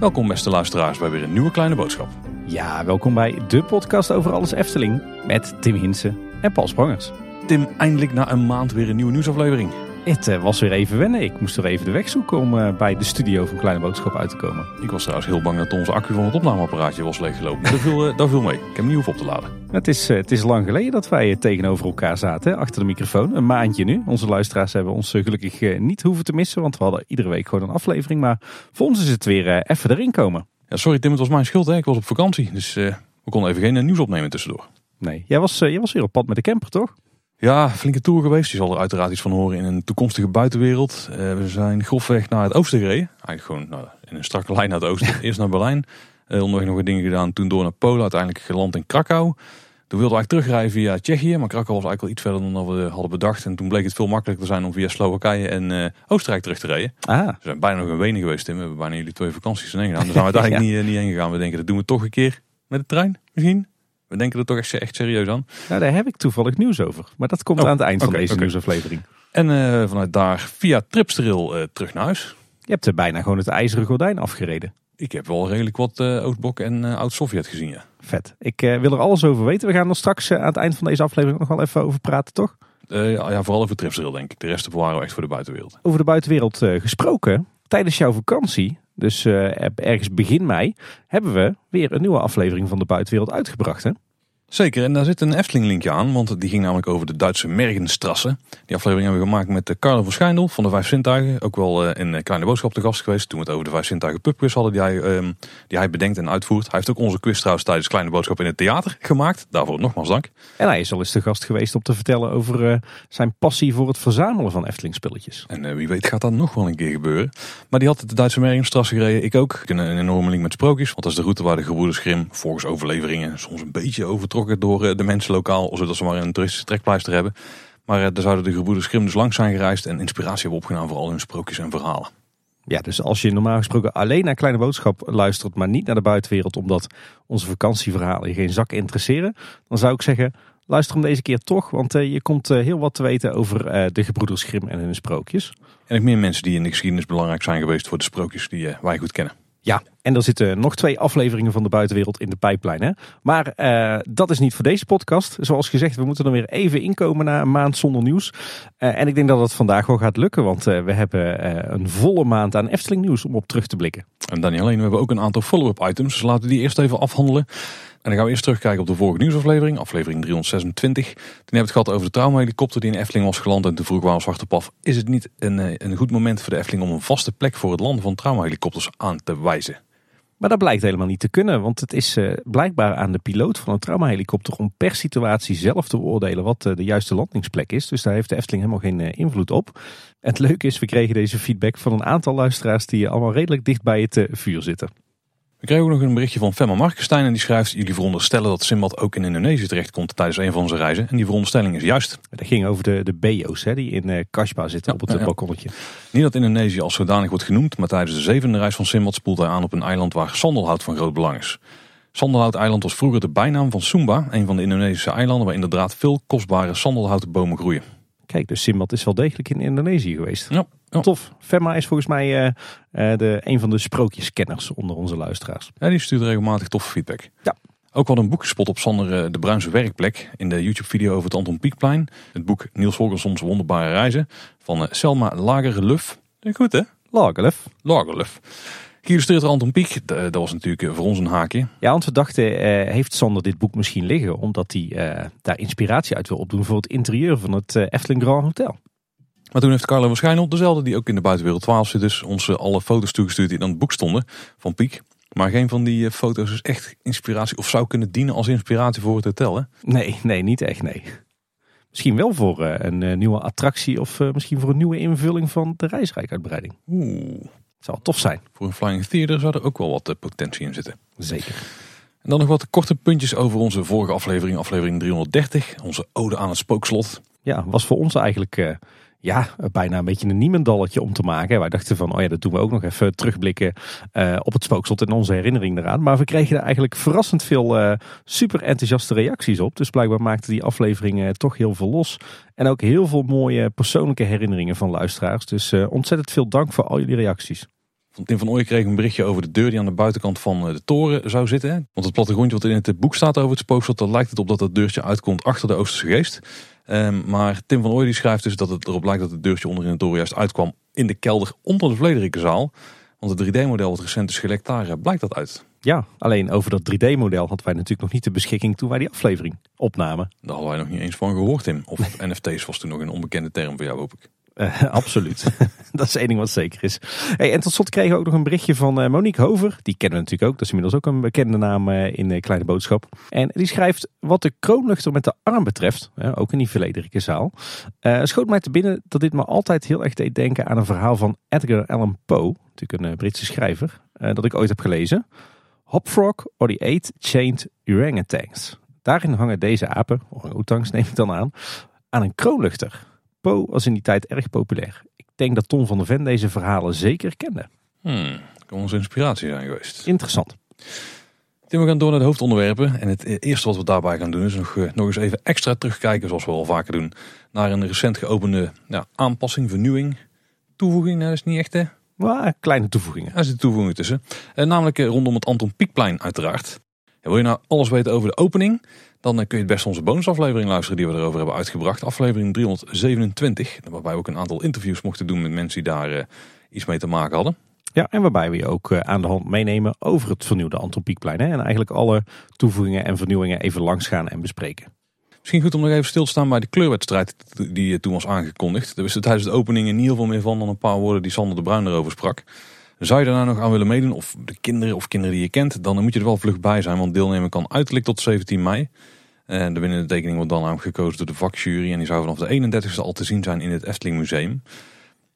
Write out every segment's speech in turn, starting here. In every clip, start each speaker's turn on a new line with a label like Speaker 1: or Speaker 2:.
Speaker 1: Welkom beste luisteraars bij weer een nieuwe kleine boodschap.
Speaker 2: Ja, welkom bij de podcast over alles Efteling met Tim Hinsen en Paul Sprangers.
Speaker 1: Tim, eindelijk na een maand weer een nieuwe nieuwsaflevering.
Speaker 2: Het uh, was weer even wennen. Ik moest er even de weg zoeken om uh, bij de studio van Kleine Boodschap uit te komen.
Speaker 1: Ik was trouwens heel bang dat onze accu van het opnameapparaatje was leeggelopen. Dat viel, uh, dat viel mee. Ik heb hem niet hoeven op te laden.
Speaker 2: Het is, het is lang geleden dat wij tegenover elkaar zaten, hè, achter de microfoon. Een maandje nu. Onze luisteraars hebben ons gelukkig niet hoeven te missen, want we hadden iedere week gewoon een aflevering. Maar voor ons is het weer even erin komen.
Speaker 1: Ja, sorry Tim, het was mijn schuld. Hè. Ik was op vakantie, dus we konden even geen nieuws opnemen tussendoor.
Speaker 2: Nee, jij was, jij was weer op pad met de camper, toch?
Speaker 1: Ja, flinke tour geweest. Je zal er uiteraard iets van horen in een toekomstige buitenwereld. Uh, we zijn grofweg naar het oosten gereden. Eigenlijk gewoon nou, in een strakke lijn naar het oosten. Eerst naar Berlijn. Uh, onderweg nog wat dingen gedaan. Toen door naar Polen. Uiteindelijk geland in Krakau. Toen wilden we eigenlijk terugrijden via Tsjechië. Maar Krakau was eigenlijk wel iets verder dan we hadden bedacht. En toen bleek het veel makkelijker te zijn om via Slowakije en uh, Oostenrijk terug te rijden.
Speaker 2: Ah.
Speaker 1: We zijn bijna nog een Wenen geweest. Tim. We hebben bijna jullie twee vakanties in één gedaan. Daar zijn we uiteindelijk ja. niet, niet heen gegaan. We denken dat doen we toch een keer met de trein misschien. We denken er toch echt, echt serieus aan.
Speaker 2: Nou, daar heb ik toevallig nieuws over. Maar dat komt
Speaker 1: oh,
Speaker 2: aan het eind
Speaker 1: okay,
Speaker 2: van deze
Speaker 1: okay.
Speaker 2: nieuwsaflevering.
Speaker 1: En uh, vanuit daar via Tripstrail uh, terug naar huis.
Speaker 2: Je hebt er bijna gewoon het ijzeren gordijn afgereden.
Speaker 1: Ik heb wel redelijk wat uh, Oostblok en Oud-Sovjet gezien, ja.
Speaker 2: Vet. Ik wil er alles over weten. We gaan er straks aan het eind van deze aflevering nog wel even over praten, toch?
Speaker 1: ja, ja, vooral over Tripstrail, denk ik. De rest bewaren we echt voor de buitenwereld.
Speaker 2: Over de buitenwereld gesproken. Tijdens jouw vakantie, dus ergens begin mei, hebben we weer een nieuwe aflevering van de buitenwereld uitgebracht, hè?
Speaker 1: Zeker, en daar zit een Efteling linkje aan, want die ging namelijk over de Duitse Mergenstrasse. Die aflevering hebben we gemaakt met Carlo van Schijndel van de Vijf Zintuigen. Ook wel in Kleine Boodschap te gast geweest toen we het over de Vijf Zintuigen pubquiz hadden die hij, um, die hij bedenkt en uitvoert. Hij heeft ook onze quiz trouwens tijdens Kleine Boodschap in het theater gemaakt. Daarvoor nogmaals dank.
Speaker 2: En hij is al eens te gast geweest om te vertellen over uh, zijn passie voor het verzamelen van Efteling spulletjes.
Speaker 1: En uh, wie weet gaat dat nog wel een keer gebeuren. Maar die had de Duitse Mergenstrasse gereden, ik ook. Een, een enorme link met sprookjes, want dat is de route waar de gebroeders Grimm volgens overleveringen soms een beetje overtrokken door de mensen lokaal, zodat ze maar een toeristische trekpleister hebben. Maar daar zouden de gebroeders Grimm dus langs zijn gereisd en inspiratie hebben opgedaan voor al hun sprookjes en verhalen.
Speaker 2: Ja, dus als je normaal gesproken alleen naar Kleine Boodschap luistert, maar niet naar de buitenwereld, omdat onze vakantieverhalen je geen zak interesseren, dan zou ik zeggen, luister hem deze keer toch, want uh, je komt heel wat te weten over de gebroeders Grimm en hun sprookjes.
Speaker 1: En ook meer mensen die in de geschiedenis belangrijk zijn geweest voor de sprookjes die wij goed kennen.
Speaker 2: Ja, en er zitten nog twee afleveringen van de buitenwereld in de pijplijn. Hè? Maar uh, dat is niet voor deze podcast. Zoals gezegd, we moeten er weer even inkomen na een maand zonder nieuws. Uh, en ik denk dat het vandaag wel gaat lukken, want uh, we hebben een volle maand aan Efteling nieuws om op terug te blikken.
Speaker 1: En dan niet alleen, we hebben ook een aantal follow-up items. Dus laten we die eerst even afhandelen. En dan gaan we eerst terugkijken op de vorige nieuwsaflevering, aflevering 326. Toen hebben we het gehad over de traumahelikopter die in Efteling was geland. En toen vroeg aan Zwarte Paf, is het niet een, een goed moment voor de Efteling om een vaste plek voor het landen van traumahelikopters aan te wijzen?
Speaker 2: Maar dat blijkt helemaal niet te kunnen, want het is uh, blijkbaar aan de piloot van een traumahelikopter om per situatie zelf te beoordelen wat uh, de juiste landingsplek is. Dus daar heeft de Efteling helemaal geen invloed op. En het leuke is, we kregen deze feedback van een aantal luisteraars die allemaal redelijk dicht bij het vuur zitten.
Speaker 1: We kregen ook nog een berichtje van Femma Markenstein en die schrijft... jullie veronderstellen dat Simbad ook in Indonesië terechtkomt tijdens een van onze reizen. En die veronderstelling is juist.
Speaker 2: Dat ging over de, de BO's hè, die in uh, Kashba zitten ja, op het ja. balkonnetje.
Speaker 1: Niet dat Indonesië als zodanig wordt genoemd... maar tijdens de zevende reis van Simbad spoelt hij aan op een eiland waar sandelhout van groot belang is. Sandelhout-eiland was vroeger de bijnaam van Sumba, een van de Indonesische eilanden... waar inderdaad veel kostbare sandelhouten bomen groeien.
Speaker 2: Kijk, dus Simbad is wel degelijk in Indonesië geweest.
Speaker 1: Ja, ja.
Speaker 2: Tof. Femma is volgens mij uh, uh, de, een van de sprookjeskenners onder onze luisteraars.
Speaker 1: Ja, die stuurt regelmatig toffe feedback.
Speaker 2: Ja.
Speaker 1: Ook wel een boek gespot op Sander uh, de Bruinse werkplek in de YouTube-video over het Anton Pieckplein. Het boek Niels Holgerssons Wonderbare Reizen van Selma Lagerluf. Goed hè?
Speaker 2: Lagerluf.
Speaker 1: Lagerluf. Geïllustreerd Anton Pieck. Dat was natuurlijk voor ons een haakje.
Speaker 2: Ja, want we dachten, uh, heeft Sander dit boek misschien liggen omdat hij uh, daar inspiratie uit wil opdoen voor het interieur van het uh, Efteling Grand Hotel.
Speaker 1: Maar toen heeft Carlo waarschijnlijk dezelfde die ook in de buitenwereld 12 zit, dus ons alle foto's toegestuurd die in het boek stonden van Piek. Maar geen van die foto's is echt inspiratie of zou kunnen dienen als inspiratie voor het hotel, hè?
Speaker 2: Nee, nee, niet echt, nee. Misschien wel voor een nieuwe attractie of misschien voor een nieuwe invulling van de reisrijkuitbreiding.
Speaker 1: Oeh.
Speaker 2: Zou tof zijn.
Speaker 1: Voor een Flying Theater zou er ook wel wat potentie in zitten.
Speaker 2: Zeker.
Speaker 1: En dan nog wat korte puntjes over onze vorige aflevering, aflevering 330. Onze ode aan het spookslot.
Speaker 2: Ja, was voor ons eigenlijk ja, bijna een beetje een niemendalletje om te maken. Wij dachten van, oh ja, dat doen we ook nog even terugblikken uh, op het spookslot en onze herinnering eraan. Maar we kregen er eigenlijk verrassend veel uh, super enthousiaste reacties op. Dus blijkbaar maakte die aflevering toch heel veel los. En ook heel veel mooie persoonlijke herinneringen van luisteraars. Dus ontzettend veel dank voor al jullie reacties.
Speaker 1: Van Tim van Ooyen kreeg een berichtje over de deur die aan de buitenkant van de toren zou zitten. Want het plattegrondje wat in het boek staat over het spookslot, daar lijkt het op dat dat deurtje uitkomt achter de Oosterse geest. Um, maar Tim van Ooyen die schrijft dus dat het erop lijkt dat het deurtje onder in de toren juist uitkwam in de kelder onder de Vlederikenzaal. Want het 3D-model wat recent is gelekt, daar eh, blijkt dat uit.
Speaker 2: Ja, alleen over dat 3D-model hadden wij natuurlijk nog niet de beschikking toen wij die aflevering opnamen.
Speaker 1: Daar hadden wij nog niet eens van gehoord, Tim. Of NFT's was toen nog een onbekende term voor jou, hoop ik.
Speaker 2: Uh, absoluut. dat is één ding wat zeker is. Hey, en tot slot kregen we ook nog een berichtje van uh, Monique Hover. Die kennen we natuurlijk ook. Dat is inmiddels ook een bekende naam uh, in de Kleine Boodschap. En die schrijft wat de kroonluchter met de arm betreft. ook in die verlederike zaal. schoot mij te binnen dat dit me altijd heel erg deed denken aan een verhaal van Edgar Allan Poe. Natuurlijk een Britse schrijver. dat ik ooit heb gelezen. Hopfrog or the Eight Chained Orangutans. Daarin hangen deze apen, orang-oetangs neem ik dan aan, aan een kroonluchter. Was in die tijd erg populair. Ik denk dat Tom van der Ven deze verhalen zeker kende.
Speaker 1: Hmm, kan onze inspiratie zijn geweest.
Speaker 2: Interessant.
Speaker 1: Tim, we gaan door naar de hoofdonderwerpen. En het eerste wat we daarbij gaan doen is nog, eh, nog eens even extra terugkijken, zoals we al vaker doen, naar een recent geopende ja, aanpassing, vernieuwing, toevoeging. Nou, dat is niet echt hè?
Speaker 2: Maar kleine toevoegingen.
Speaker 1: Er zitten toevoegingen tussen. En eh, namelijk eh, rondom het Anton Pieckplein uiteraard. En wil je nou alles weten over de opening? Dan kun je het best onze bonusaflevering luisteren die we erover hebben uitgebracht. Aflevering 327. Waarbij we ook een aantal interviews mochten doen met mensen die daar uh, iets mee te maken hadden.
Speaker 2: Ja, en waarbij we je ook uh, aan de hand meenemen over het vernieuwde Anton Pieckplein. Hè? En eigenlijk alle toevoegingen en vernieuwingen even langs gaan en bespreken.
Speaker 1: Misschien goed om nog even stil te staan bij de kleurwedstrijd die toen was aangekondigd. Er was tijdens de opening in ieder geval meer van dan een paar woorden die Sander de Bruin erover sprak. Zou je daar nog aan willen meedoen, of de kinderen of kinderen die je kent, dan moet je er wel vlug bij zijn. Want deelnemen kan uiterlijk tot 17 mei. En de winnende tekening wordt dan namelijk gekozen door de vakjury. En die zou vanaf de 31ste al te zien zijn in het Efteling Museum.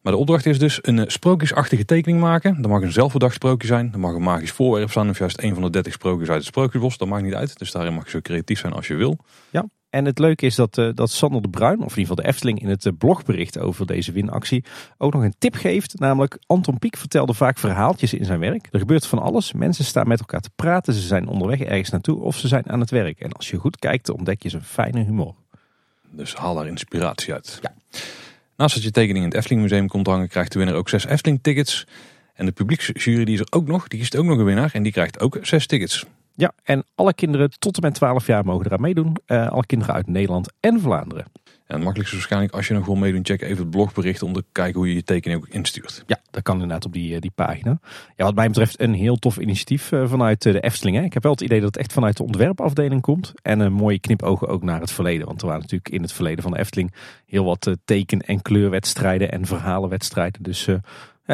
Speaker 1: Maar de opdracht is dus een eh, sprookjesachtige tekening maken. Dat mag een zelfverdacht sprookje zijn. Dat mag een magisch voorwerp zijn. Of juist een van de 30 sprookjes uit het sprookjesbos. Dat maakt niet uit. Dus daarin mag je zo creatief zijn als je wil.
Speaker 2: Ja, en het leuke is dat, uh, dat Sander de Bruin, of in ieder geval de Efteling in het uh, blogbericht over deze winactie, ook nog een tip geeft. Namelijk, Anton Pieck vertelde vaak verhaaltjes in zijn werk. Er gebeurt van alles. Mensen staan met elkaar te praten. Ze zijn onderweg ergens naartoe of ze zijn aan het werk. En als je goed kijkt, ontdek je zijn fijne humor.
Speaker 1: Dus haal daar inspiratie uit. Ja. Naast dat je tekening in het Efteling Museum komt hangen, krijgt de winnaar ook zes Efteling tickets. En de publieksjury die is er ook nog, die kiest ook nog een winnaar en die krijgt ook zes tickets.
Speaker 2: Ja, en alle kinderen tot en met 12 jaar mogen eraan meedoen. Uh, alle kinderen uit Nederland en Vlaanderen.
Speaker 1: En het makkelijkste is waarschijnlijk als je nog wil meedoen, check even het blogbericht om te kijken hoe je je tekening ook instuurt.
Speaker 2: Ja, dat kan inderdaad op die, eh, die pagina. Ja, wat mij betreft een heel tof initiatief eh, vanuit de Efteling. Hè. Ik heb wel het idee dat het echt vanuit de ontwerpafdeling komt. En een mooie knipogen ook naar het verleden. Want er waren natuurlijk in het verleden van de Efteling heel wat teken- en kleurwedstrijden en verhalenwedstrijden. Dus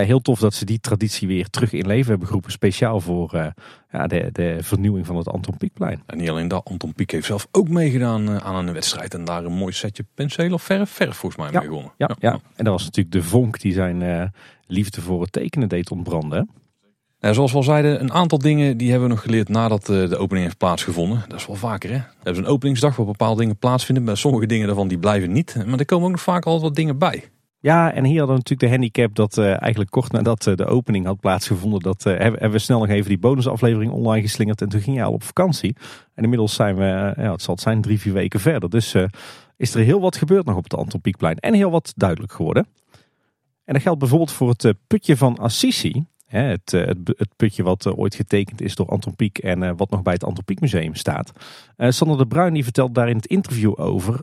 Speaker 2: ja, heel tof dat ze die traditie weer terug in leven hebben geroepen. Speciaal voor uh, ja, de, de vernieuwing van het Anton Pieckplein.
Speaker 1: En niet alleen dat, Anton Pieck heeft zelf ook meegedaan uh, aan een wedstrijd. En daar een mooi setje penseel of verf, verf volgens mij
Speaker 2: ja,
Speaker 1: mee gewonnen.
Speaker 2: Ja, ja, en dat was natuurlijk de vonk die zijn uh, liefde voor het tekenen deed ontbranden.
Speaker 1: Ja, zoals we al zeiden, een aantal dingen die hebben we nog geleerd nadat de opening heeft plaatsgevonden. Dat is wel vaker hè. We hebben een openingsdag waar bepaalde dingen plaatsvinden. Maar sommige dingen daarvan die blijven niet. Maar er komen ook nog vaak al wat dingen bij.
Speaker 2: Ja, en hier hadden we natuurlijk de handicap dat uh, eigenlijk kort nadat uh, de opening had plaatsgevonden, dat uh, hebben, we snel nog even die bonusaflevering online geslingerd en toen ging je al op vakantie. En inmiddels zijn we, ja, het zal het zijn, drie, vier weken verder. Dus is er heel wat gebeurd nog op het Anton Pieckplein en heel wat duidelijk geworden. En dat geldt bijvoorbeeld voor het putje van Assisi. Het, eh, het, het, putje wat eh, ooit getekend is door Anton Pieck en eh, wat nog bij het Anton Pieck Museum staat. Sander de Bruin die vertelt daar in het interview over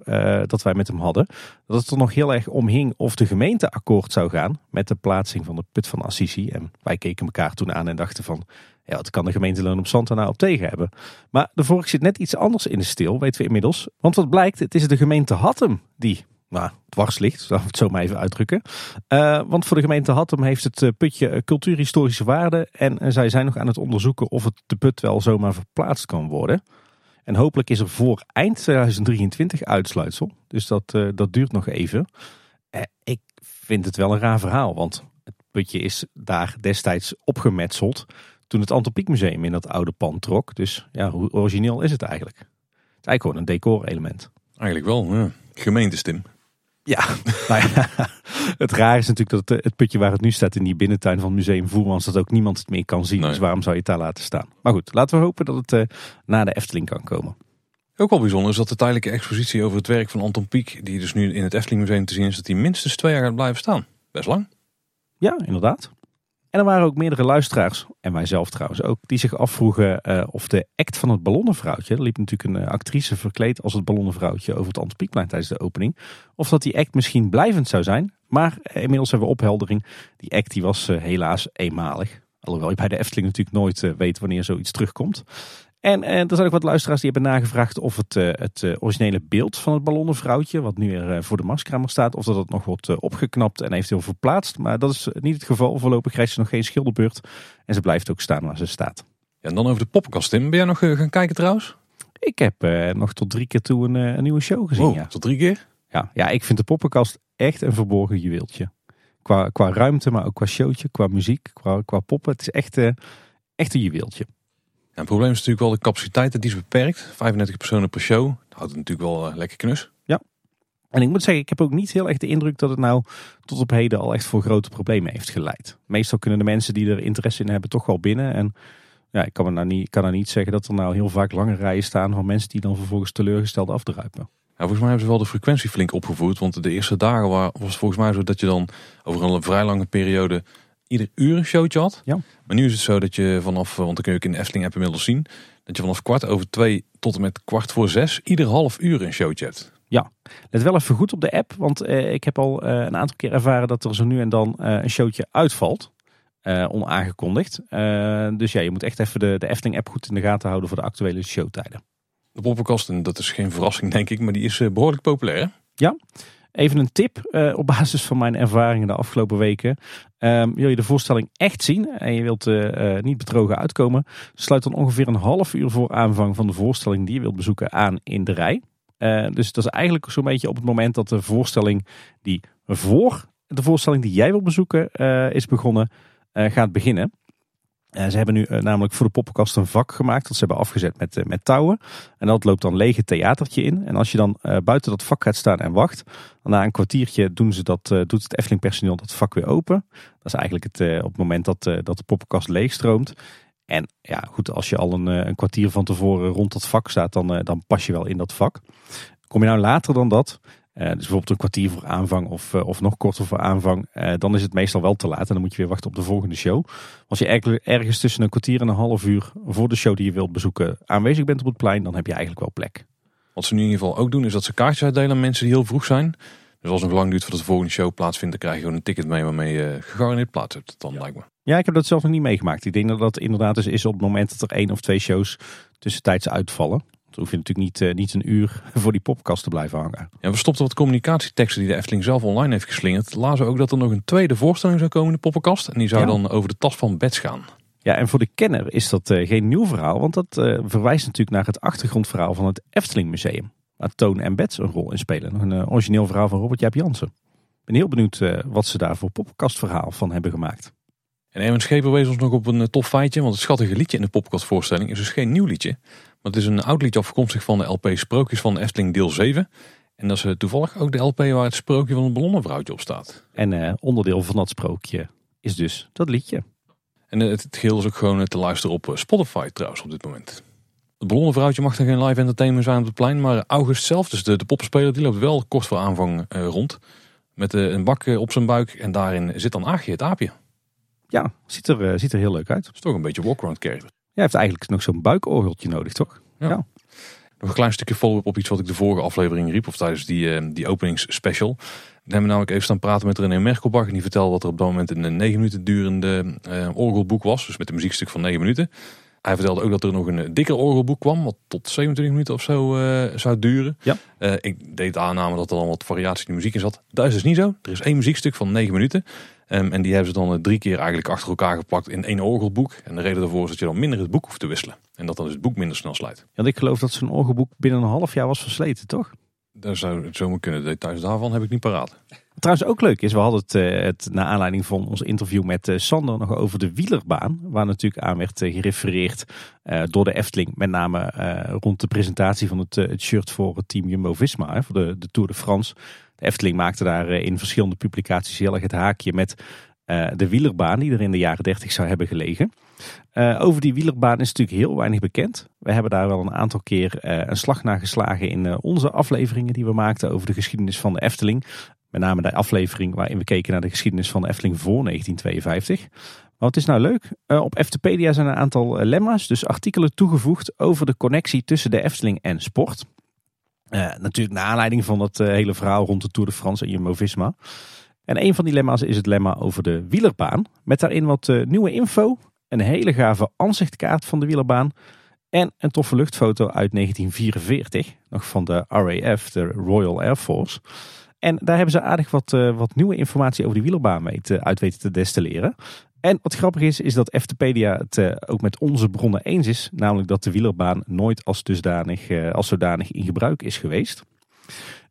Speaker 2: dat wij met hem hadden. Dat het er nog heel erg om hing of de gemeente akkoord zou gaan met de plaatsing van de put van Assisi. En wij keken elkaar toen aan en dachten van ja, wat kan de gemeente Loon op Zand nou op tegen hebben? Maar de vork zit net iets anders in de stil, weten we inmiddels. Want wat blijkt, het is de gemeente Hattem die nou, dwars ligt, zal ik het zo maar even uitdrukken. Uh, want voor de gemeente Hattem heeft het eh, putje eh, cultuurhistorische waarde. En zij zijn nog aan het onderzoeken of het de put wel zomaar verplaatst kan worden. En hopelijk is er voor eind 2023 uitsluitsel. Dus dat, dat duurt nog even. Ik vind het wel een raar verhaal, want het putje is daar destijds opgemetseld. Toen het Antropiek Museum in dat oude pand trok. Dus ja, hoe origineel is het eigenlijk? Het is eigenlijk gewoon een decorelement.
Speaker 1: Eigenlijk wel, ja. gemeentestim.
Speaker 2: Ja, nou ja, het raar is natuurlijk dat het putje waar het nu staat in die binnentuin van Museum Voermans, dat ook niemand het meer kan zien.
Speaker 1: Nee.
Speaker 2: Dus waarom zou je het daar laten staan? Maar goed, laten we hopen dat het eh, na de Efteling kan komen.
Speaker 1: Ook wel bijzonder is dat de tijdelijke expositie over het werk van Anton Pieck, die dus nu in het Efteling Museum te zien is, dat die minstens twee jaar gaat blijven staan. Best lang.
Speaker 2: Ja, inderdaad. En er waren ook meerdere luisteraars, en wij zelf trouwens ook, die zich afvroegen eh, of de act van het ballonnenvrouwtje, er liep natuurlijk een eh, actrice verkleed als het ballonnenvrouwtje over het Antropiekplein tijdens de opening, of dat die act misschien blijvend zou zijn. Maar eh, inmiddels hebben we opheldering, die act die was helaas eenmalig. Alhoewel je bij de Efteling natuurlijk nooit weet wanneer zoiets terugkomt. En eh, er zijn ook wat luisteraars die hebben nagevraagd of het, eh, het eh, originele beeld van het ballonnenvrouwtje, wat nu weer eh, voor de maskamer staat, of dat het nog wordt opgeknapt en eventueel verplaatst. Maar dat is niet het geval. Voorlopig krijgt ze nog geen schilderbeurt. En ze blijft ook staan waar ze staat.
Speaker 1: Ja, en dan over de poppenkast, Tim. Ben jij nog gaan kijken trouwens?
Speaker 2: Ik heb nog tot drie keer toe een, een nieuwe show gezien.
Speaker 1: Wow,
Speaker 2: Ja.
Speaker 1: tot drie keer?
Speaker 2: Ja, ja, ik vind de poppenkast echt een verborgen juweeltje. Qua, qua ruimte, maar ook qua showtje, qua muziek, qua, qua poppen. Het is echt, echt een juweeltje.
Speaker 1: Ja, het probleem is natuurlijk wel de capaciteit, die is beperkt. 35 personen per show. Dat houdt het natuurlijk wel eh, lekker knus.
Speaker 2: En ik moet zeggen, ik heb ook niet heel erg de indruk dat het nou tot op heden al echt voor grote problemen heeft geleid. Meestal kunnen de mensen die er interesse in hebben toch wel binnen. En ja, ik kan, me nou niet, kan nou niet zeggen dat er nou heel vaak lange rijen staan van mensen die dan vervolgens teleurgesteld afdruipen.
Speaker 1: Ja, volgens mij hebben ze wel de frequentie flink opgevoerd. Want de eerste dagen wa- was het volgens mij zo dat je dan over een vrij lange periode ieder uur een showtje had.
Speaker 2: Ja.
Speaker 1: Maar nu is het zo dat je vanaf, eh, want dan kun je ook in de Efteling app inmiddels zien, dat je vanaf kwart over twee tot en met kwart voor zes ieder half uur een showtje hebt.
Speaker 2: Let wel even goed op de app, want eh, ik heb al eh, een aantal keer ervaren dat er zo nu en dan een showtje uitvalt. onaangekondigd. Dus ja, je moet echt even de, de Efteling app goed in de gaten houden voor de actuele showtijden.
Speaker 1: De poppenkast, en dat is geen verrassing denk ik, maar die is eh, behoorlijk populair. hè?
Speaker 2: Even een tip eh, op basis van mijn ervaringen de afgelopen weken. Ehm, wil je de voorstelling echt zien en je wilt eh, eh, niet bedrogen uitkomen, sluit dan ongeveer een half uur voor aanvang van de voorstelling die je wilt bezoeken aan in de rij. Dus dat is eigenlijk zo'n beetje op het moment dat de voorstelling die voor de voorstelling die jij wilt bezoeken is begonnen, gaat beginnen. Eh, ze hebben nu eh, namelijk voor de poppenkast een vak gemaakt dat ze hebben afgezet met, eh, met touwen. En dat loopt dan leeg het theatertje in. En als je dan buiten dat vak gaat staan en wacht, dan na een kwartiertje doen ze dat, doet het Efteling personeel dat vak weer open. Dat is eigenlijk het, op het moment dat, dat de poppenkast leegstroomt. En ja, goed, als je al een, een kwartier van tevoren rond dat vak staat, dan, dan pas je wel in dat vak. Kom je nou later dan dat, eh, dus bijvoorbeeld een kwartier voor aanvang of, eh, of nog korter voor aanvang, eh, dan is het meestal wel te laat en dan moet je weer wachten op de volgende show. Als je erg- ergens tussen een kwartier en een half uur voor de show die je wilt bezoeken aanwezig bent op het plein, dan heb je eigenlijk wel plek.
Speaker 1: Wat ze nu in ieder geval ook doen, is dat ze kaartjes uitdelen aan mensen die heel vroeg zijn. Dus als het nog lang duurt voordat de volgende show plaatsvindt, dan krijg je gewoon een ticket mee waarmee je gegarandeerd plaats hebt. Dan lijkt me.
Speaker 2: Ja, ik heb dat zelf nog niet meegemaakt. Ik denk dat dat inderdaad is, is op het moment dat er één of twee shows tussentijds uitvallen. Dan hoef je natuurlijk niet, eh, niet een uur voor die popkast te blijven hangen.
Speaker 1: Ja, we stopten wat communicatieteksten die de Efteling zelf online heeft geslingerd. Lazen ook dat er nog een tweede voorstelling zou komen in de poppenkast. En die zou
Speaker 2: Ja.
Speaker 1: dan over de tas van Bets gaan.
Speaker 2: Ja, en voor de kenner is dat eh, geen nieuw verhaal, want dat eh, verwijst natuurlijk naar het achtergrondverhaal van het Efteling Museum. Waar Toon en Bets een rol in spelen. Een origineel verhaal van Robert Jaap Jansen. Ik ben heel benieuwd wat ze daar voor poppenkastverhaal van hebben gemaakt.
Speaker 1: En Erwin Scheper wees ons nog op een eh, tof feitje. Want het schattige liedje in de poppenkastvoorstelling is dus geen nieuw liedje. Maar het is een oud liedje afkomstig van de LP Sprookjes van de Efteling deel 7. En dat is eh, toevallig ook de LP waar het sprookje van het ballonnenvrouwtje op staat.
Speaker 2: En eh, onderdeel van dat sprookje is dus dat liedje.
Speaker 1: En het, het geheel is ook gewoon te luisteren op Spotify trouwens op dit moment. Het ballonnenvrouwtje mag er geen live entertainment zijn op het plein. Maar August zelf, dus de, de poppenspeler, die loopt wel kort voor aanvang eh, rond. Met een bak op zijn buik. En daarin zit dan Aagje, het aapje.
Speaker 2: Ja, ziet er, eh, ziet er heel leuk uit.
Speaker 1: Is toch een beetje walk-around character.
Speaker 2: Jij heeft eigenlijk nog zo'n buikorgeltje nodig, toch?
Speaker 1: Nog een klein stukje follow-up op iets wat ik de vorige aflevering riep. Of tijdens die, eh, die openingsspecial. Dan hebben we namelijk even staan praten met René Merkelbach. En die vertelde dat er op dat moment een 9 minuten durende eh, orgelboek was. Dus met een muziekstuk van 9 minuten. Hij vertelde ook dat er nog een eh, dikker orgelboek kwam. Wat tot 27 minuten of zo eh, zou duren.
Speaker 2: Ja.
Speaker 1: Eh, ik deed de aanname dat er dan wat variatie in de muziek in zat. Dat is dus niet zo. Er is één muziekstuk van 9 minuten. Ehm, en die hebben ze dan drie keer eigenlijk achter elkaar geplakt in één orgelboek. En de reden daarvoor is dat je dan minder het boek hoeft te wisselen. En dat dan dus het boek minder snel slijt.
Speaker 2: Want ik geloof dat zo'n orgelboek binnen een half jaar was versleten, toch?
Speaker 1: Dat zou het zomaar kunnen. Details daarvan heb ik niet paraat.
Speaker 2: Trouwens ook leuk is, we hadden het, uh, het na aanleiding van ons interview met uh, Sander nog over de wielerbaan. Waar natuurlijk aan werd uh, gerefereerd door de Efteling. Met name rond de presentatie van het, het shirt voor het team Jumbo-Visma, voor de, de Tour de France. De Efteling maakte daar in verschillende publicaties heel erg het haakje met de wielerbaan die er in de jaren 30 zou hebben gelegen. Over die wielerbaan is natuurlijk heel weinig bekend. We hebben daar wel een aantal keer een slag naar geslagen in onze afleveringen die we maakten over de geschiedenis van de Efteling. Met name de aflevering waarin we keken naar de geschiedenis van de Efteling voor 1952. Maar wat is nou leuk? Op Eftepedia zijn een aantal eh, lemma's, dus artikelen toegevoegd over de connectie tussen de Efteling en sport. Natuurlijk naar aanleiding van het hele verhaal rond de Tour de France en Jumbo-Visma. En een van die lemma's is het lemma over de wielerbaan. Met daarin wat nieuwe info, een hele gave aanzichtkaart van de wielerbaan en een toffe luchtfoto uit 1944, nog van de RAF, de Royal Air Force. En daar hebben ze aardig wat, uh, wat nieuwe informatie over die wielerbaan mee te, uit weten te destilleren. En wat grappig is, is dat Eftepedia het uh, ook met onze bronnen eens is. Namelijk dat de wielerbaan nooit als, dusdanig, uh, als zodanig in gebruik is geweest.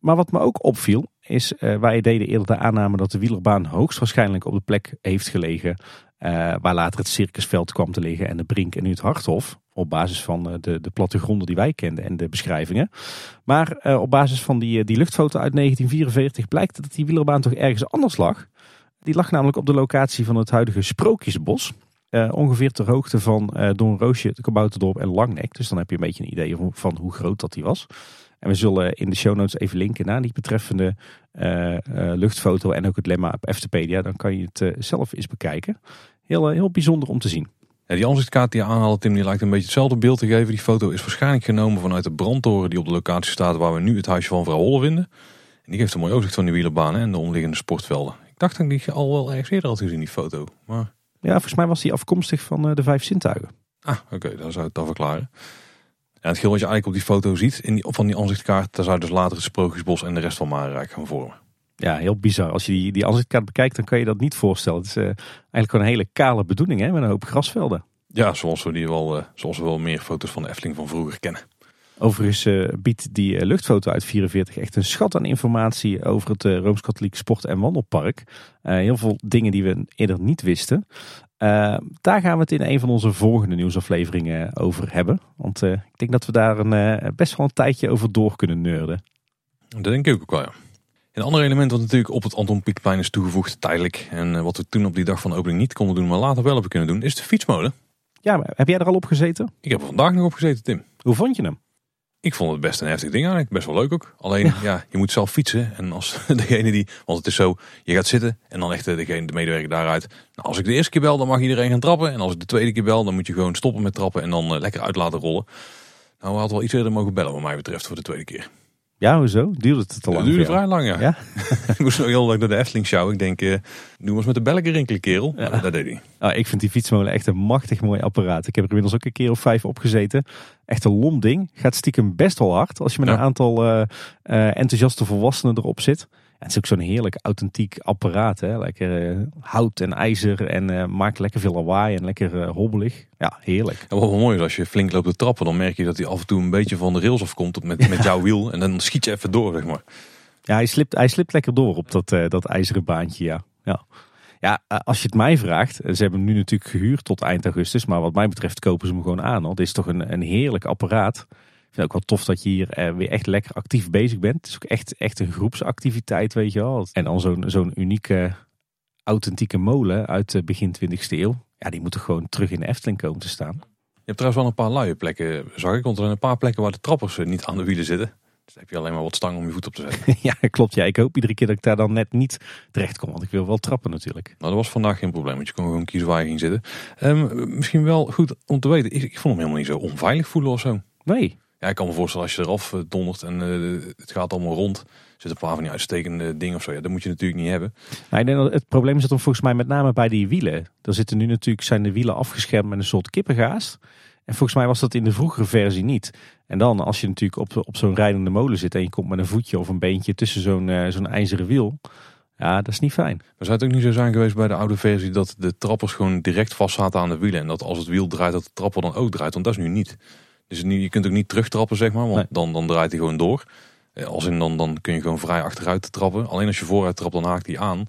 Speaker 2: Maar wat me ook opviel, is wij deden eerder de aanname dat de wielerbaan hoogstwaarschijnlijk op de plek heeft gelegen uh, waar later het circusveld kwam te liggen en de Brink en nu het Harthof. Op basis van uh, de, de plattegronden die wij kenden en de beschrijvingen. Maar uh, op basis van die, die luchtfoto uit 1944 blijkt dat die wielerbaan toch ergens anders lag. Die lag namelijk op de locatie van het huidige Sprookjesbos. ongeveer ter hoogte van Don Roosje, Kabouterdorp en Langnek. Dus dan heb je een beetje een idee van, hoe groot dat die was. En we zullen in de show notes even linken naar die betreffende uh, uh, luchtfoto en ook het lemma op Eftepedia. Dan kan je het uh, zelf eens bekijken heel, eh, heel bijzonder om te zien.
Speaker 1: Ja, die aanzichtkaart die je aanhaalt, Tim, die lijkt een beetje hetzelfde beeld te geven. Die foto is waarschijnlijk genomen vanuit de brandtoren die op de locatie staat waar we nu het huisje van vrouw Holle vinden. En die geeft een mooi overzicht van die wielerbaan en de omliggende sportvelden. Ik dacht dat ik die al wel ergens eerder had gezien, die foto. Maar...
Speaker 2: Ja, volgens mij was die afkomstig van eh, de vijf zintuigen.
Speaker 1: Ah, oké, okay, dan zou het dan verklaren. Ja, het geel wat je eigenlijk op die foto ziet, in die, van die aanzichtkaart, daar zou dus later het Sprookjesbos en de rest van Marenrijk gaan vormen.
Speaker 2: Ja, heel bizar. Als je die, die aanzichtkaart bekijkt, dan kan je dat niet voorstellen. Het is uh, eigenlijk gewoon een hele kale bedoeling, hè, met een hoop grasvelden.
Speaker 1: Ja, zoals we, die wel, uh, zoals we wel meer foto's van de Efteling van vroeger kennen.
Speaker 2: Overigens uh, biedt die luchtfoto uit 44 echt een schat aan informatie over het Rooms-Katholiek Sport- en Wandelpark. heel veel dingen die we eerder niet wisten. daar gaan we het in een van onze volgende nieuwsafleveringen over hebben. Want ik denk dat we daar een, best wel een tijdje over door kunnen neurden.
Speaker 1: Dat denk ik ook wel, ja. Een ander element wat natuurlijk op het Anton Pieckplein is toegevoegd tijdelijk. En eh, wat we toen op die dag van de opening niet konden doen, maar later wel hebben kunnen doen, is de fietsmolen.
Speaker 2: Ja, maar heb jij er al op gezeten?
Speaker 1: Ik heb er vandaag nog op gezeten, Tim.
Speaker 2: Hoe vond je hem?
Speaker 1: Ik vond het best een heftig ding eigenlijk. Best wel leuk ook. Alleen, ja, je moet zelf fietsen. En als degene die, want het is zo, je gaat zitten en dan legt degene, de medewerker daaruit. Nou, als ik de eerste keer bel, dan mag iedereen gaan trappen. En als ik de tweede keer bel, dan moet je gewoon stoppen met trappen en dan uh, lekker uit laten rollen. Nou, we hadden wel iets eerder mogen bellen wat mij betreft voor de tweede keer.
Speaker 2: Ja, hoezo? Duurde het te lang?
Speaker 1: Het duurde vrij lang, ja. ja? ik moest nog heel lang naar de Efteling show. Ik denk, uh, doe eens met de belken rinkelen, kerel. Ja. dat deed hij.
Speaker 2: Ah, ik vind die fietsmolen echt een machtig mooi apparaat. Ik heb er inmiddels ook een keer of vijf opgezeten. Echt een lomp ding. Gaat stiekem best wel hard als je met een aantal uh, uh, enthousiaste volwassenen erop zit het is ook zo'n heerlijk authentiek apparaat. Hè? Lekker uh, hout en ijzer en uh, maakt lekker veel lawaai en lekker uh, hobbelig. Ja, heerlijk.
Speaker 1: En wat wel mooi is, als je flink loopt te trappen, dan merk je dat hij af en toe een beetje van de rails afkomt met, met jouw wiel. En dan schiet je even door, zeg maar.
Speaker 2: Ja, hij slipt, hij slipt lekker door op dat, dat ijzeren baantje, ja. ja. Ja, als je het mij vraagt, ze hebben hem nu natuurlijk gehuurd tot eind augustus. Maar wat mij betreft kopen ze hem gewoon aan. Hoor. Het is toch een, een heerlijk apparaat. Ik vind het ook wel tof dat je hier eh, weer echt lekker actief bezig bent. Het is ook echt, echt een groepsactiviteit, weet je wel. En dan zo'n zo'n unieke, authentieke molen uit begin 20e eeuw. Ja, die moeten gewoon terug in de Efteling komen te staan.
Speaker 1: Je hebt trouwens wel een paar luie plekken, zag ik. Want er zijn een paar plekken waar de trappers eh, niet aan de wielen zitten. Dus dan heb je alleen maar wat stang om je voet op te zetten.
Speaker 2: ja, klopt. Ja, ik hoop iedere keer dat ik daar dan net niet terecht kom. Want ik wil wel trappen natuurlijk.
Speaker 1: Nou, dat was vandaag geen probleem. Want je kon gewoon kiezen waar je ging zitten. Um, misschien wel goed om te weten. Ik, ik vond hem helemaal niet zo onveilig voelen of zo.
Speaker 2: Nee.
Speaker 1: Ja, ik kan me voorstellen als je eraf eh, dondert en uh, het gaat allemaal rond. Er zitten een paar van die uitstekende dingen of zo. Ja, dat moet je natuurlijk niet hebben.
Speaker 2: Nou, ik denk dat het probleem zit dan volgens mij met name bij die wielen. Er zitten nu natuurlijk, zijn de wielen afgeschermd met een soort kippengaas. En volgens mij was dat in de vroegere versie niet. En dan als je natuurlijk op, op zo'n rijdende molen zit en je komt met een voetje of een beentje tussen zo'n uh, zo'n ijzeren wiel. Ja, dat is niet fijn.
Speaker 1: Maar zou het ook niet zo zijn geweest bij de oude versie dat de trappers gewoon direct vast zaten aan de wielen. En dat als het wiel draait, dat de trapper dan ook draait. Want dat is nu niet. Dus je kunt ook niet terugtrappen, zeg maar, want dan, dan draait hij gewoon door. Eh, Als in dan, dan kun je gewoon vrij achteruit trappen. Alleen als je vooruit trapt, dan haakt die aan.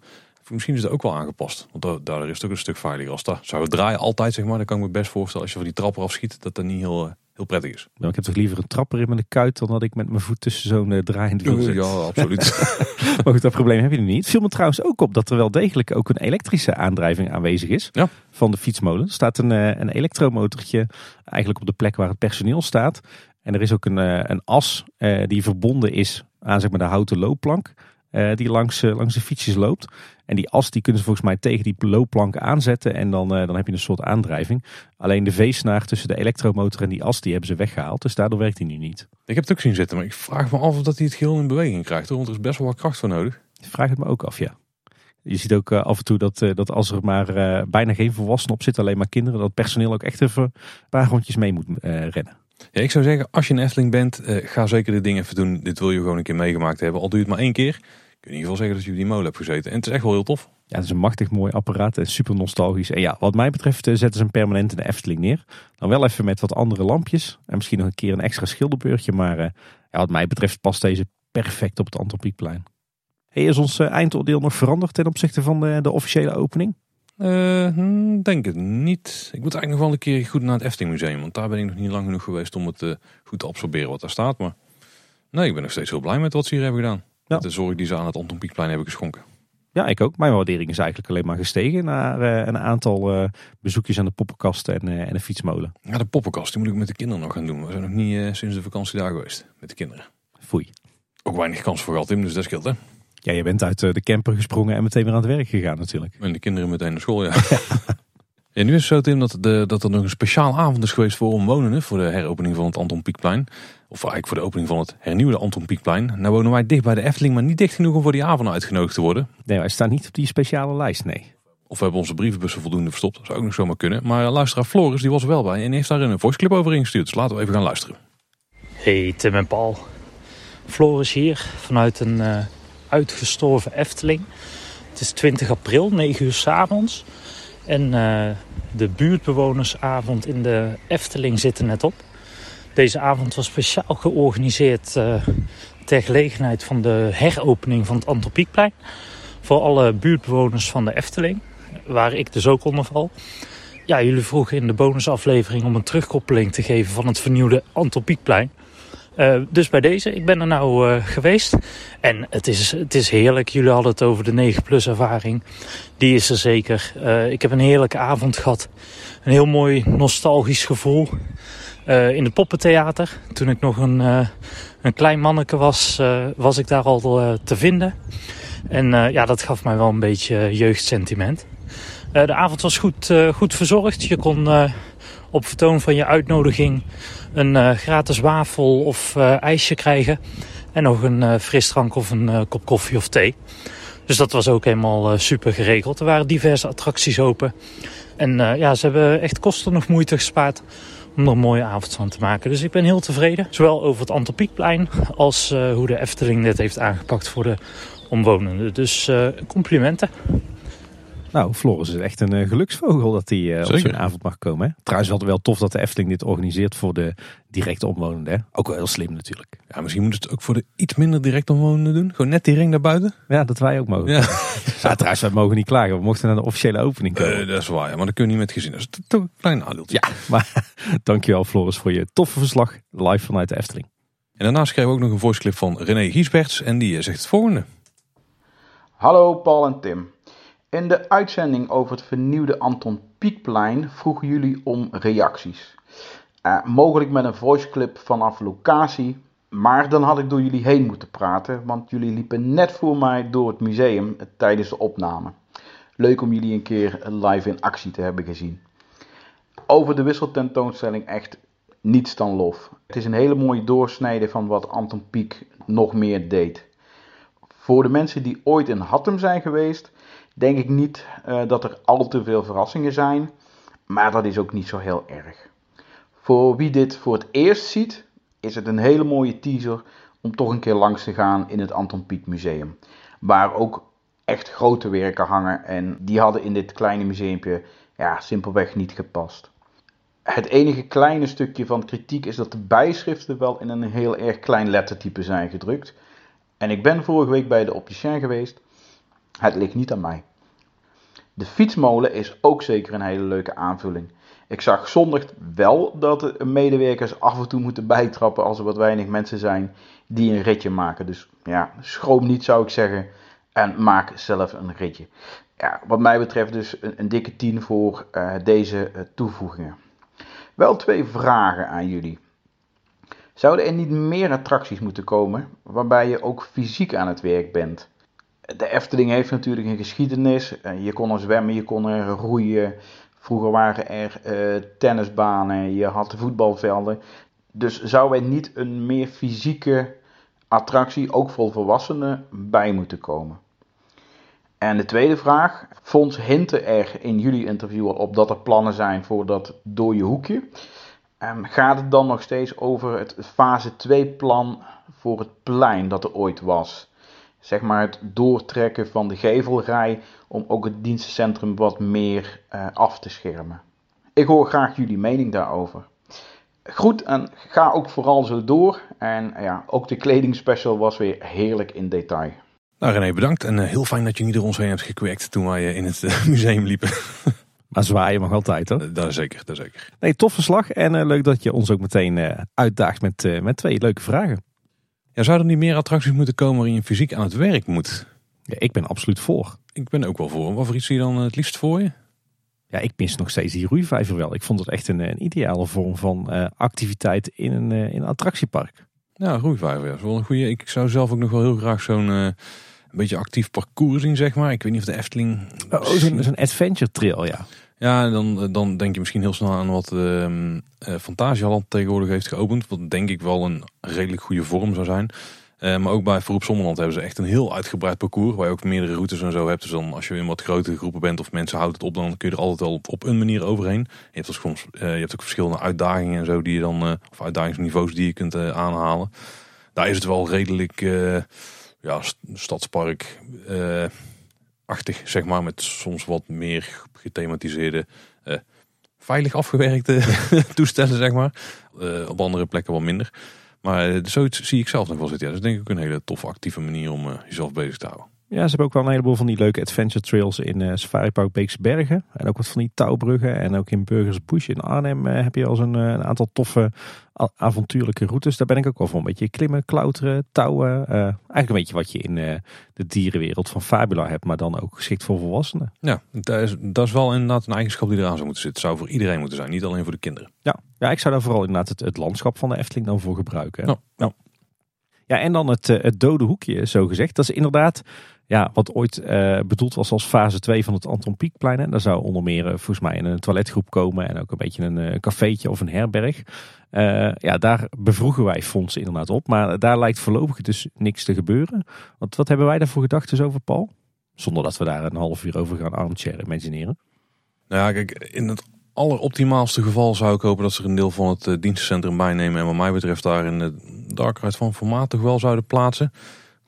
Speaker 1: Misschien is het ook wel aangepast. Want da- daardoor is het ook een stuk veiliger. Als dat zou het draaien altijd, zeg maar, dan kan ik me best voorstellen als je van die trapper afschiet, dat dat niet heel, eh, heel prettig is.
Speaker 2: Nou, ik heb toch liever een trapper in mijn kuit dan dat ik met mijn voet tussen zo'n eh, draaiend wiel zit.
Speaker 1: Ja, absoluut.
Speaker 2: Maar goed, dat probleem heb je nu niet. Het viel me trouwens ook op dat er wel degelijk ook een elektrische aandrijving aanwezig is
Speaker 1: Ja.
Speaker 2: van de fietsmolen. Er staat een, eh, een elektromotortje eigenlijk op de plek waar het personeel staat. En er is ook een, eh, een as die verbonden is aan zeg maar, de houten loopplank eh, die langs, eh, langs de fietsjes loopt. En die as die kunnen ze volgens mij tegen die loopplank aanzetten en dan, eh, dan heb je een soort aandrijving. Alleen de veesnaar tussen de elektromotor en die as die hebben ze weggehaald. Dus daardoor werkt die nu niet.
Speaker 1: ik heb het ook zien zitten, maar ik vraag me af of dat hij het geheel in beweging krijgt. Hoor, want er is best wel wat kracht voor nodig.
Speaker 2: Ik vraag het me ook af, ja. Je ziet ook af en toe dat, dat als er maar bijna geen volwassenen op zitten, alleen maar kinderen, dat personeel ook echt even een paar rondjes mee moet rennen.
Speaker 1: Ja, ik zou zeggen, als je een Efteling bent, ga zeker dit ding even doen. Dit wil je gewoon een keer meegemaakt hebben. Al doe je het maar één keer. Kun je in ieder geval zeggen dat je op die molen hebt gezeten. En het is echt wel heel tof.
Speaker 2: Ja, het is een machtig mooi apparaat en super nostalgisch. En ja, wat mij betreft eh, zetten ze hem permanent in de Efteling neer. Dan wel even met wat andere lampjes en misschien nog een keer een extra schilderbeurtje. Maar eh, ja, wat mij betreft past deze perfect op het Anton Pieckplein. Hey, is ons eh, eindoordeel nog veranderd ten opzichte van de, de officiële opening?
Speaker 1: Eh, hm, denk het niet. Ik moet eigenlijk nog wel een keer goed naar het Efteling Museum. Want daar ben ik nog niet lang genoeg geweest om het goed te absorberen wat daar staat. Maar nee, ik ben nog steeds heel blij met wat ze hier hebben gedaan. Met de zorg die ze aan het Anton Pieckplein hebben geschonken.
Speaker 2: Ja, ik ook. Mijn waardering is eigenlijk alleen maar gestegen naar eh, een aantal eh, bezoekjes aan de poppenkast en, eh, en de fietsmolen.
Speaker 1: Ja, de poppenkast die moet ik met de kinderen nog gaan doen. We zijn nog niet sinds de vakantie daar geweest met de kinderen.
Speaker 2: Foei.
Speaker 1: Ook weinig kans voor gehad, Tim, dus dat scheelt hè.
Speaker 2: Ja, je bent uit de camper gesprongen en meteen weer aan het werk gegaan natuurlijk.
Speaker 1: En de kinderen meteen naar school, ja. Ja, nu is het zo, Tim, dat, de, dat er nog een speciaal avond is geweest voor omwonenden. Voor de heropening van het Anton Pieckplein. Of eigenlijk voor de opening van het hernieuwde Anton Pieckplein. Nou wonen wij dicht bij de Efteling, maar niet dicht genoeg om voor die avond uitgenodigd te worden.
Speaker 2: Nee, wij staan niet op die speciale lijst, nee.
Speaker 1: Of we hebben onze brievenbussen voldoende verstopt. Dat zou ook nog zomaar kunnen. Maar luisteraar Floris, die was er wel bij en heeft daar een voiceclip over ingestuurd. Dus laten we even gaan luisteren.
Speaker 3: Hey Tim en Paul. Floris hier vanuit een eh, uitgestorven Efteling. Het is 20 april, 9 uur s avonds. En eh, de buurtbewonersavond in de Efteling zit er net op. Deze avond was speciaal georganiseerd eh, ter gelegenheid van de heropening van het Anton Pieckplein. Voor alle buurtbewoners van de Efteling, waar ik dus ook onder val. Ja, jullie vroegen in de bonusaflevering om een terugkoppeling te geven van het vernieuwde Anton Pieckplein. Uh, dus bij deze, ik ben er nou uh, geweest. En het is, het is heerlijk. Jullie hadden het over de 9 plus ervaring. Die is er zeker. Uh, ik heb een heerlijke avond gehad. Een heel mooi nostalgisch gevoel. in het poppentheater. Toen ik nog een, een klein manneke was, was ik daar al te vinden. En ja, dat gaf mij wel een beetje jeugdsentiment. de avond was goed, goed verzorgd. Je kon op vertoon van je uitnodiging een uh, gratis wafel of uh, ijsje krijgen. En nog een uh, frisdrank of een kop koffie of thee. Dus dat was ook helemaal super geregeld. Er waren diverse attracties open. En ja, ze hebben echt kosten nog moeite gespaard om er een mooie avond van te maken. Dus ik ben heel tevreden. Zowel over het Antropiekplein als hoe de Efteling dit heeft aangepakt voor de omwonenden. Dus complimenten.
Speaker 2: Nou, Floris is echt een uh, geluksvogel dat hij uh, op zo'n avond mag komen. Hè? Trouwens wel, wel tof dat de Efteling dit organiseert voor de directe omwonenden. Hè? Ook wel heel slim natuurlijk.
Speaker 1: Ja, misschien moet het ook voor de iets minder direct omwonenden doen. Gewoon net die ring daarbuiten.
Speaker 2: Ja, dat wij ook mogen. Ja. ja trouwens, wij mogen niet klagen. We mochten naar de officiële opening komen.
Speaker 1: Uh, dat is waar, ja, maar dat kun je niet met gezin. Dat is toch een klein nadeeltje.
Speaker 2: Ja, maar dankjewel Floris voor je toffe verslag live vanuit de Efteling.
Speaker 1: En daarnaast kregen we ook nog een voiceclip van René Giesberts. En die zegt het volgende.
Speaker 4: Hallo Paul en Tim. In de uitzending over het vernieuwde Anton Pieckplein vroegen jullie om reacties. Uh, mogelijk met een voiceclip vanaf locatie, maar dan had ik door jullie heen moeten praten, want jullie liepen net voor mij door het museum tijdens de opname. Leuk om jullie een keer live in actie te hebben gezien. Over de wisseltentoonstelling echt niets dan lof. Het is een hele mooie doorsnede van wat Anton Pieck nog meer deed. Voor de mensen die ooit in Hattem zijn geweest, denk ik niet uh, dat er al te veel verrassingen zijn, maar dat is ook niet zo heel erg. Voor wie dit voor het eerst ziet, is het een hele mooie teaser om toch een keer langs te gaan in het Anton Pieck Museum. Waar ook echt grote werken hangen en die hadden in dit kleine museumpje ja, simpelweg niet gepast. Het enige kleine stukje van kritiek is dat de bijschriften wel in een heel erg klein lettertype zijn gedrukt. En ik ben vorige week bij de opticien geweest. Het ligt niet aan mij. De fietsmolen is ook zeker een hele leuke aanvulling. Ik zag zondag wel dat de medewerkers af en toe moeten bijtrappen als er wat weinig mensen zijn die een ritje maken. Dus ja, schroom niet zou ik zeggen en maak zelf een ritje. Ja, wat mij betreft dus een, dikke 10 voor uh, deze uh, toevoegingen. Wel twee vragen aan jullie. Zouden er niet meer attracties moeten komen waarbij je ook fysiek aan het werk bent? De Efteling heeft natuurlijk een geschiedenis. Je kon er zwemmen, je kon er roeien. Vroeger waren er uh, tennisbanen, je had voetbalvelden. Dus zou er niet een meer fysieke attractie, ook voor volwassenen, bij moeten komen? En de tweede vraag. Fons hinten er in jullie interview op dat er plannen zijn voor dat dode hoekje. Um, gaat het dan nog steeds over het fase 2 plan voor het plein dat er ooit was? Zeg maar het doortrekken van de gevelrij om ook het dienstencentrum wat meer uh, af te schermen. Ik hoor graag jullie mening daarover. Goed, en ga ook vooral zo door. En ja, ook de kledingspecial was weer heerlijk in detail.
Speaker 1: Nou René, bedankt. En uh, heel fijn dat je niet door ons heen hebt gekwerkt toen wij uh, in het uh, museum liepen.
Speaker 2: Maar zwaaien mag altijd hoor.
Speaker 1: Dat is zeker, dat is zeker.
Speaker 2: Nee, tof verslag. En leuk dat je ons ook meteen uitdaagt met, met twee leuke vragen.
Speaker 1: Ja, zou er niet meer attracties moeten komen waarin je fysiek aan het werk moet?
Speaker 2: Ja, ik ben absoluut voor.
Speaker 1: Ik ben ook wel voor. Wat voor iets zie je dan het liefst voor je?
Speaker 2: Ja, ik mis nog steeds die roeivijver wel. Ik vond het echt een, een ideale vorm van uh, activiteit in een, uh, in een attractiepark.
Speaker 1: Ja, roeivijver ja, is wel een goede. Ik zou zelf ook nog wel heel graag zo'n uh, een beetje actief parcours zien, zeg maar. Ik weet niet of de Efteling...
Speaker 2: Oh, zo'n zo adventure trail, ja.
Speaker 1: Ja, dan, dan denk je misschien heel snel aan wat uh, uh, Fantasieland tegenwoordig heeft geopend. Wat denk ik wel een redelijk goede vorm zou zijn. Uh, maar ook bij Verroep Sommerland hebben ze echt een heel uitgebreid parcours. Waar je ook meerdere routes en zo hebt. Dus dan als je in wat grotere groepen bent of mensen houdt het op. Dan kun je er altijd wel op, op een manier overheen. Je hebt, soms, je hebt ook verschillende uitdagingen en zo. Die je dan, of uitdagingsniveaus die je kunt aanhalen. Daar is het wel redelijk ja, stadspark achtig, zeg maar. Met soms wat meer gethematiseerde, uh, veilig afgewerkte toestellen, zeg maar. Uh, op andere plekken wat minder. Maar uh, zoiets zie ik zelf nog wel zitten. Ja, dat is denk ik een hele toffe, actieve manier om jezelf bezig te houden.
Speaker 2: Ja, ze hebben ook wel een heleboel van die leuke adventure trails in uh, Safari Park Beekse Bergen. En ook wat van die touwbruggen. En ook in Burgers Bush in Arnhem uh, heb je al zo'n uh, een aantal toffe avontuurlijke routes. Daar ben ik ook wel voor. Een beetje klimmen, klauteren, touwen. eigenlijk een beetje wat je in de dierenwereld van Fabula hebt. Maar dan ook geschikt voor volwassenen.
Speaker 1: Ja, dat is, dat is wel inderdaad een eigenschap die eraan zou moeten zitten. Het zou voor iedereen moeten zijn. Niet alleen voor de kinderen.
Speaker 2: Ja, ja ik zou daar vooral inderdaad het, het landschap van de Efteling dan voor gebruiken. Ja, en dan het, het dode hoekje, zo gezegd. Dat is inderdaad ja, wat ooit uh, bedoeld was als fase 2 van het Anton Pieckplein. En daar zou onder meer uh, volgens mij een toiletgroep komen en ook een beetje een uh, cafeetje of een herberg. ja, daar bevroegen wij fondsen inderdaad op. Maar daar lijkt voorlopig dus niks te gebeuren. Want wat hebben wij daarvoor gedacht dus over Paul? Zonder dat we daar een half uur over gaan armchair imagineren.
Speaker 1: Nou ja, kijk, in het alleroptimaalste geval zou ik hopen dat ze er een deel van het dienstencentrum bijnemen. En wat mij betreft daar in de dark ride van formaat toch wel zouden plaatsen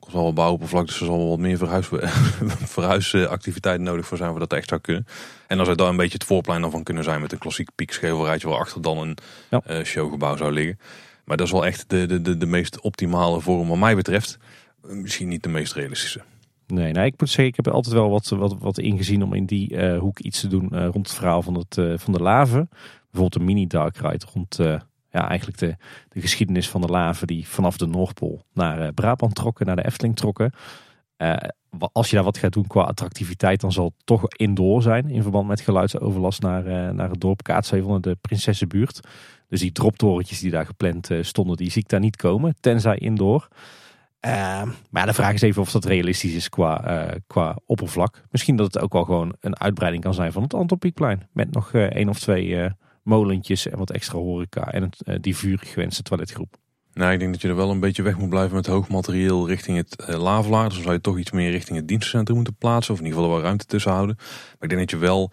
Speaker 1: kost wel bouwoppervlak, dus er zal wel wat meer verhuis, verhuisactiviteit nodig voor zijn voor dat echt zou kunnen. En dan zou daar een beetje het voorplein dan van kunnen zijn met een klassiek piekschevelrijtje achter dan een ja. uh, showgebouw zou liggen. Maar dat is wel echt de, de, de, de meest optimale vorm wat mij betreft. Misschien niet de meest realistische.
Speaker 2: Nee, nou, ik moet zeggen, ik heb altijd wel wat, wat, wat ingezien om in die uh, hoek iets te doen uh, rond het verhaal van, het, van de laven. Bijvoorbeeld een mini dark ride rond ja, eigenlijk de, de geschiedenis van de laven die vanaf de Noordpool naar uh, Brabant trokken, naar de Efteling trokken. Uh, als je daar wat gaat doen qua attractiviteit, dan zal het toch indoor zijn in verband met geluidsoverlast naar, uh, naar het dorp Kaatsheuvel, de Prinsessenbuurt. Dus die droptorentjes die daar gepland stonden, die zie ik daar niet komen, tenzij indoor. maar de vraag is even of dat realistisch is qua, qua oppervlak. Misschien dat het ook wel gewoon een uitbreiding kan zijn van het Anton Met nog één of twee molentjes en wat extra horeca en het, uh, die vurig gewenste toiletgroep.
Speaker 1: Nou, ik denk dat je er wel een beetje weg moet blijven met hoog materieel richting het uh, lavelaar. Dus dan zou je toch iets meer richting het dienstencentrum moeten plaatsen. Of in ieder geval er wel ruimte tussen houden. Maar ik denk dat je wel,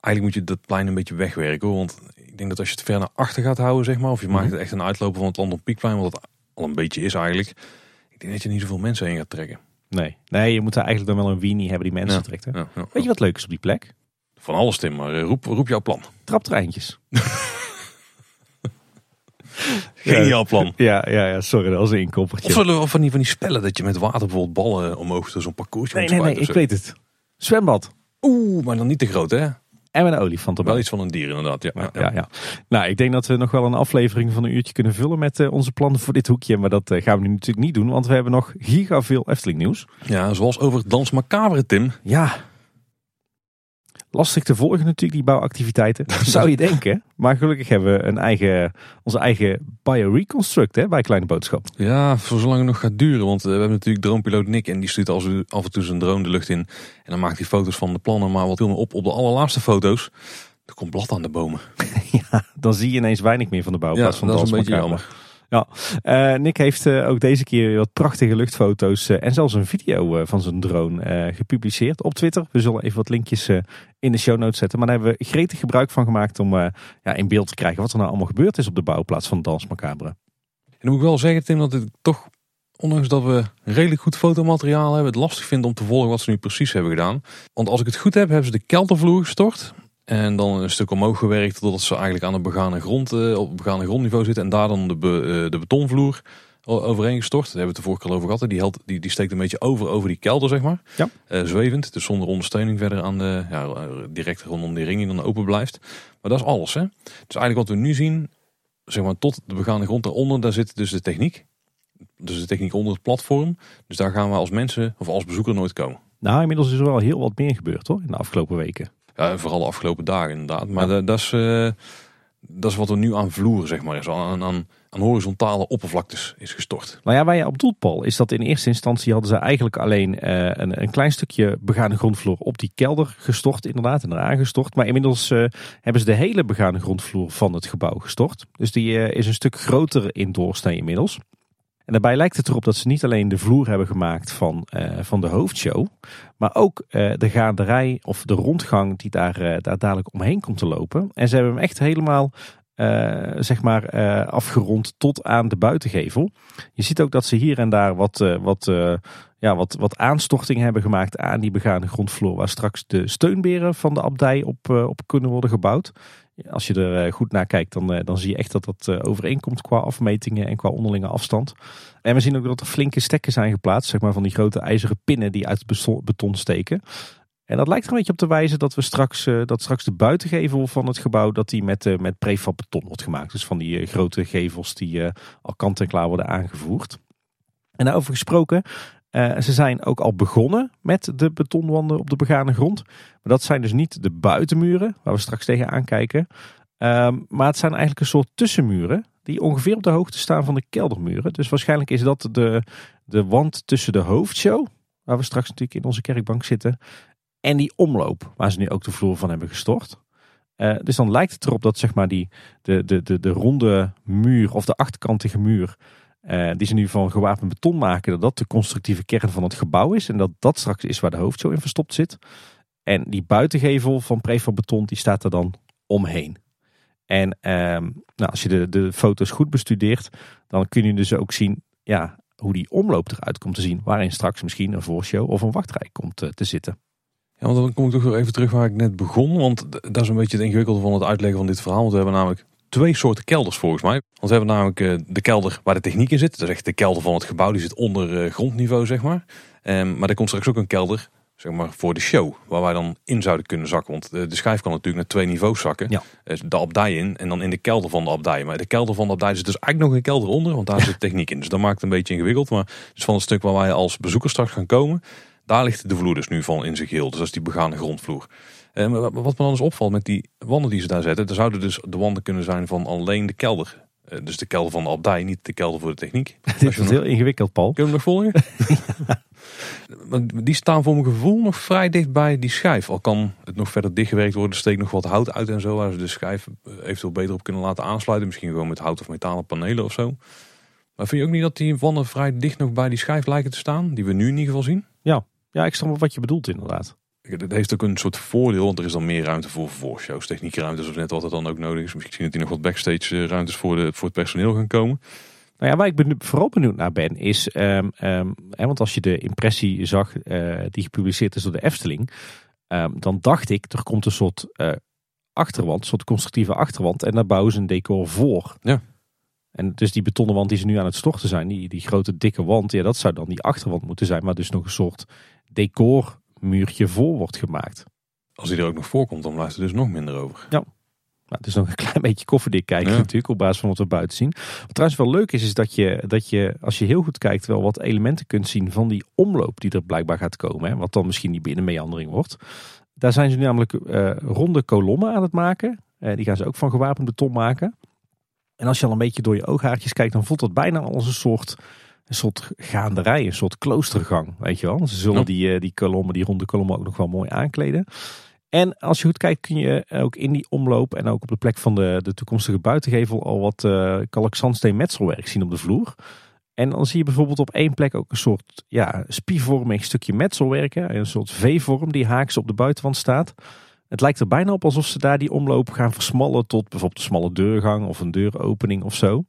Speaker 1: eigenlijk moet je dat plein een beetje wegwerken. Hoor. Want ik denk dat als je het ver naar achter gaat houden, zeg maar. Of je maakt mhm. het echt een uitlopen van het land op Piekplein. Wat het al een beetje is eigenlijk. Ik denk dat je niet zoveel mensen heen gaat trekken.
Speaker 2: Nee, nee je moet daar eigenlijk dan wel een weenie hebben die mensen trekt. Hè? Ja, ja, Weet je wat leuk is op die plek?
Speaker 1: Van alles Tim, maar eh, roep, roep jouw plan.
Speaker 2: Traptreintjes.
Speaker 1: Geniaal plan.
Speaker 2: Ja, ja, ja, sorry, dat was een inkoppertje.
Speaker 1: Of, zullen we- of van die, van die spellen dat je met water bijvoorbeeld ballen omhoog zo'n parcoursje
Speaker 2: Nee, nee, nee, ik weet het. Zwembad.
Speaker 1: Oeh, maar dan niet te groot hè?
Speaker 2: En met een olifant erbij.
Speaker 1: Wel iets van een dier inderdaad. Ja, ja,
Speaker 2: Ja, ja. Nou, ik denk dat we nog wel een aflevering van een uurtje kunnen vullen met eh, onze plannen voor dit hoekje. Maar dat eh, gaan we nu natuurlijk niet doen, want we hebben nog giga veel Efteling nieuws.
Speaker 1: Ja, zoals over Dans Macabre, Tim.
Speaker 2: Ja, lastig te volgen natuurlijk, die bouwactiviteiten. Zou je denken. Maar gelukkig hebben we een eigen, onze eigen bioreconstruct hè, bij Kleine Boodschap.
Speaker 1: Ja, voor zolang het nog gaat duren. Want eh, we hebben natuurlijk dronepiloot Nick en die stuurt als af en toe zijn drone de lucht in. En dan maakt hij foto's van de plannen, maar wat viel me op op de allerlaatste foto's. Er komt blad aan de bomen.
Speaker 2: ja, dan zie je ineens weinig meer van de
Speaker 1: Ja,
Speaker 2: bouwplaats van
Speaker 1: dat is een beetje jammer.
Speaker 2: Ja, eh, Nick heeft eh, ook deze keer wat prachtige luchtfoto's eh, en zelfs een video van zijn drone gepubliceerd op Twitter. We zullen even wat linkjes in de show notes zetten. Maar daar hebben we gretig gebruik van gemaakt om ja, in beeld te krijgen wat er nou allemaal gebeurd is op de bouwplaats van Dans Macabre.
Speaker 1: En dan moet ik wel zeggen, Tim, dat ik toch, ondanks dat we redelijk goed fotomateriaal hebben, het lastig vind om te volgen wat ze nu precies hebben gedaan. Want als ik het goed heb, hebben ze de keldervloer gestort. En dan een stuk omhoog gewerkt totdat ze eigenlijk aan de begane grond, eh, op begane grondniveau zitten. En daar dan de, be- eh, de betonvloer overheen gestort. Daar hebben we het de vorige keer over gehad. Die, held, die, die steekt een beetje over over die kelder, zeg maar.
Speaker 2: Ja.
Speaker 1: Eh, zwevend, dus zonder ondersteuning verder aan de, ja, direct rondom die ring die dan open blijft. Maar dat is alles, hè. Dus eigenlijk wat we nu zien, zeg maar tot de begane grond daaronder, daar zit dus de techniek. Dus de techniek onder het platform. Dus daar gaan we als mensen of als bezoeker nooit komen.
Speaker 2: Nou, inmiddels is er wel heel wat meer gebeurd hoor, in de afgelopen weken.
Speaker 1: Ja, vooral de afgelopen dagen inderdaad. Maar
Speaker 2: Ja.
Speaker 1: dat, is, eh, dat is wat er nu aan vloer, zeg maar, is. Aan, aan, aan horizontale oppervlaktes is gestort.
Speaker 2: Nou ja, waar je op doelt, Paul, is dat in eerste instantie hadden ze eigenlijk alleen eh, een, een klein stukje begane grondvloer op die kelder gestort, inderdaad, en eraan gestort. Maar inmiddels eh, hebben ze de hele begane grondvloer van het gebouw gestort. Dus die is een stuk groter in doorsnee inmiddels. En daarbij lijkt het erop dat ze niet alleen de vloer hebben gemaakt van, eh, van de hoofdshow, maar ook eh, de gaanderij of de rondgang die daar, eh, daar dadelijk omheen komt te lopen. En ze hebben hem echt helemaal zeg maar, afgerond tot aan de buitengevel. Je ziet ook dat ze hier en daar wat, eh, wat, ja, wat, wat aanstorting hebben gemaakt aan die begane grondvloer. Waar straks de steunberen van de abdij op, op kunnen worden gebouwd. Als je er eh, goed naar kijkt, dan, eh, dan zie je echt dat dat eh, overeenkomt qua afmetingen en qua onderlinge afstand. En we zien ook dat er flinke stekken zijn geplaatst, zeg maar van die grote ijzeren pinnen die uit het beton steken. En dat lijkt er een beetje op te wijzen dat we straks, dat straks de buitengevel van het gebouw dat die met, met prefab beton wordt gemaakt. Dus van die grote gevels die al kant en klaar worden aangevoerd. En daarover gesproken, eh, ze zijn ook al begonnen met de betonwanden op de begane grond. Maar dat zijn dus niet de buitenmuren, waar we straks tegenaan kijken. Ehm, maar het zijn eigenlijk een soort tussenmuren die ongeveer op de hoogte staan van de keldermuren. Dus waarschijnlijk is dat de, de wand tussen de hoofdshow, waar we straks natuurlijk in onze kerkbank zitten, en die omloop, waar ze nu ook de vloer van hebben gestort. Eh, dus dan lijkt het erop dat zeg maar die, de, de, de, de ronde muur of de achterkantige muur, eh, die ze nu van gewapend beton maken, dat dat de constructieve kern van het gebouw is. En dat dat straks is waar de hoofdshow in verstopt zit. En die buitengevel van prefab beton, die staat er dan omheen. En ehm, nou, als je de, de foto's goed bestudeert, dan kun je dus ook zien ja, hoe die omloop eruit komt te zien. Waarin straks misschien een voorshow of een wachtrij komt eh, te zitten.
Speaker 1: Ja, want dan kom ik toch weer even terug waar ik net begon. Want dat is een beetje het ingewikkelde van het uitleggen van dit verhaal. Want we hebben namelijk twee soorten kelders volgens mij. Want we hebben namelijk eh, de kelder waar de techniek in zit. Dat is echt de kelder van het gebouw. Die zit onder eh, grondniveau, zeg maar. Ehm, maar er komt straks ook een kelder, zeg maar, voor de show. Waar wij dan in zouden kunnen zakken. Want eh, de schijf kan natuurlijk naar twee niveaus zakken.
Speaker 2: Ja.
Speaker 1: De abdij in en dan in de kelder van de abdij. Maar de kelder van de abdij zit dus eigenlijk nog een kelder onder. Want daar zit techniek in. Dus dat maakt het een beetje ingewikkeld. Maar dus van het stuk waar wij als bezoekers straks gaan komen. Daar ligt de vloer dus nu van in zijn geheel. Dus dat is die begane grondvloer. Eh, maar wat me dan eens opvalt met die wanden die ze daar zetten. Er zouden dus de wanden kunnen zijn van alleen de kelder. Eh, dus de kelder van de abdij, niet de kelder voor de techniek.
Speaker 2: Dit is heel ingewikkeld, Paul.
Speaker 1: Kun je hem nog volgen? Die staan voor mijn gevoel nog vrij dicht bij die schijf. Al kan het nog verder dichtgewerkt worden. Steekt nog wat hout uit en zo. Waar ze de schijf eh, eventueel beter op kunnen laten aansluiten. Misschien gewoon met hout of metalen panelen of zo. Maar vind je ook niet dat die wanden vrij dicht nog bij die schijf lijken te staan? Die we nu in ieder geval zien?
Speaker 2: Ja, ik snap wat je bedoelt inderdaad.
Speaker 1: Het heeft ook een soort voordeel, want er is dan meer ruimte voor voorshows, techniekruimtes of net wat er dan ook nodig is. Misschien dat hier nog wat backstage eh, ruimtes voor, de, voor het personeel gaan komen.
Speaker 2: Nou ja, waar ik benu- vooral benieuwd naar ben, is. ehm, hè, want als je de impressie zag eh, die gepubliceerd is door de Efteling. ehm, dan dacht ik, er komt een soort eh, achterwand, een soort constructieve achterwand. En daar bouwen ze een decor voor.
Speaker 1: Ja.
Speaker 2: En dus die betonnen wand die ze nu aan het storten zijn, die, die grote dikke wand, ja, dat zou dan die achterwand moeten zijn, maar dus nog een soort decormuurtje voor wordt gemaakt.
Speaker 1: Als die er ook nog voorkomt, dan blijft er dus nog minder over.
Speaker 2: Nou, het is nog een klein beetje koffiedik kijken
Speaker 1: Ja.
Speaker 2: natuurlijk, op basis van wat we buiten zien. Wat trouwens wel leuk is, is dat je, dat je, als je heel goed kijkt, wel wat elementen kunt zien van die omloop die er blijkbaar gaat komen. Hè, wat dan misschien die binnenmeandering wordt. Daar zijn ze nu namelijk eh, ronde kolommen aan het maken. Eh, die gaan ze ook van gewapend beton maken. En als je al een beetje door je ooghaartjes kijkt, dan voelt dat bijna als een soort, een soort gaanderij, een soort kloostergang. Weet je wel? Ze zullen die, eh, die kolommen, die ronde kolommen ook nog wel mooi aankleden. En als je goed kijkt kun je ook in die omloop en ook op de plek van de, de toekomstige buitengevel al wat uh, kalkzandsteen metselwerk zien op de vloer. En dan zie je bijvoorbeeld op één plek ook een soort ja, spievormig stukje metselwerk. hè, Een soort V-vorm die haaks op de buitenwand staat. Het lijkt er bijna op alsof ze daar die omloop gaan versmallen tot bijvoorbeeld een smalle deurgang of een deuropening of zo.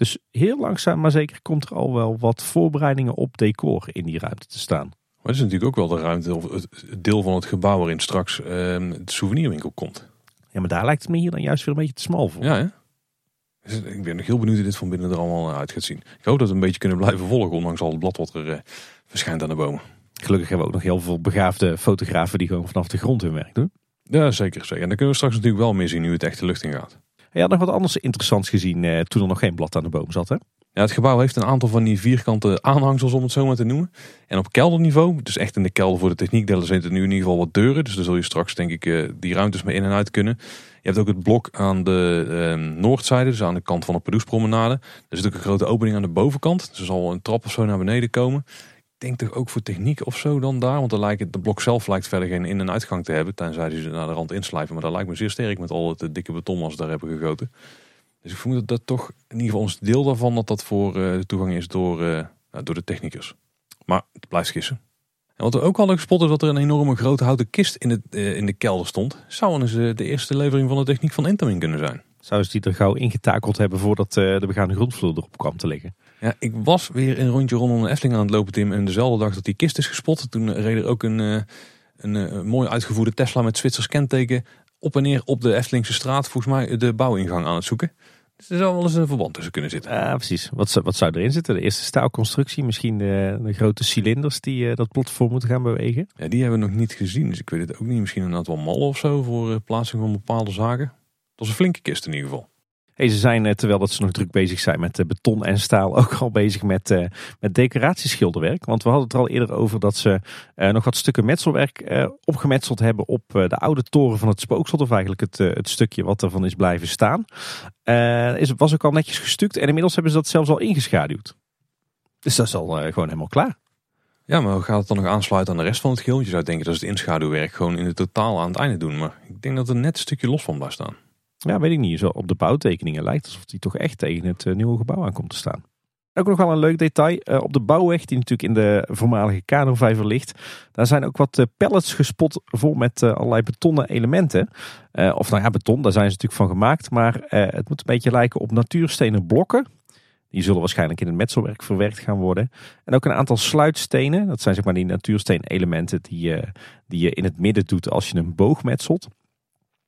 Speaker 2: Dus heel langzaam maar zeker komt er al wel wat voorbereidingen op decor in die ruimte te staan.
Speaker 1: Maar het is natuurlijk ook wel de ruimte, of het deel van het gebouw waarin straks ehm de souvenirwinkel komt.
Speaker 2: Ja, maar daar lijkt het me hier dan juist weer een beetje te smal voor.
Speaker 1: Ja, hè? Dus ik ben nog heel benieuwd hoe dit van binnen er allemaal uit gaat zien. Ik hoop dat we een beetje kunnen blijven volgen, ondanks al het blad wat er eh, verschijnt aan de bomen.
Speaker 2: Gelukkig hebben we ook nog heel veel begaafde fotografen die gewoon vanaf de grond hun werk doen.
Speaker 1: Ja, zeker. zeker. En dan kunnen we straks natuurlijk wel meer zien nu het echt de lucht in gaat.
Speaker 2: Je had nog wat anders interessants gezien eh, toen er nog geen blad aan de boom zat, hè?
Speaker 1: Ja, het gebouw heeft een aantal van die vierkante aanhangsels, om het zo maar te noemen. En op kelderniveau, dus echt in de kelder voor de techniekdelen, zitten nu in ieder geval wat deuren. Dus daar zul je straks, denk ik, eh, die ruimtes mee in en uit kunnen. Je hebt ook het blok aan de eh, noordzijde, dus aan de kant van de Pardoespromenade. Er zit ook een grote opening aan de bovenkant. Dus er zal een trap of zo naar beneden komen. Denk toch ook voor techniek of zo dan daar. Want dan lijkt het, de blok zelf lijkt verder geen in- en uitgang te hebben. Tenzij ze naar de rand inslijven. Maar dat lijkt me zeer sterk met al het dikke beton als ze daar hebben gegoten. Dus ik vermoed dat dat toch in ieder geval ons deel daarvan dat dat voor eh, de toegang is door, eh, nou, door de technicus. Maar het blijft gissen. En wat we ook hadden gespot is dat er een enorme grote houten kist in, het, eh, in de kelder stond. Zou eh, de eerste levering van de techniek van Intamin kunnen zijn.
Speaker 2: Zou ze die er gauw ingetakeld hebben voordat de begane grondvloer erop kwam te liggen?
Speaker 1: Ja, ik was weer een rondje rondom de Efteling aan het lopen, Tim. En dezelfde dag dat die kist is gespot, toen reed er ook een, eh, een, eh, mooi uitgevoerde Tesla met Zwitsers kenteken op en neer op de Eftelingse straat. Volgens mij de bouwingang aan het zoeken. Dus er zou wel eens een verband tussen kunnen zitten.
Speaker 2: Ja, precies. Wat, zou- wat zou erin zitten? De eerste staalconstructie, misschien de, de grote cilinders die eh, dat platform moeten gaan bewegen.
Speaker 1: Ja, die hebben we nog niet gezien, dus ik weet het ook niet. Misschien een aantal mallen of zo voor eh, plaatsing van bepaalde zaken. Dat is een flinke kist in ieder geval.
Speaker 2: Hey, ze zijn, eh, terwijl dat ze nog druk bezig zijn met eh, beton en staal, ook al bezig met, eh, met decoratieschilderwerk. Want we hadden het er al eerder over dat ze nog wat stukken metselwerk opgemetseld hebben op de oude toren van het spookslot. Of eigenlijk het, het stukje wat ervan is blijven staan. Is, was ook al netjes gestuukt en inmiddels hebben ze dat zelfs al ingeschaduwd. Dus dat is al gewoon helemaal klaar.
Speaker 1: Ja, maar hoe gaat het dan nog aansluiten aan de rest van het geheel? Je zou denken dat ze het inschaduwwerk gewoon in het totaal aan het einde doen. Maar ik denk dat er net een stukje los van blijft staan.
Speaker 2: Ja, weet ik niet. Zo op de bouwtekeningen lijkt alsof die toch echt tegen het eh, nieuwe gebouw aankomt te staan. Ook nog wel een leuk detail. eh, op de bouwweg, die natuurlijk in de voormalige kanovijver ligt. Daar zijn ook wat eh, pallets gespot vol met allerlei betonnen elementen. Of nou ja, beton, daar zijn ze natuurlijk van gemaakt. Maar het moet een beetje lijken op natuurstenen blokken. Die zullen waarschijnlijk in het metselwerk verwerkt gaan worden. En ook een aantal sluitstenen. Dat zijn zeg maar die natuursteen elementen die, die je in het midden doet als je een boog metselt.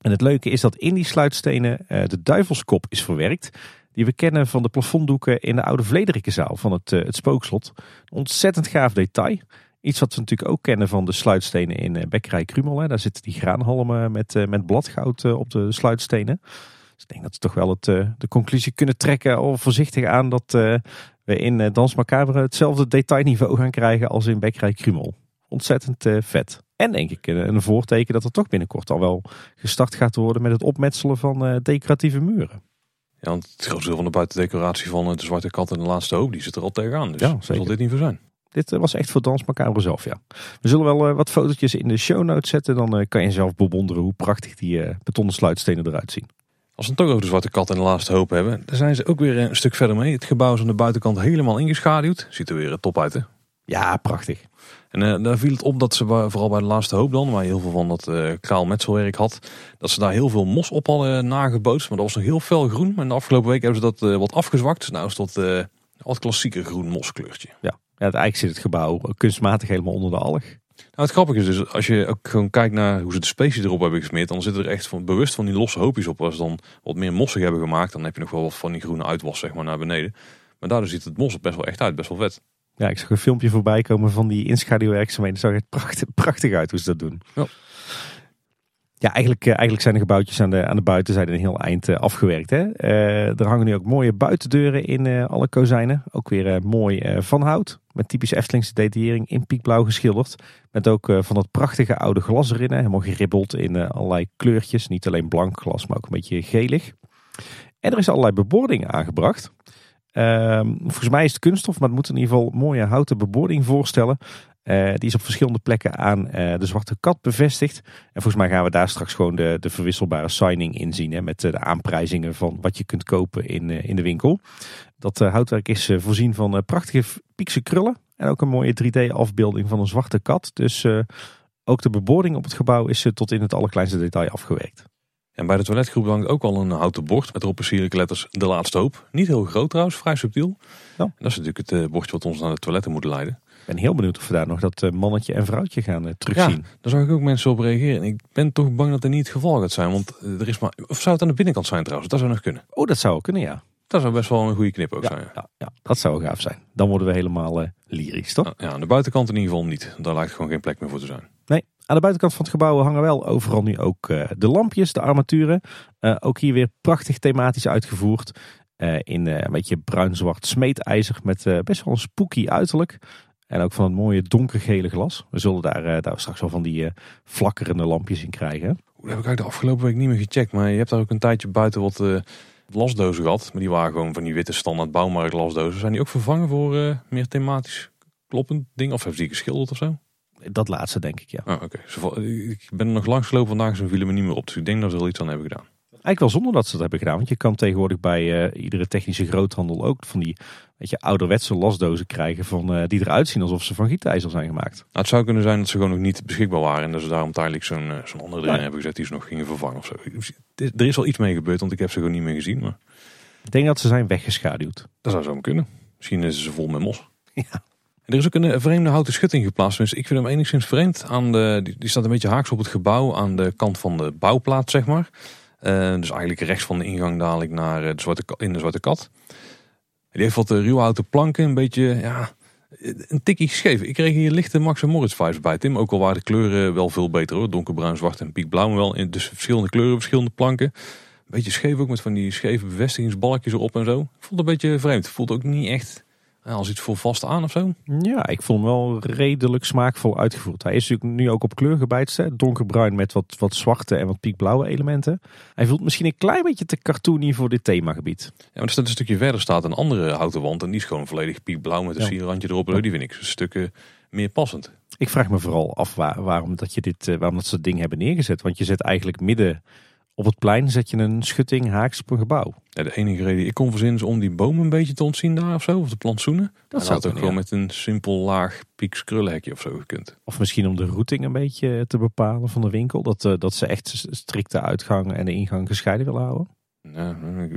Speaker 2: En het leuke is dat in die sluitstenen eh, de duivelskop is verwerkt. Die we kennen van de plafonddoeken in de oude Vlederikenzaal van het, eh, het spookslot. Ontzettend gaaf detail. Iets wat we natuurlijk ook kennen van de sluitstenen in eh, Bekkerij Krumel. Hè. Daar zitten die graanhalmen met, met bladgoud op de sluitstenen. Dus ik denk dat we toch wel het, de conclusie kunnen trekken, al voorzichtig aan, dat we in Dans Macabre hetzelfde detailniveau gaan krijgen als in Bekkerij Krumel. Ontzettend vet. En denk ik een, een voorteken dat er toch binnenkort al wel gestart gaat worden met het opmetselen van eh, decoratieve muren.
Speaker 1: Ja, want het grootste deel van de buitendecoratie van eh, de Zwarte Kat en de Laatste Hoop, die zit er al tegenaan. Dus
Speaker 2: Ja,
Speaker 1: daar zal
Speaker 2: zeker.
Speaker 1: dit niet voor zijn.
Speaker 2: Dit eh, was echt voor Dans Macabre zelf, ja. We zullen wel eh, wat fotootjes in de show notes zetten. Dan eh, kan je zelf bewonderen hoe prachtig die eh, betonnen sluitstenen eruit zien.
Speaker 1: Als we het toch over de Zwarte Kat en de Laatste Hoop hebben, daar zijn ze ook weer een stuk verder mee. Het gebouw is aan de buitenkant helemaal ingeschaduwd. Ziet er weer eh, top uit, hè?
Speaker 2: Ja, prachtig.
Speaker 1: En eh, daar viel het op dat ze vooral bij de laatste hoop dan, waar je heel veel van dat eh kraal metselwerk had, dat ze daar heel veel mos op hadden nagebootst. Maar dat was nog heel fel groen. Maar in de afgelopen week hebben ze dat eh, wat afgezwakt. Dus nou is dat eh wat klassieker groen moskleurtje.
Speaker 2: Ja, ja het, eigenlijk zit het gebouw kunstmatig helemaal onder de alg.
Speaker 1: Nou, het grappige is dus, als je ook gewoon kijkt naar hoe ze de specie erop hebben gesmeerd, dan zitten er echt van, bewust van die losse hoopjes op. Als ze dan wat meer mossig hebben gemaakt, dan heb je nog wel wat van die groene uitwas zeg maar naar beneden. Maar daardoor ziet het mos er best wel echt uit, best wel vet.
Speaker 2: Ja, ik zag een filmpje voorbij komen van die inschaduwwerkzaamheden. Het zag er prachtig, prachtig uit hoe ze dat doen.
Speaker 1: Ja.
Speaker 2: Ja, eigenlijk, eh, eigenlijk zijn de gebouwtjes aan de, aan de buitenzijde een heel eind eh, afgewerkt. Hè? Eh, er hangen nu ook mooie buitendeuren in alle kozijnen. Ook weer mooi van hout. Met typische Eftelingse detaillering in piekblauw geschilderd. Met ook van dat prachtige oude glas erin. Hè? Helemaal geribbeld in allerlei kleurtjes. Niet alleen blank glas, maar ook een beetje gelig. En er is allerlei bebording aangebracht. Ehm, volgens mij is het kunststof, maar het moet in ieder geval mooie houten bebording voorstellen. Eh, die is op verschillende plekken aan eh, de Zwarte Kat bevestigd. En volgens mij gaan we daar straks gewoon de, de verwisselbare signing in zien. Hè, met eh, de aanprijzingen van wat je kunt kopen in, in de winkel. Dat houtwerk is voorzien van prachtige piekse krullen. En ook een mooie 3D-afbeelding van een zwarte kat. Dus ook de bebording op het gebouw is tot in het allerkleinste detail afgewerkt.
Speaker 1: En bij de toiletgroep hangt ook al een houten bord met erop sierlijke letters de laatste hoop. Niet heel groot trouwens, vrij subtiel.
Speaker 2: Ja.
Speaker 1: En dat is natuurlijk het eh, bordje wat ons naar de toiletten moet leiden.
Speaker 2: Ik ben heel benieuwd of we daar nog dat eh, mannetje en vrouwtje gaan eh, terugzien.
Speaker 1: Daar zag ik ook mensen op reageren. En ik ben toch bang dat dat niet het geval gaat zijn. Want er is maar. Of zou het aan de binnenkant zijn trouwens? Dat zou nog kunnen.
Speaker 2: Oh, dat zou ook kunnen, ja.
Speaker 1: Dat zou best wel een goede knip ook
Speaker 2: Ja,
Speaker 1: zijn.
Speaker 2: ja, ja, dat zou gaaf zijn. Dan worden we helemaal lyrisch, toch?
Speaker 1: Ja, aan de buitenkant in ieder geval niet. Daar lijkt gewoon geen plek meer voor te zijn.
Speaker 2: Aan de buitenkant van het gebouw hangen wel overal nu ook eh, de lampjes, de armaturen. Eh, ook hier weer prachtig thematisch uitgevoerd. Eh, in een beetje bruin-zwart smeedijzer met best wel een spooky uiterlijk. En ook van het mooie donkergele glas. We zullen daar, daar straks wel van die flakkerende lampjes in krijgen.
Speaker 1: Dat heb ik eigenlijk de afgelopen week niet meer gecheckt. Maar je hebt daar ook een tijdje buiten wat lasdozen gehad. Maar die waren gewoon van die witte standaard bouwmarkt lasdozen. Zijn die ook vervangen voor meer thematisch kloppend ding? Of heeft die geschilderd of zo?
Speaker 2: Dat laatste denk ik, ja.
Speaker 1: Oh, oké. Val- Ik ben er nog langs gelopen vandaag. Ze vielen me niet meer op. Dus ik denk dat ze er wel iets aan hebben gedaan.
Speaker 2: Eigenlijk wel zonder dat ze dat hebben gedaan. Want je kan tegenwoordig bij eh, iedere technische groothandel ook van die weet je, ouderwetse lasdozen krijgen. Van, eh, die eruit zien alsof ze van gietijzer zijn gemaakt.
Speaker 1: Nou, het zou kunnen zijn dat ze gewoon nog niet beschikbaar waren. En dat ze daarom tijdelijk zo'n eh, zo'n andere erin
Speaker 2: Ja.
Speaker 1: hebben gezet die ze nog gingen vervangen of zo. Er is al iets mee gebeurd, want ik heb ze gewoon niet meer gezien. Maar
Speaker 2: Ik denk dat ze zijn weggeschaduwd.
Speaker 1: dat zou zo kunnen. Misschien is ze vol met mos.
Speaker 2: Ja.
Speaker 1: Er is ook een eh, vreemde houten schutting geplaatst. Dus ik vind hem enigszins vreemd. Aan de, die, staat een beetje haaks op het gebouw aan de kant van de bouwplaat, zeg maar. Eh, dus eigenlijk rechts van de ingang dadelijk naar eh, de zwarte, in de Zwarte Kat. Die heeft wat ruwe houten planken, een beetje, ja, een tikkie scheef. Ik kreeg hier lichte Max en Moritz vibes bij, Tim. Ook al waren de kleuren wel veel beter hoor. Donkerbruin, zwart en piekblauw. Wel in dus verschillende kleuren, verschillende planken. Een beetje scheef ook met van die scheve bevestigingsbalkjes erop en zo. Ik vond het een beetje vreemd. Voelt ook niet echt als iets voor vast aan of zo.
Speaker 2: Ja, ik vond hem wel redelijk smaakvol uitgevoerd. Hij is natuurlijk nu ook op kleur gebijtst. hè. Donkerbruin met wat, wat zwarte en wat piekblauwe elementen. Hij voelt misschien een klein beetje te cartoony voor dit themagebied.
Speaker 1: Ja, maar er staat een stukje verder staat een andere houten wand. En die is gewoon volledig piekblauw met een
Speaker 2: Ja.
Speaker 1: sierrandje erop. Die vind ik een stukje meer passend.
Speaker 2: Ik vraag me vooral af waar- waarom, dat je dit, eh, waarom dat ze dat ding hebben neergezet. Want je zet eigenlijk midden op het plein zet je een schutting haaks op een gebouw.
Speaker 1: Ja, de enige reden die ik kon verzinnen is om die bomen een beetje te ontzien daar of zo. Of de plantsoenen. Dat
Speaker 2: zou
Speaker 1: ook gewoon
Speaker 2: ja.
Speaker 1: met een simpel laag pieks krullenhekje of zo gekund.
Speaker 2: Of misschien om de routing een beetje te bepalen van de winkel. Dat, eh, dat ze echt strikte uitgang en de ingang gescheiden willen houden.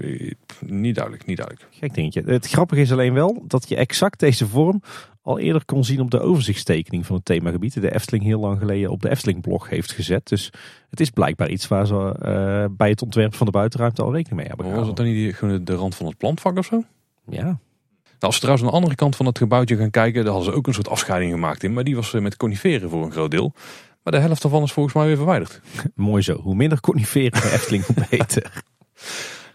Speaker 1: Ik- niet duidelijk, niet duidelijk.
Speaker 2: Gek dingetje. Het grappige is alleen wel dat je exact deze vorm al eerder kon zien op de overzichtstekening van het themagebied. Die De Efteling heel lang geleden op de Efteling blog heeft gezet. Dus het is blijkbaar iets waar ze eh, bij het ontwerp van de buitenruimte al rekening mee hebben
Speaker 1: Maar was het
Speaker 2: gehouden.
Speaker 1: dan niet die- gewoon de rand van het plantvak of zo?
Speaker 2: Ja,
Speaker 1: Nou, als we trouwens aan de andere kant van het gebouwtje gaan kijken, daar hadden ze ook een soort afscheiding gemaakt in. Maar die was eh, met coniferen voor een groot deel. Maar de helft daarvan is volgens mij weer verwijderd.
Speaker 2: mooi zo. Hoe minder coniferen de Efteling, hoe beter.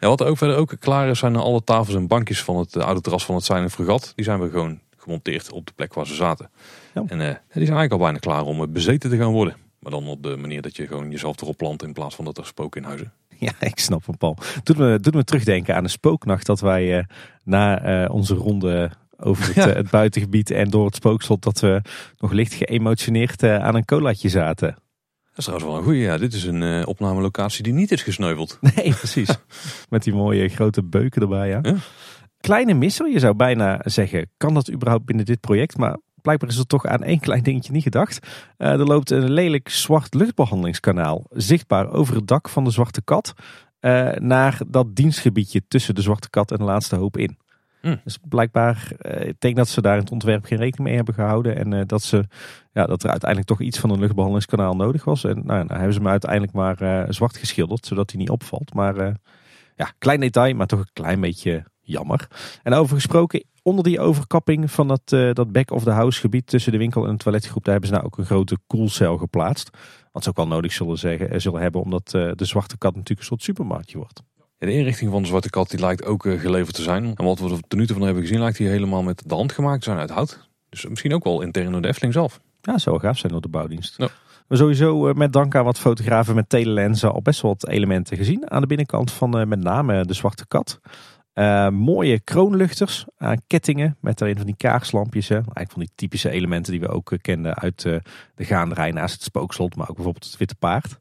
Speaker 1: Ja, wat er ook verder ook klaar is, zijn alle tafels en bankjes van het eh, oude terras van het Zeilen Fregat. Die zijn we gewoon gemonteerd op de plek waar ze zaten.
Speaker 2: Ja.
Speaker 1: En eh, die zijn eigenlijk al bijna klaar om eh, bezeten te gaan worden. Maar dan op de manier dat je gewoon jezelf erop plant in plaats van dat er spoken in huizen.
Speaker 2: Ja, ik snap hem, Paul. Doet me, doet me terugdenken aan een spooknacht dat wij eh, na eh, onze ronde over het,
Speaker 1: Ja.
Speaker 2: eh, het buitengebied en door het spookslot, dat we nog licht geëmotioneerd eh, aan een colaatje zaten.
Speaker 1: Dat is trouwens wel een goeie. Ja, dit is een eh, opnamelocatie die niet is gesneuveld.
Speaker 2: Nee, precies. Met die mooie grote beuken erbij, ja.
Speaker 1: Ja.
Speaker 2: Kleine misser, je zou bijna zeggen, kan dat überhaupt binnen dit project? Maar blijkbaar is er toch aan één klein dingetje niet gedacht. Eh, er loopt een lelijk zwart luchtbehandelingskanaal, zichtbaar over het dak van de Zwarte Kat, eh, naar dat dienstgebiedje tussen de Zwarte Kat en de Laatste Hoop in.
Speaker 1: Hm.
Speaker 2: Dus blijkbaar, eh, ik denk dat ze daar in het ontwerp geen rekening mee hebben gehouden. En eh, dat, ze, ja, dat er uiteindelijk toch iets van een luchtbehandelingskanaal nodig was. En nou, nou hebben ze hem uiteindelijk maar eh, zwart geschilderd, zodat hij niet opvalt. Maar ja, klein detail, maar toch een klein beetje jammer. En over gesproken, onder die overkapping van dat, dat back-of-the-house gebied tussen de winkel en de toiletgroep, daar hebben ze nou ook een grote koelcel geplaatst. Wat ze ook wel nodig zullen, zeggen, zullen hebben, omdat de zwarte kat natuurlijk een soort supermarktje wordt.
Speaker 1: De inrichting van de Zwarte Kat die lijkt ook eh, geleverd te zijn. En wat we er tot nu toe van hebben gezien lijkt die helemaal met de hand gemaakt te zijn uit hout. Dus misschien ook wel intern door de Efteling zelf.
Speaker 2: Ja, zou wel gaaf zijn door de bouwdienst.
Speaker 1: Ja.
Speaker 2: Maar sowieso eh, met dank aan wat fotografen met telelensen al best wel wat elementen gezien. Aan de binnenkant van eh, met name de Zwarte Kat. Mooie kroonluchters aan kettingen met daarin van die kaarslampjes. Hè. Eigenlijk van die typische elementen die we ook kenden uit de gaanderij naast het spookslot. Maar ook bijvoorbeeld het Witte Paard.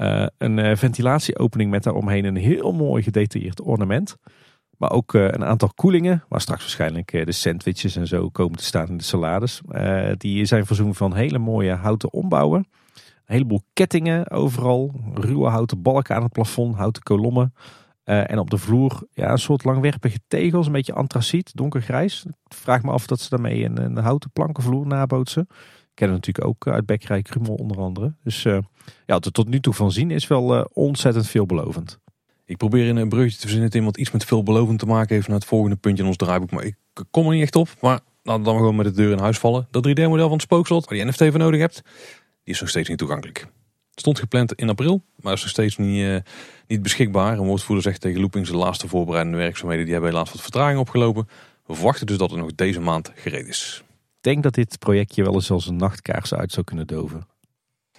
Speaker 2: Eh, een eh, ventilatieopening met daaromheen een heel mooi gedetailleerd ornament. Maar ook eh, een aantal koelingen, waar straks waarschijnlijk de sandwiches en zo komen te staan in de salades. Die zijn voorzien van hele mooie houten ombouwen. Een heleboel kettingen overal. Ruwe houten balken aan het plafond, houten kolommen. En op de vloer ja, een soort langwerpige tegels, een beetje antraciet, donkergrijs. Ik vraag me af dat ze daarmee een, een houten plankenvloer nabootsen. Kennen natuurlijk ook uit Bekkerij Krummel onder andere. Dus eh, ja, wat tot nu toe van zien is wel eh, ontzettend veelbelovend.
Speaker 1: Ik probeer in een bruggetje te verzinnen Tim, wat iets met veelbelovend te maken heeft naar het volgende puntje in ons draaiboek. Maar ik kom er niet echt op. Maar laten we dan gewoon met de deur in huis vallen. Dat 3D-model van het spookslot, waar je NFT voor nodig hebt, die is nog steeds niet toegankelijk. Stond gepland in april, maar is nog steeds niet, eh, niet beschikbaar. Een woordvoerder zegt tegen Loopings de laatste voorbereidende werkzaamheden die hebben helaas wat vertraging opgelopen. We verwachten dus dat het nog deze maand gereed is.
Speaker 2: Ik denk dat dit projectje wel eens als een nachtkaars uit zou kunnen doven.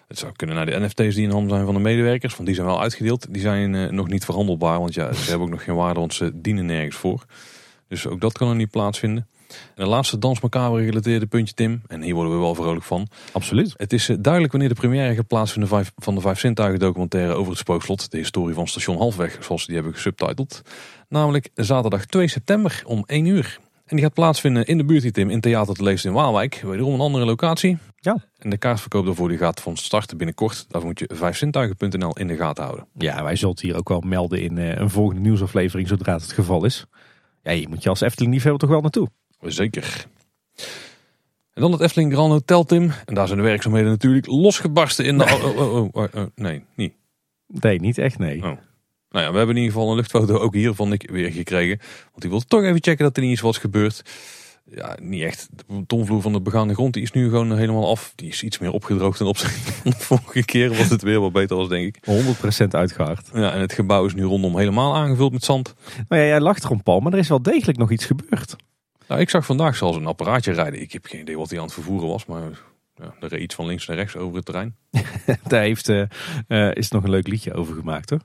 Speaker 1: Het zou kunnen naar de NFT's die in handen zijn van de medewerkers, want die zijn wel uitgedeeld. Die zijn eh, nog niet verhandelbaar, want ja, ze hebben ook nog geen waarde, want ze dienen nergens voor. Dus ook dat kan er niet plaatsvinden. En de laatste Dans Macabre gerelateerde puntje, Tim, en hier worden we wel vrolijk van.
Speaker 2: Absoluut.
Speaker 1: Het is eh, duidelijk wanneer de première gaat plaatsvinden van de vijf- van de Vijf Zintuigen documentaire over het spookslot. De historie van station Halfweg, zoals ze die hebben gesubtiteld. Namelijk zaterdag 2 september om 1 uur. En die gaat plaatsvinden in de buurt Tim, in Theater te Leest in Waalwijk. Wederom een andere locatie.
Speaker 2: Ja.
Speaker 1: En de kaartverkoop daarvoor die gaat van starten binnenkort. Daarvoor moet je vijfzintuigen.nl in de gaten houden.
Speaker 2: Ja, wij zullen het hier ook wel melden in eh, een volgende nieuwsaflevering zodra het het geval is. Ja, je moet je als Efteling liefhebber toch wel naartoe.
Speaker 1: Zeker. En dan het Efteling Grand Hotel, Tim. En daar zijn de werkzaamheden natuurlijk losgebarsten in de... Oh, oh, oh, oh, oh, nee, niet.
Speaker 2: Nee, niet echt nee.
Speaker 1: Nou ja, we hebben in ieder geval een luchtfoto ook hier van Nick weer gekregen. Want die wil toch even checken dat er niet iets was gebeurd. Ja, niet echt. De betonvloer van de begaande grond die is nu gewoon helemaal af. Die is iets meer opgedroogd ten opzichte van de vorige keer. Was het weer wat beter was, denk ik.
Speaker 2: 100% uitgehard.
Speaker 1: Ja, en het gebouw is nu rondom helemaal aangevuld met zand.
Speaker 2: Nou ja, jij lacht erom Paul, maar er is wel degelijk nog iets gebeurd.
Speaker 1: Nou, ik zag vandaag zelfs een apparaatje rijden. Ik heb geen idee wat hij aan het vervoeren was, maar ja, er iets van links naar rechts over het terrein.
Speaker 2: Daar heeft, eh, eh, is nog een leuk liedje over gemaakt hoor.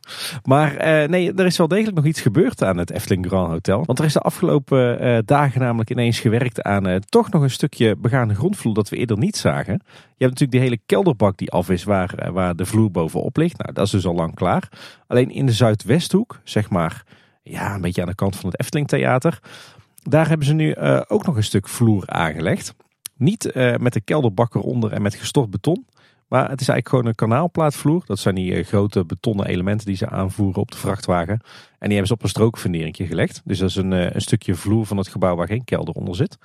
Speaker 2: Maar eh, nee, er is wel degelijk nog iets gebeurd aan het Efteling Grand Hotel. Want er is de afgelopen dagen namelijk ineens gewerkt aan toch nog een stukje begaande grondvloer dat we eerder niet zagen. Je hebt natuurlijk die hele kelderbak die af is waar, waar de vloer bovenop ligt. Nou, dat is dus al lang klaar. Alleen in de Zuidwesthoek, zeg maar, ja, een beetje aan de kant van het Efteling Theater. Daar hebben ze nu ook nog een stuk vloer aangelegd. Niet eh, met de kelderbak eronder en met gestort beton. Maar het is eigenlijk gewoon een kanaalplaatvloer. Dat zijn die eh, grote betonnen elementen die ze aanvoeren op de vrachtwagen. En die hebben ze op een strookfunderingje gelegd. Dus dat is een, eh, een stukje vloer van het gebouw waar geen kelder onder zit.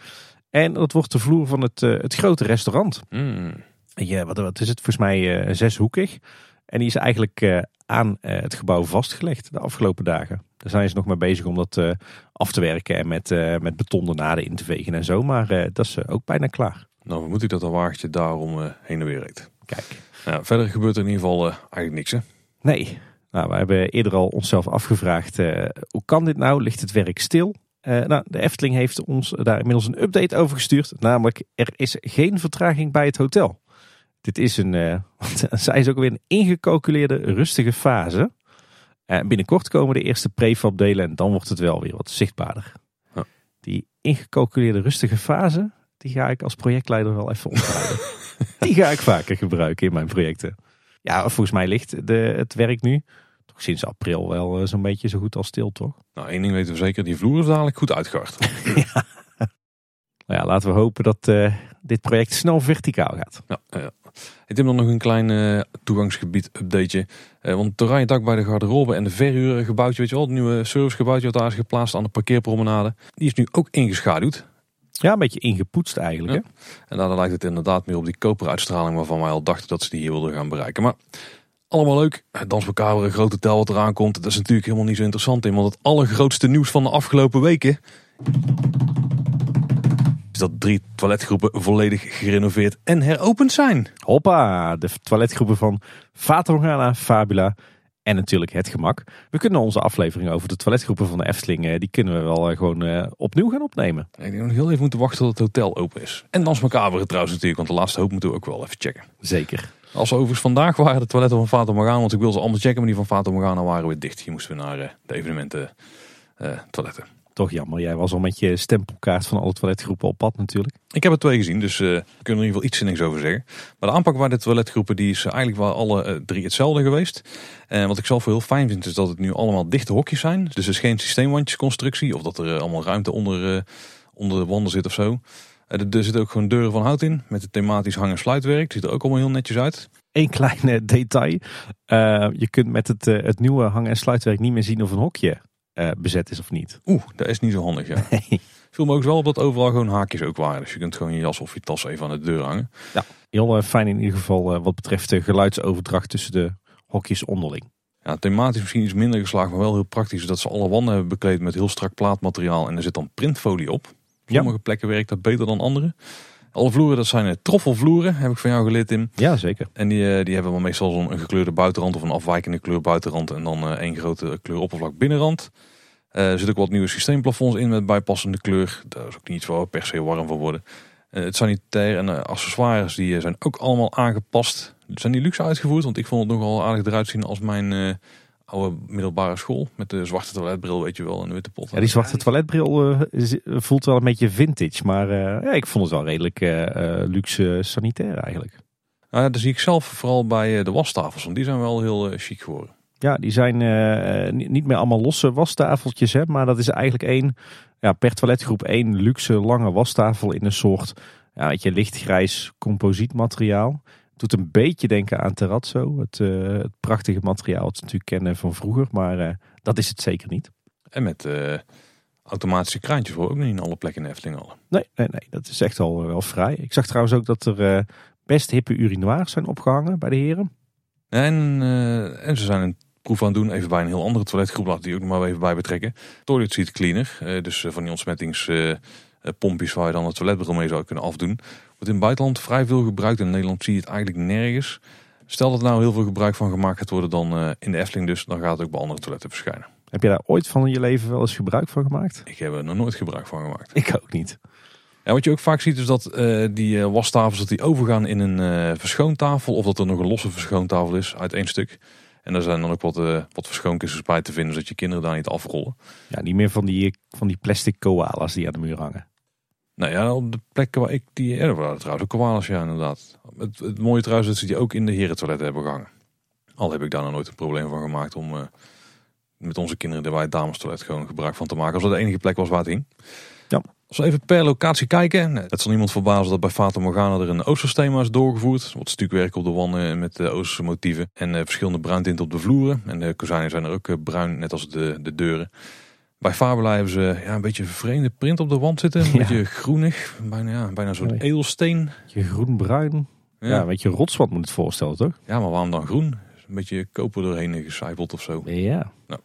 Speaker 2: En dat wordt de vloer van het, het grote restaurant.
Speaker 1: Hmm.
Speaker 2: Ja, wat, wat is het? Volgens mij zeshoekig. En die is eigenlijk aan het gebouw vastgelegd de afgelopen dagen. Daar zijn ze nog mee bezig om dat eh, af te werken en met, eh met beton de naden in te vegen en zo. Maar eh, dat is ook bijna klaar.
Speaker 1: Nou, moet ik dat een wagentje daarom heen en weer reed.
Speaker 2: Kijk.
Speaker 1: Verder gebeurt er in ieder geval eigenlijk niks, hè?
Speaker 2: Nee. Nou, we hebben eerder al onszelf afgevraagd, hoe kan dit nou? Ligt het werk stil? Nou, de Efteling heeft ons daar inmiddels een update over gestuurd. Namelijk, er is geen vertraging bij het hotel. Dit is een, zij is ook weer een ingecalculeerde rustige fase. En binnenkort komen de eerste prefab delen en dan wordt het wel weer wat zichtbaarder.
Speaker 1: Ja.
Speaker 2: Die ingecalculeerde rustige fase, die ga ik als projectleider wel even onthouden. die ga ik vaker gebruiken in mijn projecten. Ja, volgens mij ligt de, het werk nu toch sinds april wel eh, zo'n beetje zo goed als stil, toch?
Speaker 1: Nou, één ding weten we zeker, die vloer is dadelijk goed uitgehard.
Speaker 2: Nou ja, laten we hopen dat eh, dit project snel verticaal gaat.
Speaker 1: ja, ja. Ik heb dan nog een klein eh, toegangsgebied updateje. Eh, want het oranje dak bij de garderobe en de verhuur gebouwtje, weet je wel, het nieuwe servicegebouwtje wat daar is geplaatst aan de parkeerpromenade. Die is nu ook ingeschaduwd.
Speaker 2: Ja, een beetje ingepoetst eigenlijk.
Speaker 1: Ja.
Speaker 2: Hè?
Speaker 1: En daardoor lijkt het inderdaad meer op die koperuitstraling waarvan wij al dachten dat ze die hier wilden gaan bereiken. Maar allemaal leuk. Dans elkaar een grote tel wat eraan komt. Dat is natuurlijk helemaal niet zo interessant in. Want het allergrootste nieuws van de afgelopen weken dat drie toiletgroepen volledig gerenoveerd en heropend zijn.
Speaker 2: Hoppa, de toiletgroepen van Fata Morgana, Fabula en natuurlijk het gemak. We kunnen onze aflevering over de toiletgroepen van de Efteling, eh, die kunnen we wel eh, gewoon eh, opnieuw gaan opnemen.
Speaker 1: Ik denk nog heel even moeten wachten tot het hotel open is. En Dans Macabre trouwens natuurlijk, want de laatste hoop moeten we ook wel even checken.
Speaker 2: Zeker.
Speaker 1: Als overigens vandaag waren de toiletten van Fata Morgana, want ik wil ze allemaal checken, maar die van Fata Morgana waren weer dicht. Hier moesten we naar de evenementen toiletten.
Speaker 2: Toch jammer, jij was al met je stempelkaart van alle toiletgroepen op pad natuurlijk.
Speaker 1: Ik heb er twee gezien, dus eh we kunnen er in ieder geval iets zinnigs over zeggen. Maar de aanpak bij de toiletgroepen die is eigenlijk wel alle eh, drie hetzelfde geweest. En wat ik zelf wel heel fijn vind is dat het nu allemaal dichte hokjes zijn. Dus er is geen systeemwandjesconstructie of dat er eh, allemaal ruimte onder, eh, onder de wanden zit of zo. Eh, er, zitten ook gewoon deuren van hout in met het thematisch hang- en sluitwerk. Ziet er ook allemaal heel netjes uit.
Speaker 2: Eén klein eh, detail. Eh, je kunt met het, eh, het nieuwe hang- en sluitwerk niet meer zien of een hokje eh, bezet is of niet.
Speaker 1: Oeh, dat is niet zo handig ja.
Speaker 2: Nee.
Speaker 1: Viel me ook wel op dat overal gewoon haakjes ook waren. Dus je kunt gewoon je jas of je tas even aan de deur hangen.
Speaker 2: Heel eh, fijn in ieder geval eh, wat betreft de geluidsoverdracht tussen de hokjes onderling.
Speaker 1: Ja, thematisch misschien iets minder geslaagd, maar wel heel praktisch. is Dat ze alle wanden hebben bekleed met heel strak plaatmateriaal. En er zit dan printfolie op.
Speaker 2: Ja.
Speaker 1: Sommige plekken werkt dat beter dan andere. Alle vloeren, dat zijn eh, troffelvloeren, heb ik van jou geleerd Tim.
Speaker 2: Ja, zeker.
Speaker 1: En die, eh, die hebben wel meestal zo'n een gekleurde buitenrand of een afwijkende kleur buitenrand. En dan eh, één grote kleur oppervlak binnenrand. Er zitten ook wat nieuwe systeemplafonds in met bijpassende kleur. Daar is ook niet we per se warm van worden. Het sanitair en accessoires die zijn ook allemaal aangepast. Zijn die luxe uitgevoerd? Want ik vond het nogal aardig eruit zien als mijn oude middelbare school. Met de zwarte toiletbril, weet je wel, en de witte pot.
Speaker 2: Ja, die zwarte toiletbril is- voelt wel een beetje vintage. Maar eh, ja, ik vond het wel redelijk luxe sanitair eigenlijk.
Speaker 1: Nou ja, dat zie ik zelf vooral bij de wastafels. Want die zijn wel heel chic geworden.
Speaker 2: Ja, die zijn niet niet meer allemaal losse wastafeltjes. Hè, maar dat is eigenlijk één, ja, per toiletgroep één luxe lange wastafel in een soort ja, weet je, lichtgrijs composietmateriaal. Doet een beetje denken aan terrazzo. Het, eh, het prachtige materiaal dat we natuurlijk kennen van vroeger. Maar eh, dat is het zeker niet.
Speaker 1: En met eh, automatische kraantjes voor ook niet in alle plekken in Efteling al.
Speaker 2: Nee, nee, nee, dat is echt al wel vrij. Ik zag trouwens ook dat er best hippe urinoirs zijn opgehangen bij de heren.
Speaker 1: En, en ze zijn een proef aan het doen, even bij een heel andere toiletgroep, laat die ook nog maar even bij betrekken. Toilet seat cleaner, dus van die ontsmettingspompjes waar je dan het toiletbril mee zou kunnen afdoen. Wordt in het buitenland vrij veel gebruikt, in Nederland zie je het eigenlijk nergens. Stel dat er nou heel veel gebruik van gemaakt gaat worden dan eh, in de Efteling dus, dan gaat het ook bij andere toiletten verschijnen.
Speaker 2: Heb je daar ooit van in je leven wel eens gebruik van gemaakt?
Speaker 1: Ik heb er nog nooit gebruik van gemaakt.
Speaker 2: Ik ook niet.
Speaker 1: Ja, wat je ook vaak ziet is dat eh, die eh, wastafels dat die overgaan in een verschoontafel. Of dat er nog een losse verschoontafel is uit één stuk. En daar zijn dan ook wat, eh wat verschoonkisters bij te vinden, zodat je kinderen daar niet afrollen.
Speaker 2: Ja, niet meer van die, van die plastic koalas die aan de muur hangen.
Speaker 1: Nou ja, op de plekken waar ik die... Ja, er waren trouwens ook koalas, ja inderdaad. Het, het mooie trouwens is dat ze die ook in de herentoiletten hebben gehangen. Al heb ik daar nog nooit een probleem van gemaakt om eh, met onze kinderen er bij het damestoilet gewoon gebruik van te maken. Als dat de enige plek was waar het hing.
Speaker 2: Ja.
Speaker 1: Als we even per locatie kijken. Het zal niemand verbazen dat bij Fata Morgana er een Oosters thema is doorgevoerd. Wat stukwerk op de wanden met de Oosterse motieven. En eh, verschillende bruintinten op de vloeren. En de kozijnen zijn er ook eh, bruin, net als de, de deuren. Bij Fabula hebben ze ja, een beetje een vreemde print op de wand zitten. Een
Speaker 2: Ja.
Speaker 1: beetje groenig. Bijna, ja, bijna zo'n edelsteen.
Speaker 2: Je groen-bruin. Ja.
Speaker 1: Ja.
Speaker 2: een beetje rotswand moet het voorstellen, toch?
Speaker 1: ja, maar waarom dan groen? Een beetje koper doorheen gecijpeld of zo.
Speaker 2: Ja.
Speaker 1: In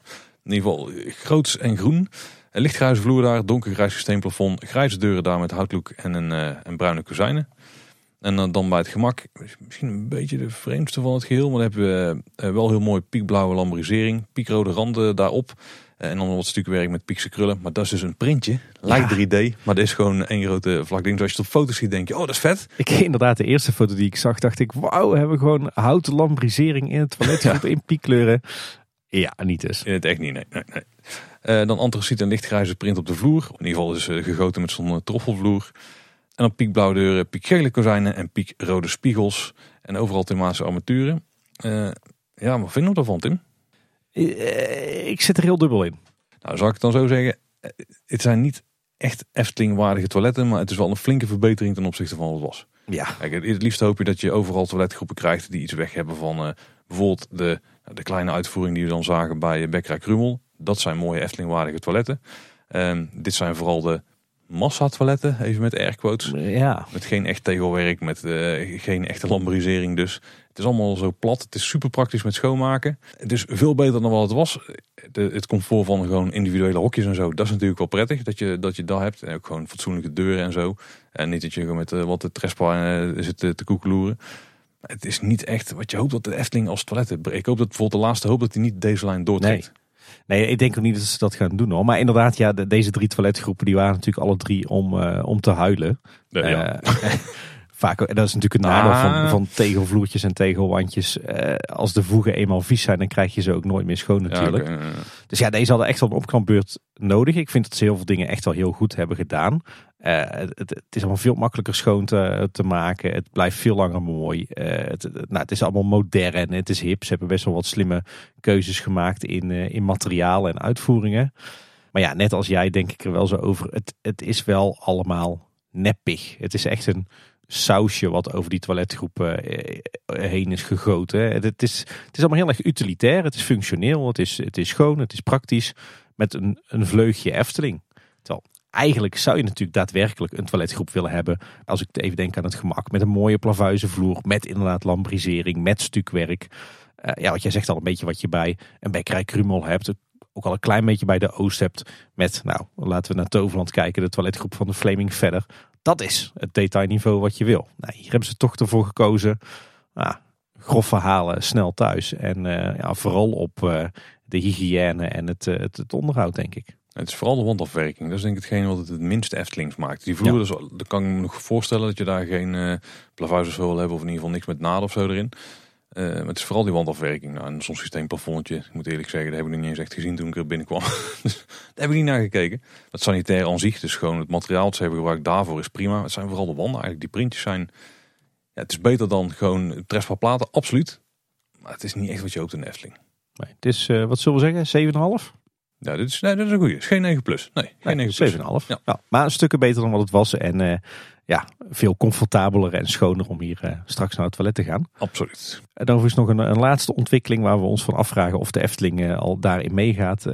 Speaker 1: ieder geval eh, groots en groen. Een lichtgrijze vloer daar, donkergrijs systeemplafond, grijze deuren daar met houtlook en een, eh, en bruine kozijnen. En dan, dan bij het gemak, misschien een beetje de vreemdste van het geheel, maar dan hebben we eh, wel heel mooi piekblauwe lambrisering, piekrode randen daarop. Eh, en dan wat stukwerk met piekse krullen. Maar dat is dus een printje. Lijkt 3D, maar dat is gewoon één grote vlak ding. Dus als je het op foto's ziet, denk je, oh dat is vet.
Speaker 2: Ik inderdaad, de eerste foto die ik zag, dacht ik, wauw, we hebben gewoon houten lambrisering in het toilet in piekkleuren. Ja, niet dus.
Speaker 1: In het echt niet, nee. nee, nee. Eh, dan antraciet en lichtgrijze print op de vloer. In ieder geval is uh, gegoten met zo'n troffelvloer. En dan piekblauwe deuren, piekgele kozijnen en piekrode spiegels. En overal thematische armaturen. Uh, ja, wat vinden we daarvan, Tim?
Speaker 2: Uh, ik zit er heel dubbel in.
Speaker 1: Nou, zou ik het dan zo zeggen. Het zijn niet echt Efteling-waardige toiletten, maar het is wel een flinke verbetering ten opzichte van wat het was.
Speaker 2: Ja.
Speaker 1: Kijk, het, liefst hoop je dat je overal toiletgroepen krijgt die iets weg hebben van eh, bijvoorbeeld de, de kleine uitvoering die we dan zagen bij Bekkerij Krumel. Dat zijn mooie Eftelingwaardige toiletten. Ehm, dit zijn vooral de massa-toiletten, even met airquotes.
Speaker 2: Ja.
Speaker 1: Met geen echt tegelwerk, met eh, geen echte lambrisering dus. Het is allemaal zo plat. Het is super praktisch met schoonmaken. Het is veel beter dan wat het was. De, het comfort van gewoon individuele hokjes en zo. Dat is natuurlijk wel prettig dat je dat, je dat hebt. En ook gewoon fatsoenlijke deuren en zo. En niet dat je gewoon met uh, wat de trespa uh, zit te koekeloeren. Het is niet echt wat je hoopt dat de Efteling als toiletten. Ik hoop dat bijvoorbeeld de laatste hoop dat hij niet deze lijn doortrekt.
Speaker 2: Nee. Nee, ik denk ook niet dat ze dat gaan doen hoor. Maar inderdaad, ja, de, deze drie toiletgroepen die waren natuurlijk alle drie om, uh, om te huilen.
Speaker 1: Ja, ja.
Speaker 2: Vaak, dat is natuurlijk een nadeel van, van tegelvloertjes en tegelwandjes. Uh, als de voegen eenmaal vies zijn, dan krijg je ze ook nooit meer schoon natuurlijk.
Speaker 1: Ja, okay,
Speaker 2: dus ja, deze hadden echt wel een opknapbeurt nodig. Ik vind dat ze heel veel dingen echt wel heel goed hebben gedaan. Uh, het, het, is allemaal veel makkelijker schoon te, te maken. Het blijft veel langer mooi. Uh, het, nou, het is allemaal modern. Het is hip. Ze hebben best wel wat slimme keuzes gemaakt in, in materialen en uitvoeringen. Maar ja, net als jij denk ik er wel zo over. Het, het is wel allemaal neppig. Het is echt een sausje wat over die toiletgroep heen is gegoten. Het, is, het is allemaal heel erg utilitair. Het is functioneel. Het is, het is schoon. Het is praktisch. Met een, een vleugje Efteling. Terwijl eigenlijk zou je natuurlijk daadwerkelijk een toiletgroep willen hebben. Als ik even denk aan het gemak. Met een mooie plavuizenvloer. Met inderdaad lambrisering. Met stukwerk. Uh, ja, wat jij zegt al een beetje wat je bij een bekkerij Krumel hebt. Ook al een klein beetje bij de Oost hebt. Met, nou, laten we naar Toverland kijken. De toiletgroep van de Flaming verder. Dat is het detailniveau wat je wil. Nou, hier hebben ze toch ervoor gekozen. Nou, grof verhalen, snel thuis. En uh, ja, vooral op uh, de hygiëne en het, uh, het, het onderhoud, denk ik.
Speaker 1: Het is vooral de wandafwerking. Dat is denk ik hetgeen wat het het minste Eftelings maakt. Die vloer, ja. dus, kan ik me nog voorstellen dat je daar geen uh, plavuis of zo wil hebben. Of in ieder geval niks met naad of zo erin. Uh, maar het is vooral die wandafwerking. Nou, en soms systeemplafondje. Ik moet eerlijk zeggen, dat heb ik nog niet eens echt gezien toen ik er binnenkwam. dus daar heb ik niet naar gekeken. Het sanitair aan zich, dus gewoon het materiaal dat ze hebben gebruikt daarvoor is prima. Het zijn vooral de wanden eigenlijk. Die printjes zijn... Ja, het is beter dan gewoon Trespa platen, absoluut. Maar het is niet echt wat je hoopt in de Efteling.
Speaker 2: Nee, het is, uh, wat zullen we zeggen, 7,5?
Speaker 1: Ja, dit is, nee, dat is een goeie. Het is geen 9 plus. Nee, geen
Speaker 2: nee,
Speaker 1: 9
Speaker 2: plus. 7,5. Ja. ja. maar een stukken beter dan wat het was. En uh, ja, veel comfortabeler en schoner om hier uh, straks naar het toilet te gaan.
Speaker 1: Absoluut.
Speaker 2: En dan is nog een, een, laatste ontwikkeling waar we ons van afvragen of de Efteling uh, al daarin meegaat.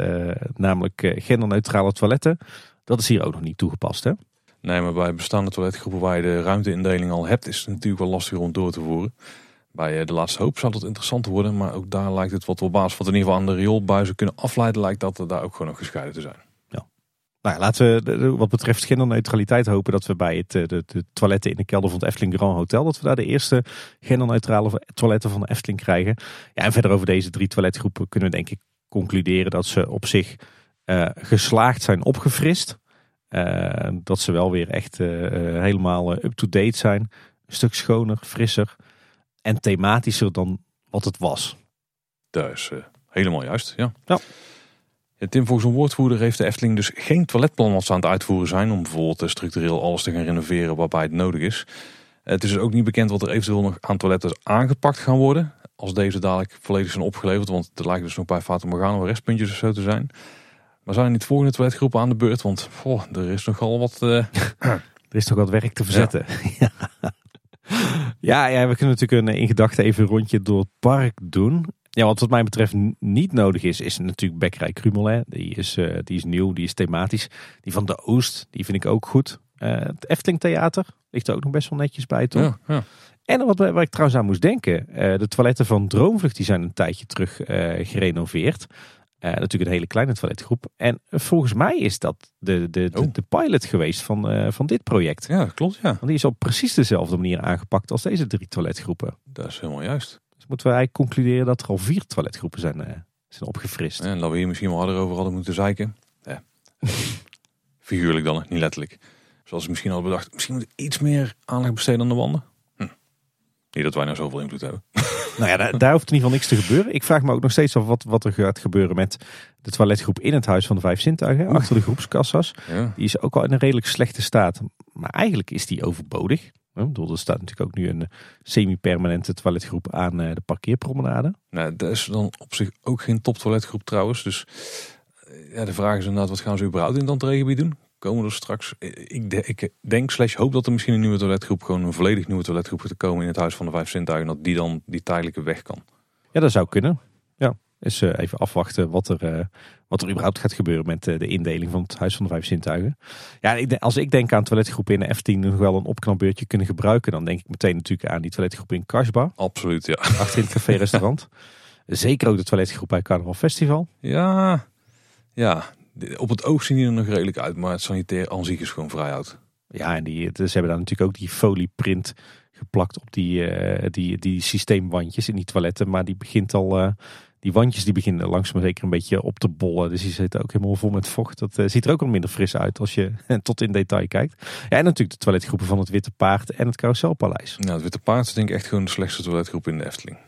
Speaker 2: namelijk genderneutrale toiletten. Dat is hier ook nog niet toegepast, hè?
Speaker 1: Nee, maar bij bestaande toiletgroepen waar je de ruimteindeling al hebt, is het natuurlijk wel lastig om door te voeren. Bij de laatste hoop zou dat interessant worden, maar ook daar lijkt het wat op basis van in ieder geval aan de rioolbuizen kunnen afleiden, lijkt dat er daar ook gewoon nog gescheiden te zijn.
Speaker 2: Nou laten we wat betreft genderneutraliteit hopen dat we bij het, de, de toiletten in de kelder van het Efteling Grand Hotel, dat we daar de eerste genderneutrale toiletten van de Efteling krijgen. Ja, en verder over deze drie toiletgroepen kunnen we denk ik concluderen dat ze op zich uh, geslaagd zijn opgefrist. Uh, dat ze wel weer echt uh, helemaal up-to-date zijn. Een stuk schoner, frisser en thematischer dan wat het was.
Speaker 1: Dat is helemaal juist, ja.
Speaker 2: ja.
Speaker 1: Tim, volgens een woordvoerder heeft de Efteling dus geen toiletplan wat ze aan het uitvoeren zijn... om bijvoorbeeld structureel alles te gaan renoveren waarbij het nodig is. Het is dus ook niet bekend wat er eventueel nog aan toiletten aangepakt gaan worden... als deze dadelijk volledig zijn opgeleverd. Want er lijken dus nog bij Fata Morgana restpuntjes of zo te zijn. Maar zijn er niet volgende toiletgroepen aan de beurt? Want oh, er is nogal wat... Uh...
Speaker 2: er is nog wat werk te verzetten. Ja. Ja, ja, we kunnen natuurlijk een, in gedachten even een rondje door het park doen. Ja, wat wat mij betreft niet nodig is, is natuurlijk Bekkerij Krumel. Die, is, uh, die is nieuw, die is thematisch. Die van de Oost, die vind ik ook goed. Uh, het Efteling Theater ligt er ook nog best wel netjes bij, toch?
Speaker 1: Ja, ja.
Speaker 2: En wat waar ik trouwens aan moest denken. Uh, de toiletten van Droomvlucht die zijn een tijdje terug gerenoveerd. Natuurlijk een hele kleine toiletgroep. En volgens mij is dat de, de, de,
Speaker 1: Oh.
Speaker 2: de pilot geweest van, van dit project.
Speaker 1: Ja, klopt, ja.
Speaker 2: Want die is op precies dezelfde manier aangepakt als deze drie toiletgroepen.
Speaker 1: Dat is helemaal juist.
Speaker 2: Moeten we eigenlijk concluderen dat er al vier toiletgroepen zijn, uh, zijn opgefrist.
Speaker 1: Ja, en dat we hier misschien wel harder over hadden moeten zeiken. Ja. Figuurlijk dan, niet letterlijk. Zoals ik misschien al bedacht, misschien moet iets meer aandacht besteden aan de wanden. Hm. Niet dat wij nou zoveel invloed hebben.
Speaker 2: Nou ja, daar, daar, hoeft in ieder geval niks te gebeuren. Ik vraag me ook nog steeds af wat, wat er gaat gebeuren met de toiletgroep in het Huis van de Vijf Zintuigen. Oeh. Achter de groepskassas.
Speaker 1: Ja.
Speaker 2: Die is ook al in een redelijk slechte staat. Maar eigenlijk is die overbodig. Er staat natuurlijk ook nu een semi-permanente toiletgroep aan de parkeerpromenade.
Speaker 1: Nou, dat is dan op zich ook geen top toiletgroep trouwens. Dus ja, de vraag is inderdaad, wat gaan ze überhaupt in het entreegebied doen? komen er straks. Ik, ik denk slash hoop dat er misschien een nieuwe toiletgroep, gewoon een volledig nieuwe toiletgroep gaat komen in het Huis van de Vijf Zintuigen. Dat die dan die tijdelijke weg kan.
Speaker 2: Ja, dat zou kunnen. Ja, dus eh, even afwachten wat er, eh, wat er überhaupt gaat gebeuren met eh, de indeling van het Huis van de Vijf Zintuigen. Ja, als ik denk aan toiletgroepen in de F10 nog wel een opknapbeurtje kunnen gebruiken, dan denk ik meteen natuurlijk aan die toiletgroep in Karsba,
Speaker 1: Absoluut, ja.
Speaker 2: achter in het café-restaurant. Zeker ook de toiletgroep bij Carnaval Festival.
Speaker 1: Ja, ja. Op het oog zien die er nog redelijk uit, maar het sanitair aan zich is gewoon vrij oud.
Speaker 2: Ja, en die, ze hebben daar natuurlijk ook die folieprint geplakt op die, eh, die, die systeemwandjes in die toiletten. Maar die begint al, eh, die wandjes die beginnen langzaam zeker een beetje op te bollen. Dus die zitten ook helemaal vol met vocht. Dat eh, ziet er ook wel minder fris uit als je tot in detail kijkt. Ja, en natuurlijk de toiletgroepen van het Witte Paard en het Carouselpaleis.
Speaker 1: Nou, het Witte Paard is denk ik echt gewoon de slechtste toiletgroep in de Efteling.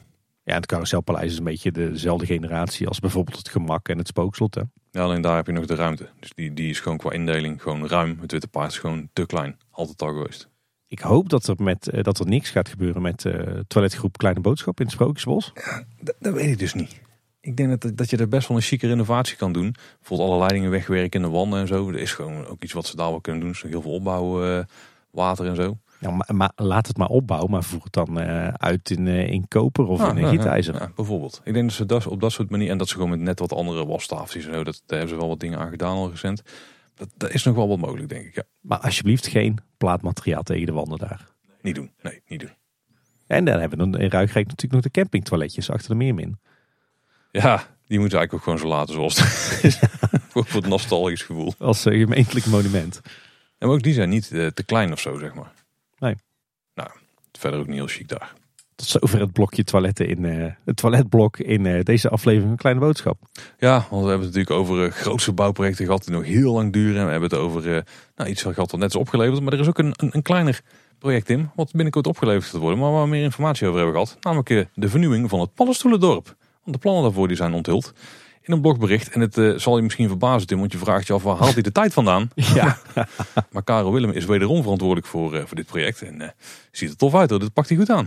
Speaker 2: Ja, het Carouselpaleis is een beetje dezelfde generatie als bijvoorbeeld het Gemak en het Spookslot. Hè?
Speaker 1: Ja, alleen daar heb je nog de ruimte. Dus die, die is gewoon qua indeling gewoon ruim. Het Witte Paard is gewoon te klein. Altijd al geweest.
Speaker 2: Ik hoop dat er, met, eh, dat er niks gaat gebeuren met eh toiletgroep Kleine Boodschap in het Sprookjesbos.
Speaker 1: Dat, dat weet ik dus niet. Ik denk dat, dat je er best wel een chique renovatie kan doen. Bijvoorbeeld alle leidingen wegwerken in de wanden en zo. Dat is gewoon ook iets wat ze daar wel kunnen doen. Dus heel veel opbouw, eh, water en zo.
Speaker 2: Ja, maar, maar laat het maar opbouwen, maar voer het dan eh, uit in, eh, in koper of in
Speaker 1: ja,
Speaker 2: gietijzer.
Speaker 1: ja, bijvoorbeeld. Ik denk dat ze dat, op dat soort manier... En dat ze gewoon met net wat andere wastafeltjes en zo. Dat, daar hebben ze wel wat dingen aan gedaan al recent. Dat, dat is nog wel wat mogelijk, denk ik. Ja,
Speaker 2: Maar alsjeblieft geen plaatmateriaal tegen de wanden daar.
Speaker 1: niet doen. Nee, niet doen.
Speaker 2: En dan hebben we dan in Ruigrijk natuurlijk nog de campingtoiletjes achter de meermin.
Speaker 1: Ja, die moeten eigenlijk ook gewoon zo laten zoals het is. Voor het nostalgisch gevoel.
Speaker 2: Als eh, gemeentelijk monument.
Speaker 1: En ook die zijn niet eh, te klein of zo, zeg maar.
Speaker 2: Nee.
Speaker 1: Nou, verder ook niet heel chic daar.
Speaker 2: Tot zover het blokje toiletten in eh, het toiletblok in deze aflevering van Kleine Boodschap.
Speaker 1: Ja, want we hebben het natuurlijk over grootste bouwprojecten gehad die nog heel lang duren. En we hebben het over nou, iets wat wat net is opgeleverd. Maar er is ook een, een, een kleiner project in, wat binnenkort opgeleverd gaat worden. Maar waar we meer informatie over hebben gehad. Namelijk de vernieuwing van het Paddenstoelendorp. Want de plannen daarvoor die zijn onthuld in een blogbericht. En het eh, zal je misschien verbazen Tim, want je vraagt je af waar haalt hij de tijd vandaan?
Speaker 2: Ja,
Speaker 1: Maar Karel Willem is wederom verantwoordelijk voor, eh, voor dit project. En eh, ziet er tof uit hoor, dit pakt hij goed aan.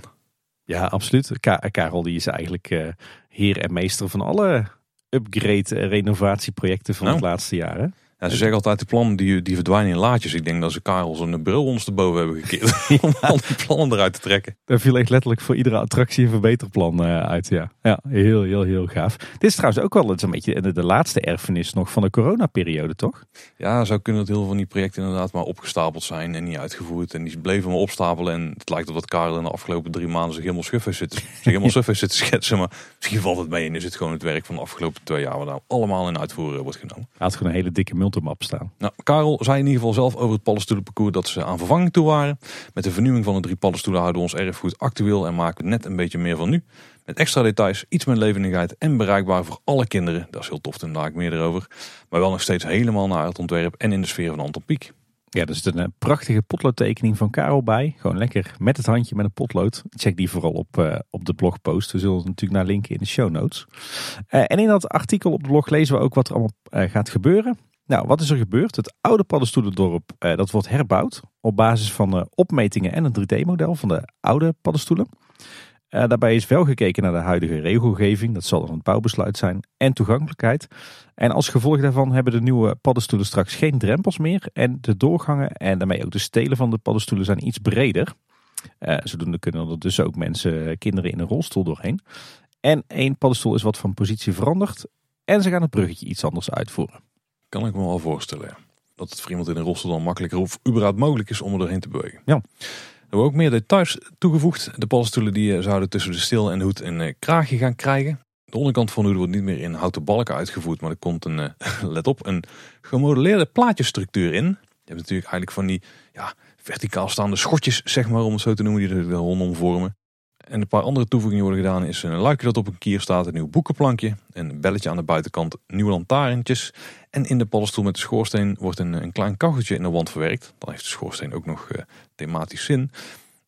Speaker 2: ja absoluut. Ka- Karel die is eigenlijk heer en meester van alle upgrade renovatieprojecten van
Speaker 1: Nou.
Speaker 2: het laatste jaar. Hè?
Speaker 1: Ja, ze zeggen altijd de plannen die, die verdwijnen in laadjes. Ik denk dat ze Karel zijn bril ondersteboven hebben gekeerd. om al die plannen eruit te trekken.
Speaker 2: Daar viel echt letterlijk voor iedere attractie een verbeterplan eh, uit. Ja. ja, heel, heel, heel gaaf. Dit is trouwens ook wel een beetje de, de laatste erfenis nog van de coronaperiode, toch?
Speaker 1: Ja, zou kunnen dat heel veel van die projecten inderdaad maar opgestapeld zijn en niet uitgevoerd. En die bleven maar opstapelen. En het lijkt erop dat Karel in de afgelopen drie maanden zich helemaal suf heeft zitten, zich helemaal suf heeft zitten schetsen. Maar misschien valt het mee en is het gewoon het werk van de afgelopen twee jaar. Wat nou allemaal in uitvoering wordt genomen.
Speaker 2: Hij had gewoon een hele dikke multimap staan.
Speaker 1: Nou, Karel zei in ieder geval zelf over het paddenstoelenparcours dat ze aan vervanging toe waren. Met de vernieuwing van de drie paddenstoelen houden we ons erfgoed actueel en maken we net een beetje meer van nu. Met extra details, iets meer levendigheid en bereikbaar voor alle kinderen. Dat is heel tof, daar daar ik meer erover. Maar wel nog steeds helemaal naar het ontwerp en in de sfeer van Anton Pieck.
Speaker 2: Ja, er zit een eh, prachtige potloodtekening van Karel bij. Gewoon lekker met het handje met een potlood. Check die vooral op, eh, op de blogpost. We zullen het natuurlijk naar linken in de show notes. Eh, en in dat artikel op de blog lezen we ook wat er allemaal gaat gebeuren. Nou, wat is er gebeurd? Het oude paddenstoelendorp eh, dat wordt herbouwd op basis van eh, opmetingen en een 3D-model van de oude paddenstoelen. Eh, daarbij is wel gekeken naar de huidige regelgeving, dat zal dan een bouwbesluit zijn, en toegankelijkheid. En als gevolg daarvan hebben de nieuwe paddenstoelen straks geen drempels meer. En de doorgangen en daarmee ook de stelen van de paddenstoelen zijn iets breder. Eh, zodoende kunnen er dus ook mensen, kinderen in een rolstoel doorheen. En één paddenstoel is wat van positie veranderd. En ze gaan het bruggetje iets anders uitvoeren.
Speaker 1: Kan ik me wel voorstellen. Dat het voor iemand in dan makkelijker of überhaupt mogelijk is om er doorheen te bewegen.
Speaker 2: Ja.
Speaker 1: Er hebben ook meer details toegevoegd. De paddenstoelen die eh, zouden tussen de stil en de hoed een eh, kraagje gaan krijgen. De onderkant van de hoed wordt niet meer in houten balken uitgevoerd, maar er komt een, eh, let op, een gemodelleerde plaatjesstructuur in. Je hebt natuurlijk eigenlijk van die ja, verticaal staande schotjes, zeg maar, om het zo te noemen, die er rondom vormen. En een paar andere toevoegingen worden gedaan. Is een luikje dat op een kier staat, een nieuw boekenplankje, een belletje aan de buitenkant, nieuwe lantaarntjes. En in de paddenstoel met de schoorsteen wordt een, een klein kacheltje in de wand verwerkt. Dan heeft de schoorsteen ook nog eh, thematisch zin.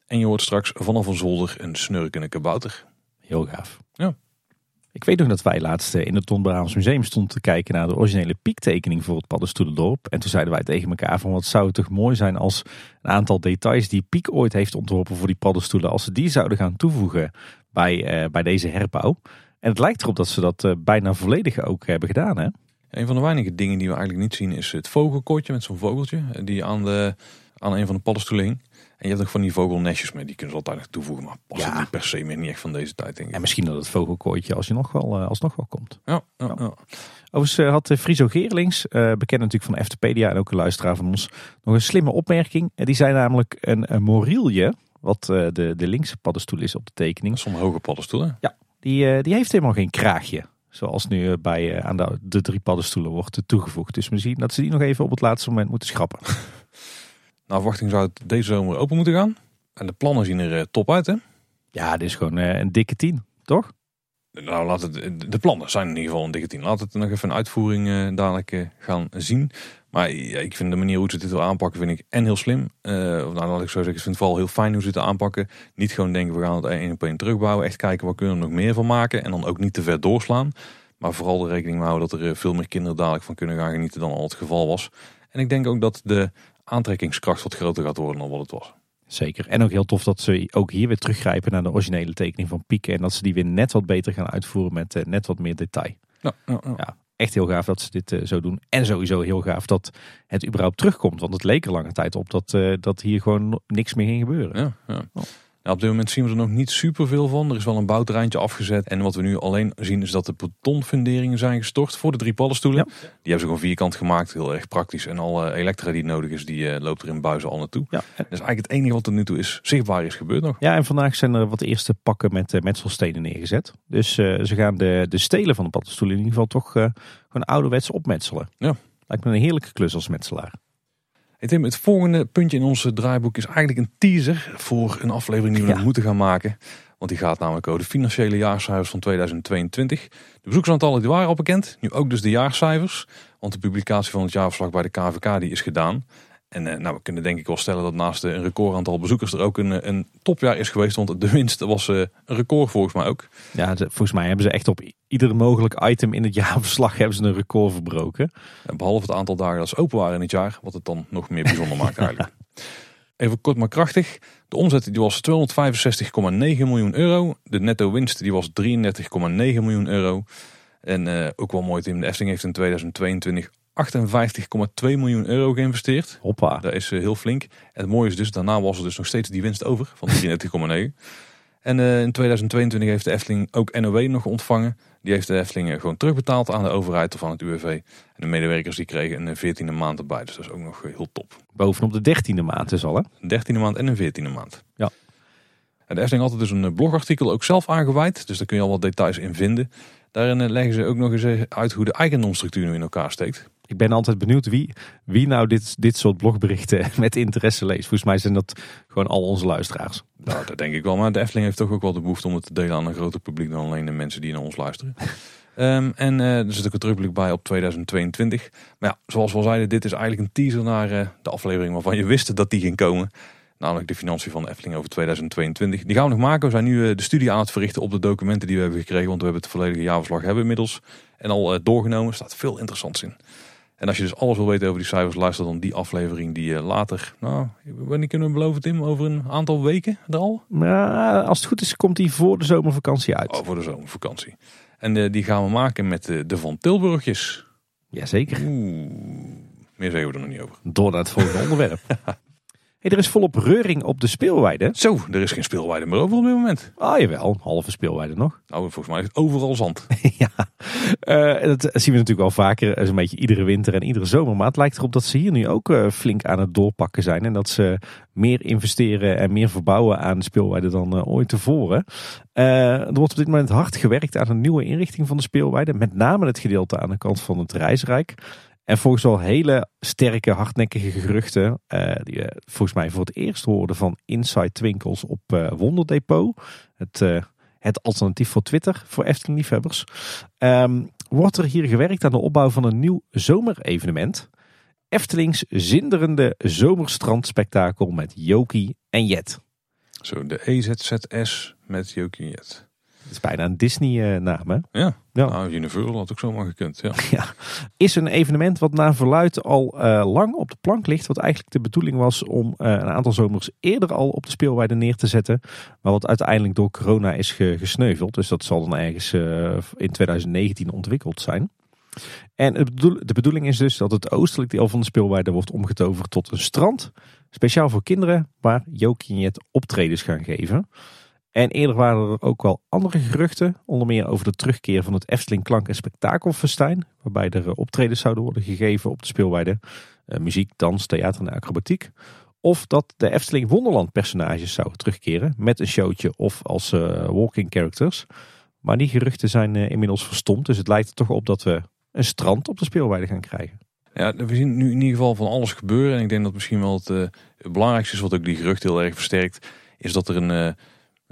Speaker 1: En je hoort straks vanaf een zolder een snurkende kabouter.
Speaker 2: Heel gaaf.
Speaker 1: Ja.
Speaker 2: Ik weet nog dat wij laatst eh, in het Ton Brabants Museum stonden te kijken naar de originele piektekening voor het paddenstoelendorp. En toen zeiden wij tegen elkaar van wat zou het toch mooi zijn als een aantal details die Piek ooit heeft ontworpen voor die paddenstoelen, als ze die zouden gaan toevoegen bij, eh, bij deze herbouw. En het lijkt erop dat ze dat eh, bijna volledig ook hebben gedaan hè?
Speaker 1: Een van de weinige dingen die we eigenlijk niet zien is het vogelkootje met zo'n vogeltje. Die aan, de, aan een van de paddenstoelen. En je hebt nog van die vogelnestjes mee, die kunnen ze altijd nog toevoegen. Maar past
Speaker 2: Ja.
Speaker 1: niet per se meer, niet echt van deze tijd denk ik.
Speaker 2: En misschien dat het vogelkooitje als je nog wel, eh, alsnog wel komt.
Speaker 1: Ja, ja, ja.
Speaker 2: Overigens eh, had eh, Friso Geerlings, bekend natuurlijk van Eftepedia en ook een luisteraar van ons, nog een slimme opmerking. Die zei namelijk een, een morielje, wat de, de linkse paddenstoel is op de tekening.
Speaker 1: Zo'n hoge paddenstoelen.
Speaker 2: Die, eh, die heeft helemaal geen kraagje. Zoals nu bij, aan de, de drie paddenstoelen wordt toegevoegd. Dus misschien dat ze die nog even op het laatste moment moeten schrappen.
Speaker 1: Naar verwachting zou het deze zomer open moeten gaan. En de plannen zien er eh, top uit hè.
Speaker 2: Ja, dit is gewoon eh, een dikke tien, toch?
Speaker 1: Nou, laat het, de plannen zijn in ieder geval een dikke tien. Laat het nog even een uitvoering eh, dadelijk gaan zien. Maar ja, ik vind de manier hoe ze dit wil aanpakken, vind ik en heel slim. Of nou, laat ik zo zeggen, ik vind het vooral heel fijn hoe ze het aanpakken. Niet gewoon denken, we gaan het één op één terugbouwen. Echt kijken, wat kunnen we er nog meer van maken. En dan ook niet te ver doorslaan. Maar vooral de rekening mee houden dat er veel meer kinderen dadelijk van kunnen gaan genieten dan al het geval was. En ik denk ook dat de aantrekkingskracht wat groter gaat worden dan wat het was.
Speaker 2: Zeker. En ook heel tof dat ze ook hier weer teruggrijpen naar de originele tekening van Pieken. En dat ze die weer net wat beter gaan uitvoeren met eh, net wat meer detail.
Speaker 1: Ja, ja, ja.
Speaker 2: Ja, echt heel gaaf dat ze dit eh, zo doen. En sowieso heel gaaf dat het überhaupt terugkomt. Want het leek er lange tijd op dat, eh, dat hier gewoon niks meer ging gebeuren.
Speaker 1: Ja, ja. Nou, op dit moment zien we er nog niet super veel van. Er is wel een bouwterreintje afgezet. En wat we nu alleen zien is dat de betonfunderingen zijn gestort voor de drie paddenstoelen. Die hebben ze gewoon vierkant gemaakt. Heel erg praktisch. En alle elektra die nodig is, die eh, loopt er in buizen al naartoe.
Speaker 2: Ja.
Speaker 1: Dat is eigenlijk het enige wat tot nu toe is zichtbaar is gebeurd nog.
Speaker 2: Ja, en vandaag zijn er wat eerste pakken met uh, metselstenen neergezet. Dus uh, ze gaan de, de stelen van de paddenstoelen in ieder geval toch gewoon ouderwets opmetselen.
Speaker 1: Ja.
Speaker 2: Lijkt me een heerlijke klus als metselaar.
Speaker 1: Hey Tim, het volgende puntje in ons draaiboek is eigenlijk een teaser voor een aflevering die we
Speaker 2: Ja.
Speaker 1: moeten gaan maken. Want die gaat namelijk over de financiële jaarcijfers van 2022. De bezoeksaantallen die waren al bekend, nu ook dus de jaarcijfers. Want de publicatie van het jaarverslag bij de KVK die is gedaan. En eh, nou, we kunnen denk ik wel stellen dat naast een recordaantal bezoekers er ook een, eh, een topjaar is geweest. Want de winst was eh, een record volgens mij ook.
Speaker 2: Ja, de- volgens mij hebben ze echt op ieder mogelijk item in het jaarverslag hebben ze een record verbroken.
Speaker 1: En behalve het aantal dagen dat ze open waren in het jaar, wat het dan nog meer bijzonder maakt eigenlijk. Even kort maar krachtig. De omzet die was 265,9 miljoen euro. De netto winst die was 33,9 miljoen euro. En ook wel mooi Tim, de Efteling heeft in 2022 58,2 miljoen euro geïnvesteerd.
Speaker 2: Hoppa.
Speaker 1: Dat is eh, heel flink. En het mooie is dus, daarna was er dus nog steeds die winst over van 33,9. En eh, in 2022 heeft de Efteling ook NOW nog ontvangen. Die heeft de Efteling eh, gewoon terugbetaald aan de overheid of aan het UWV. En de medewerkers die kregen een 14e maand erbij. Dus dat is ook nog heel top.
Speaker 2: Bovenop de dertiende maand is al hè.
Speaker 1: Een 13e maand en een 14e maand.
Speaker 2: Ja.
Speaker 1: En de Efteling had er dus een blogartikel ook zelf aangeweid. Dus daar kun je al wat details in vinden. Daarin eh, leggen ze ook nog eens eh, uit hoe de eigendomsstructuur nu in elkaar steekt.
Speaker 2: Ik ben altijd benieuwd wie, wie nou dit, dit soort blogberichten met interesse leest. Volgens mij zijn dat gewoon al onze luisteraars.
Speaker 1: Nou, dat denk ik wel. Maar de Efteling heeft toch ook wel de behoefte om het te delen aan een groter publiek dan alleen de mensen die naar ons luisteren. Ehm, en eh, er zit ook een terugblik bij op 2022. Maar ja, zoals we al zeiden, dit is eigenlijk een teaser naar de aflevering waarvan je wist dat die ging komen. Namelijk de financiën van de Efteling over 2022. Die gaan we nog maken. We zijn nu eh, de studie aan het verrichten op de documenten die we hebben gekregen. Want we hebben het volledige jaarverslag hebben inmiddels. En al eh, doorgenomen. Er staat veel interessants in. En als je dus alles wil weten over die cijfers, luister dan die aflevering die eh, later, nou, wanneer kunnen we beloven Tim, over een aantal weken er al?
Speaker 2: Maar als het goed is, komt die voor de zomervakantie uit.
Speaker 1: Oh, voor de zomervakantie. En die gaan we maken met de Van Tilburgjes.
Speaker 2: Jazeker.
Speaker 1: Oeh, meer zeggen we er nog niet over.
Speaker 2: Door naar het volgende onderwerp. Hey, er is volop reuring op de speelweide.
Speaker 1: Zo, er is geen speelweide meer over op dit moment.
Speaker 2: Ah jawel, een halve speelweide nog.
Speaker 1: Nou, volgens mij is het overal zand.
Speaker 2: ja, Eh, dat zien we natuurlijk wel vaker. eh, Zo'n beetje iedere winter en iedere zomer. Maar het lijkt erop dat ze hier nu ook eh, flink aan het doorpakken zijn. En dat ze meer investeren en meer verbouwen aan de speelweide dan eh, ooit tevoren. Eh, er wordt op dit moment hard gewerkt aan een nieuwe inrichting van de speelweide. Met name het gedeelte aan de kant van het Reisrijk. En volgens wel hele sterke, hardnekkige geruchten. eh, die we volgens mij voor het eerst hoorden van Inside Twinkels op eh, Wonderdepot. Het, eh, het alternatief voor Twitter voor Efteling-liefhebbers. Ehm, wordt er hier gewerkt aan de opbouw van een nieuw zomerevenement. Eftelings zinderende zomerstrandspektakel met Jokie en Jet.
Speaker 1: Zo, de EZZS met Jokie Jet.
Speaker 2: Het is bijna een Disney-naam, hè?
Speaker 1: Ja,
Speaker 2: Ja.
Speaker 1: nou, Universal had ook zomaar gekund. Ja.
Speaker 2: Is een evenement wat naar verluidt al eh, lang op de plank ligt. Wat eigenlijk de bedoeling was om eh, een aantal zomers eerder al op de speelweide neer te zetten. Maar wat uiteindelijk door corona is ge- gesneuveld. Dus dat zal dan ergens eh, in 2019 ontwikkeld zijn. En de bedoeling is dus dat het oostelijk deel van de speelweide wordt omgetoverd tot een strand. Speciaal voor kinderen, waar Jokie en Jet optredens gaan geven. En eerder waren er ook wel andere geruchten. Onder meer over de terugkeer van het Efteling Klank- en Spektakelfestijn. Waarbij er eh, optredens zouden worden gegeven op de speelweide. Eh, muziek, dans, theater en acrobatiek. Of dat de Efteling Wonderland personages zouden terugkeren. Met een showtje of als eh, walking characters. Maar die geruchten zijn inmiddels verstomd. Dus het lijkt er toch op dat we een strand op de speelweide gaan krijgen.
Speaker 1: Ja, we zien nu in ieder geval van alles gebeuren. En ik denk dat misschien wel het, belangrijkste is, wat ook die gerucht heel erg versterkt, is dat er een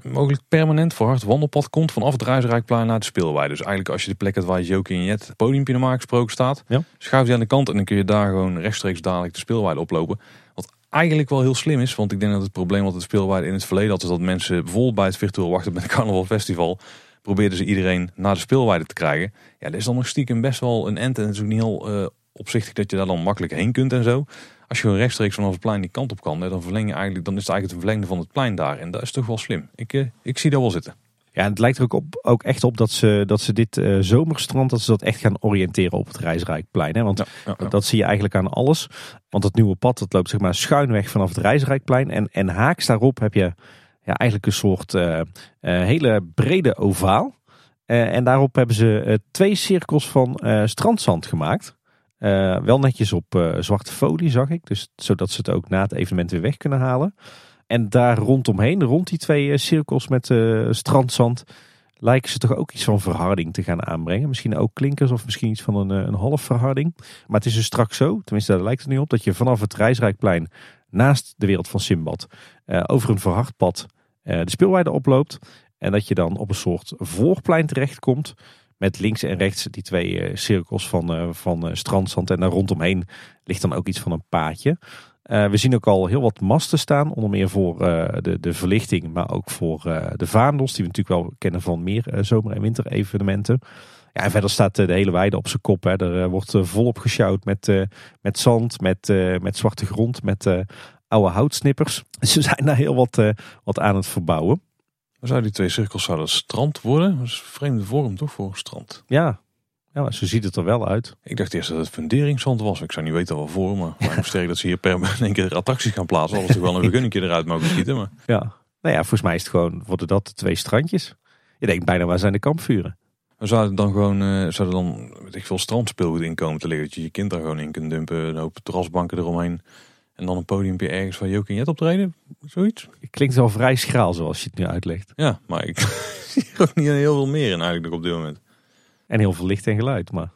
Speaker 1: een mogelijk permanent verhard wandelpad komt vanaf het Ruisrijkplein naar de speelweide. Dus eigenlijk als je de plek hebt waar Jokie en Jet het podiumpje normaal gesproken staat,
Speaker 2: Ja.
Speaker 1: schuif je aan de kant en dan kun je daar gewoon rechtstreeks dadelijk de speelweide oplopen. Wat eigenlijk wel heel slim is, want ik denk dat het probleem wat de speelweide in het verleden had, is dat mensen bijvoorbeeld bij het virtueel wachten met het Carnaval Festival, probeerden ze iedereen naar de speelweide te krijgen. Ja, dat is dan nog stiekem best wel een end en het is ook niet heel eh, opzichtig dat je daar dan makkelijk heen kunt en zo. Als je gewoon rechtstreeks vanaf het plein die kant op kan, dan, verleng je eigenlijk, dan is het eigenlijk het verlengde van het plein daar. En dat is toch wel slim. Ik, eh, ik zie dat wel zitten.
Speaker 2: Ja, en het lijkt er ook, op, ook echt op dat ze, dat ze dit eh, zomerstrand dat ze dat echt gaan oriënteren op het Rijsrijkplein. Hè? Want
Speaker 1: Ja, ja, ja.
Speaker 2: dat zie je eigenlijk aan alles. Want het nieuwe pad dat loopt zeg maar schuinweg vanaf het Rijsrijkplein. En, en haaks daarop heb je ja, eigenlijk een soort eh, hele brede ovaal. En daarop hebben ze twee cirkels van strandzand gemaakt. Eh, wel netjes op eh, zwarte folie zag ik. Dus zodat ze het ook na het evenement weer weg kunnen halen. En daar rondomheen, rond die twee eh, cirkels met strandzand, lijken ze toch ook iets van verharding te gaan aanbrengen. Misschien ook klinkers of misschien iets van een, een half verharding. Maar het is dus straks zo, tenminste daar lijkt het nu op, dat je vanaf het Rijsrijkplein naast de wereld van Simbad over een verhard pad de speelweide oploopt. En dat je dan op een soort voorplein terechtkomt met links en rechts die twee eh, cirkels van, eh, van eh, strandzand. En daar rondomheen ligt dan ook iets van een paadje. We zien ook al heel wat masten staan, onder meer voor de, de verlichting, maar ook voor de vaandels, die we natuurlijk wel kennen van meer zomer- en winterevenementen. Ja, en verder staat de hele weide op zijn kop. Hè. Er wordt volop gesjouwd met, met zand, met, met zwarte grond, met oude houtsnippers. Ze zijn daar heel wat, wat aan het verbouwen.
Speaker 1: Maar zouden die twee cirkels zouden strand worden? Dat is een vreemde vorm toch voor een strand?
Speaker 2: Ja, ja maar zo ziet het er wel uit.
Speaker 1: Ik dacht eerst dat het funderingszand was. Ik zou niet weten waarvoor, maar me sterk dat ze hier per in één keer attracties gaan plaatsen. Alles toch wel een vergunningje eruit mogen schieten. Maar
Speaker 2: Ja. Nou ja, volgens mij is het gewoon, worden dat de twee strandjes. Je denkt bijna, waar zijn de kampvuren?
Speaker 1: we zouden dan gewoon, eh zouden dan, weet ik veel, strandspeelgoed in komen te liggen. Dat je je kind daar gewoon in kunt dumpen. Een hoop terrasbanken eromheen. En dan een podiumpje ergens waar Jokie en Jet optreden. Zoiets.
Speaker 2: Het klinkt wel vrij schraal zoals je het nu uitlegt.
Speaker 1: Ja, maar ik zie er ook niet heel veel meer in eigenlijk op dit moment.
Speaker 2: En heel veel licht en geluid, maar...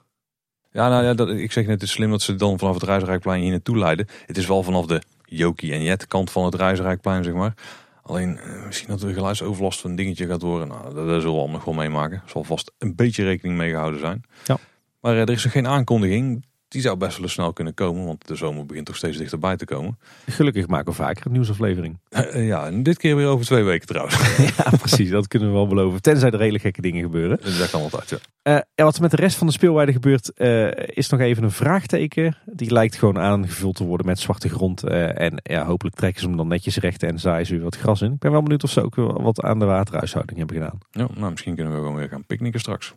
Speaker 1: Ja, nou ja, dat, ik zeg net, het is slim dat ze dan vanaf het Ruisrijkplein hier naartoe leiden. Het is wel vanaf de Jokie en Jet kant van het Ruisrijkplein, zeg maar. Alleen, eh, misschien dat er geluidsoverlast van een dingetje gaat worden. Nou, dat, dat zullen we allemaal nog wel meemaken. Er zal vast een beetje rekening mee gehouden zijn.
Speaker 2: Ja.
Speaker 1: Maar eh, er is nog geen aankondiging. Die zou best wel eens snel kunnen komen, want de zomer begint toch steeds dichterbij te komen.
Speaker 2: Gelukkig maken we vaker een nieuwsaflevering.
Speaker 1: Eh, ja, en dit keer weer over twee weken trouwens.
Speaker 2: ja, precies. Dat kunnen we wel beloven. Tenzij er hele gekke dingen gebeuren.
Speaker 1: Dat kan altijd, ja.
Speaker 2: Eh, en wat er met de rest van de speelweide gebeurt, eh, is nog even een vraagteken. Die lijkt gewoon aangevuld te worden met zwarte grond. eh, en ja, hopelijk trekken ze hem dan netjes recht en zaaien ze weer wat gras in. Ik ben wel benieuwd of ze ook wat aan de waterhuishouding hebben gedaan.
Speaker 1: Ja, nou, misschien kunnen we gewoon weer gaan picknicken straks.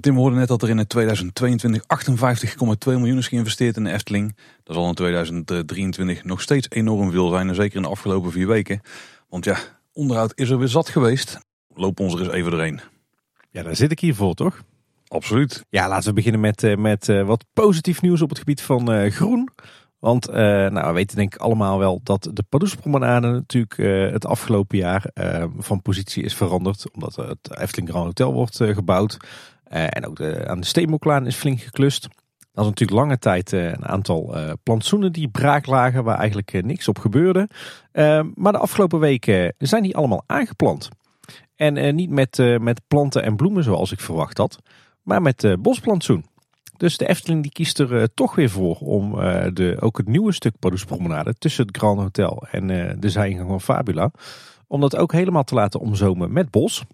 Speaker 1: Tim we hoorden net dat er in 2022 58,2 miljoen is geïnvesteerd in de Efteling. Dat zal in 2023 nog steeds enorm veel zijn. En zeker in de afgelopen vier weken. Want ja, onderhoud is er weer zat geweest. Loop ons er eens even doorheen.
Speaker 2: Ja, daar zit ik hier voor, toch?
Speaker 1: Absoluut.
Speaker 2: Ja, laten we beginnen met, eh, met eh, wat positief nieuws op het gebied van eh, groen. Want nou, we weten denk ik allemaal wel dat de Paddoespromenade natuurlijk het afgelopen jaar van positie is veranderd. Omdat het Efteling Grand Hotel wordt gebouwd. Eh, en ook aan de Steenboklaan is flink geklust. Dat was natuurlijk lange tijd eh, een aantal eh, plantsoenen die braak lagen, waar eigenlijk niks op gebeurde. Eh, maar de afgelopen weken zijn die allemaal aangeplant. En niet met, met planten en bloemen zoals ik verwacht had, maar met bosplantsoen. Dus de Efteling die kiest er toch weer voor om de, ook het nieuwe stuk Paddoespromenade tussen het Grand Hotel en de zijingang van Fabula, om dat ook helemaal te laten omzomen met bos.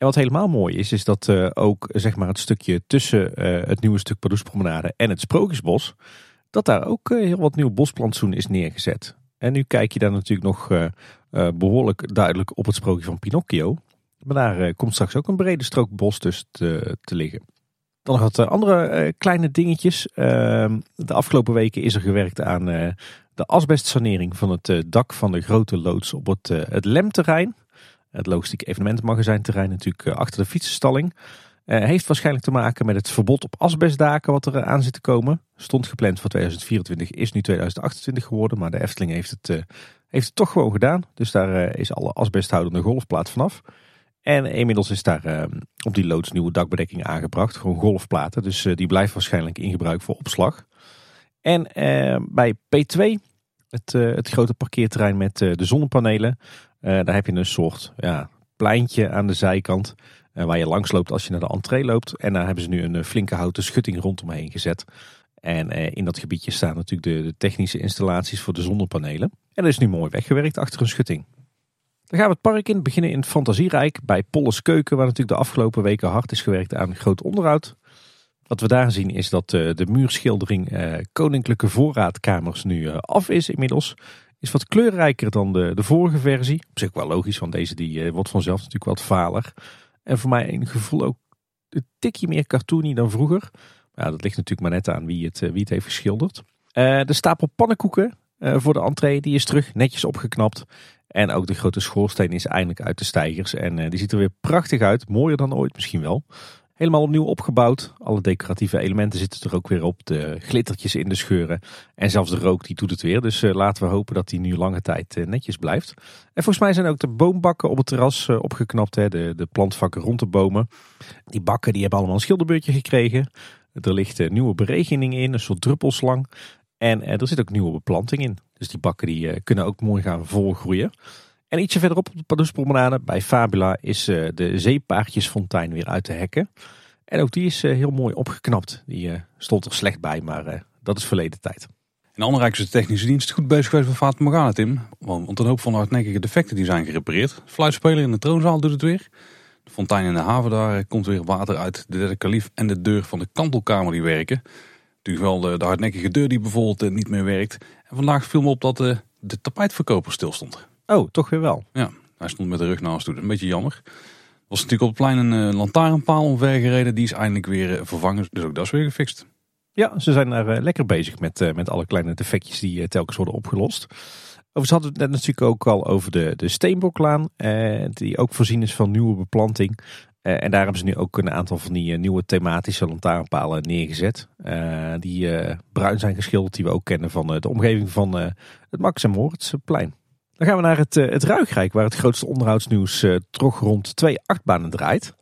Speaker 2: En wat helemaal mooi is, is dat eh, ook zeg maar, het stukje tussen eh, het nieuwe stuk Paddoespromenade en het Sprookjesbos, dat daar ook eh, heel wat nieuw bosplantsoen is neergezet. En nu kijk je daar natuurlijk nog eh, eh, behoorlijk duidelijk op het sprookje van Pinocchio. Maar daar komt straks ook een brede strook bos tussen te, liggen. Dan nog wat andere kleine dingetjes. Ehm, de afgelopen weken is er gewerkt aan de asbestsanering van het dak van de grote loods op het, het LEM-terrein. Het logistiek evenementenmagazijnterrein natuurlijk eh, achter de fietsenstalling. Eh, heeft waarschijnlijk te maken met het verbod op asbestdaken wat er eh, aan zit te komen. Stond gepland voor 2024, is nu 2028 geworden. Maar de Efteling heeft het, heeft het toch gewoon gedaan. Dus daar is alle asbesthoudende golfplaat vanaf. En inmiddels is daar op die loods nieuwe dakbedekking aangebracht. Gewoon golfplaten. Dus die blijft waarschijnlijk in gebruik voor opslag. En bij P2, het, het grote parkeerterrein met de zonnepanelen. Eh, daar heb je een soort ja, pleintje aan de zijkant. eh, waar je langs loopt als je naar de entree loopt. En daar hebben ze nu een eh, flinke houten schutting rondomheen gezet. En in dat gebiedje staan natuurlijk de, de technische installaties voor de zonnepanelen. En dat is nu mooi weggewerkt achter een schutting. Dan gaan we het park in, beginnen in het Fantasierijk bij Polles Keuken, waar natuurlijk de afgelopen weken hard is gewerkt aan groot onderhoud. Wat we daar zien is dat de muurschildering Koninklijke Voorraadkamers nu af is inmiddels. Is wat kleurrijker dan de, de vorige versie. Op zich wel logisch, want deze die, eh, wordt vanzelf natuurlijk wat valer. En voor mij een gevoel ook een tikje meer cartoony dan vroeger. Ja, dat ligt natuurlijk maar net aan wie het, eh, wie het heeft geschilderd. Eh, de stapel pannenkoeken voor de entree die is terug, netjes opgeknapt. En ook de grote schoorsteen is eindelijk uit de stijgers. En die ziet er weer prachtig uit. Mooier dan ooit misschien wel. Helemaal opnieuw opgebouwd. Alle decoratieve elementen zitten er ook weer op. De glittertjes in de scheuren. En zelfs de rook die doet het weer. Dus eh, laten we hopen dat die nu lange tijd eh, netjes blijft. En volgens mij zijn ook de boombakken op het terras eh, opgeknapt. Hè. De, de plantvakken rond de bomen. Die bakken die hebben allemaal een schilderbeurtje gekregen. Er ligt een nieuwe beregening in. Een soort druppelslang. En er zit ook nieuwe beplanting in. Dus die bakken die, kunnen ook mooi gaan volgroeien. En ietsje verderop op de Paduspromenade bij Fabula is eh, de zeepaardjesfontein weer uit de hekken. En ook die is eh, heel mooi opgeknapt. Die eh, stond er slecht bij, maar dat is verleden tijd.
Speaker 1: In Anderrijk is de technische dienst goed bezig geweest met Fata Morgana, Tim. Want een hoop van de hardnekkige defecten die zijn gerepareerd. De fluitspeler in de troonzaal doet het weer. De fontein in de haven daar komt weer water uit. De derde kalief en de deur van de kantelkamer die werken. Natuurlijk wel de, de hardnekkige deur die bijvoorbeeld niet meer werkt. En vandaag viel me op dat eh, de tapijtverkoper stil stond.
Speaker 2: Oh, toch weer wel.
Speaker 1: Ja, hij stond met de rug naar ons toe. Een beetje jammer. Er was natuurlijk op het plein een eh, lantaarnpaal omvergereden. Die is eindelijk weer eh, vervangen. Dus ook dat is weer gefixt.
Speaker 2: Ja, ze zijn daar eh, lekker bezig met, met alle kleine defectjes die telkens worden opgelost. Overigens hadden we het net natuurlijk ook al over de, de Steenboklaan. die ook voorzien is van nieuwe beplanting. En daar hebben ze nu ook een aantal van die nieuwe thematische lantaarnpalen neergezet. die bruin zijn geschilderd, die we ook kennen van de omgeving van het Max en Moritzplein. Dan gaan we naar het, eh, het Ruigrijk, waar het grootste onderhoudsnieuws eh toch rond twee achtbanen draait.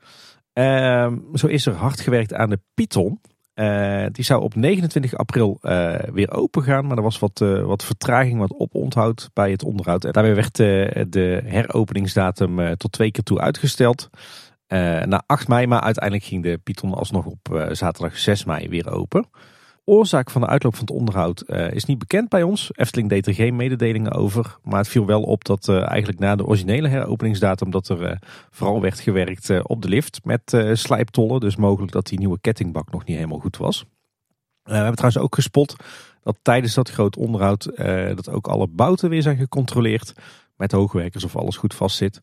Speaker 2: Ehm, zo is er hard gewerkt aan de Python. Eh, die zou op 29 april eh, weer open gaan, maar er was wat, eh, wat vertraging, wat oponthoud bij het onderhoud. Daarbij werd eh, de heropeningsdatum eh, tot twee keer toe uitgesteld. eh, naar 8 mei, maar uiteindelijk ging de Python alsnog op eh, zaterdag 6 mei weer open. Oorzaak van de uitloop van het onderhoud eh, is niet bekend bij ons. Efteling deed er geen mededelingen over. Maar het viel wel op dat eh, eigenlijk na de originele heropeningsdatum... dat er eh, vooral werd gewerkt op de lift met slijptollen. Dus mogelijk dat die nieuwe kettingbak nog niet helemaal goed was. We hebben trouwens ook gespot dat tijdens dat groot onderhoud... dat ook alle bouten weer zijn gecontroleerd met hoogwerkers of alles goed vastzit.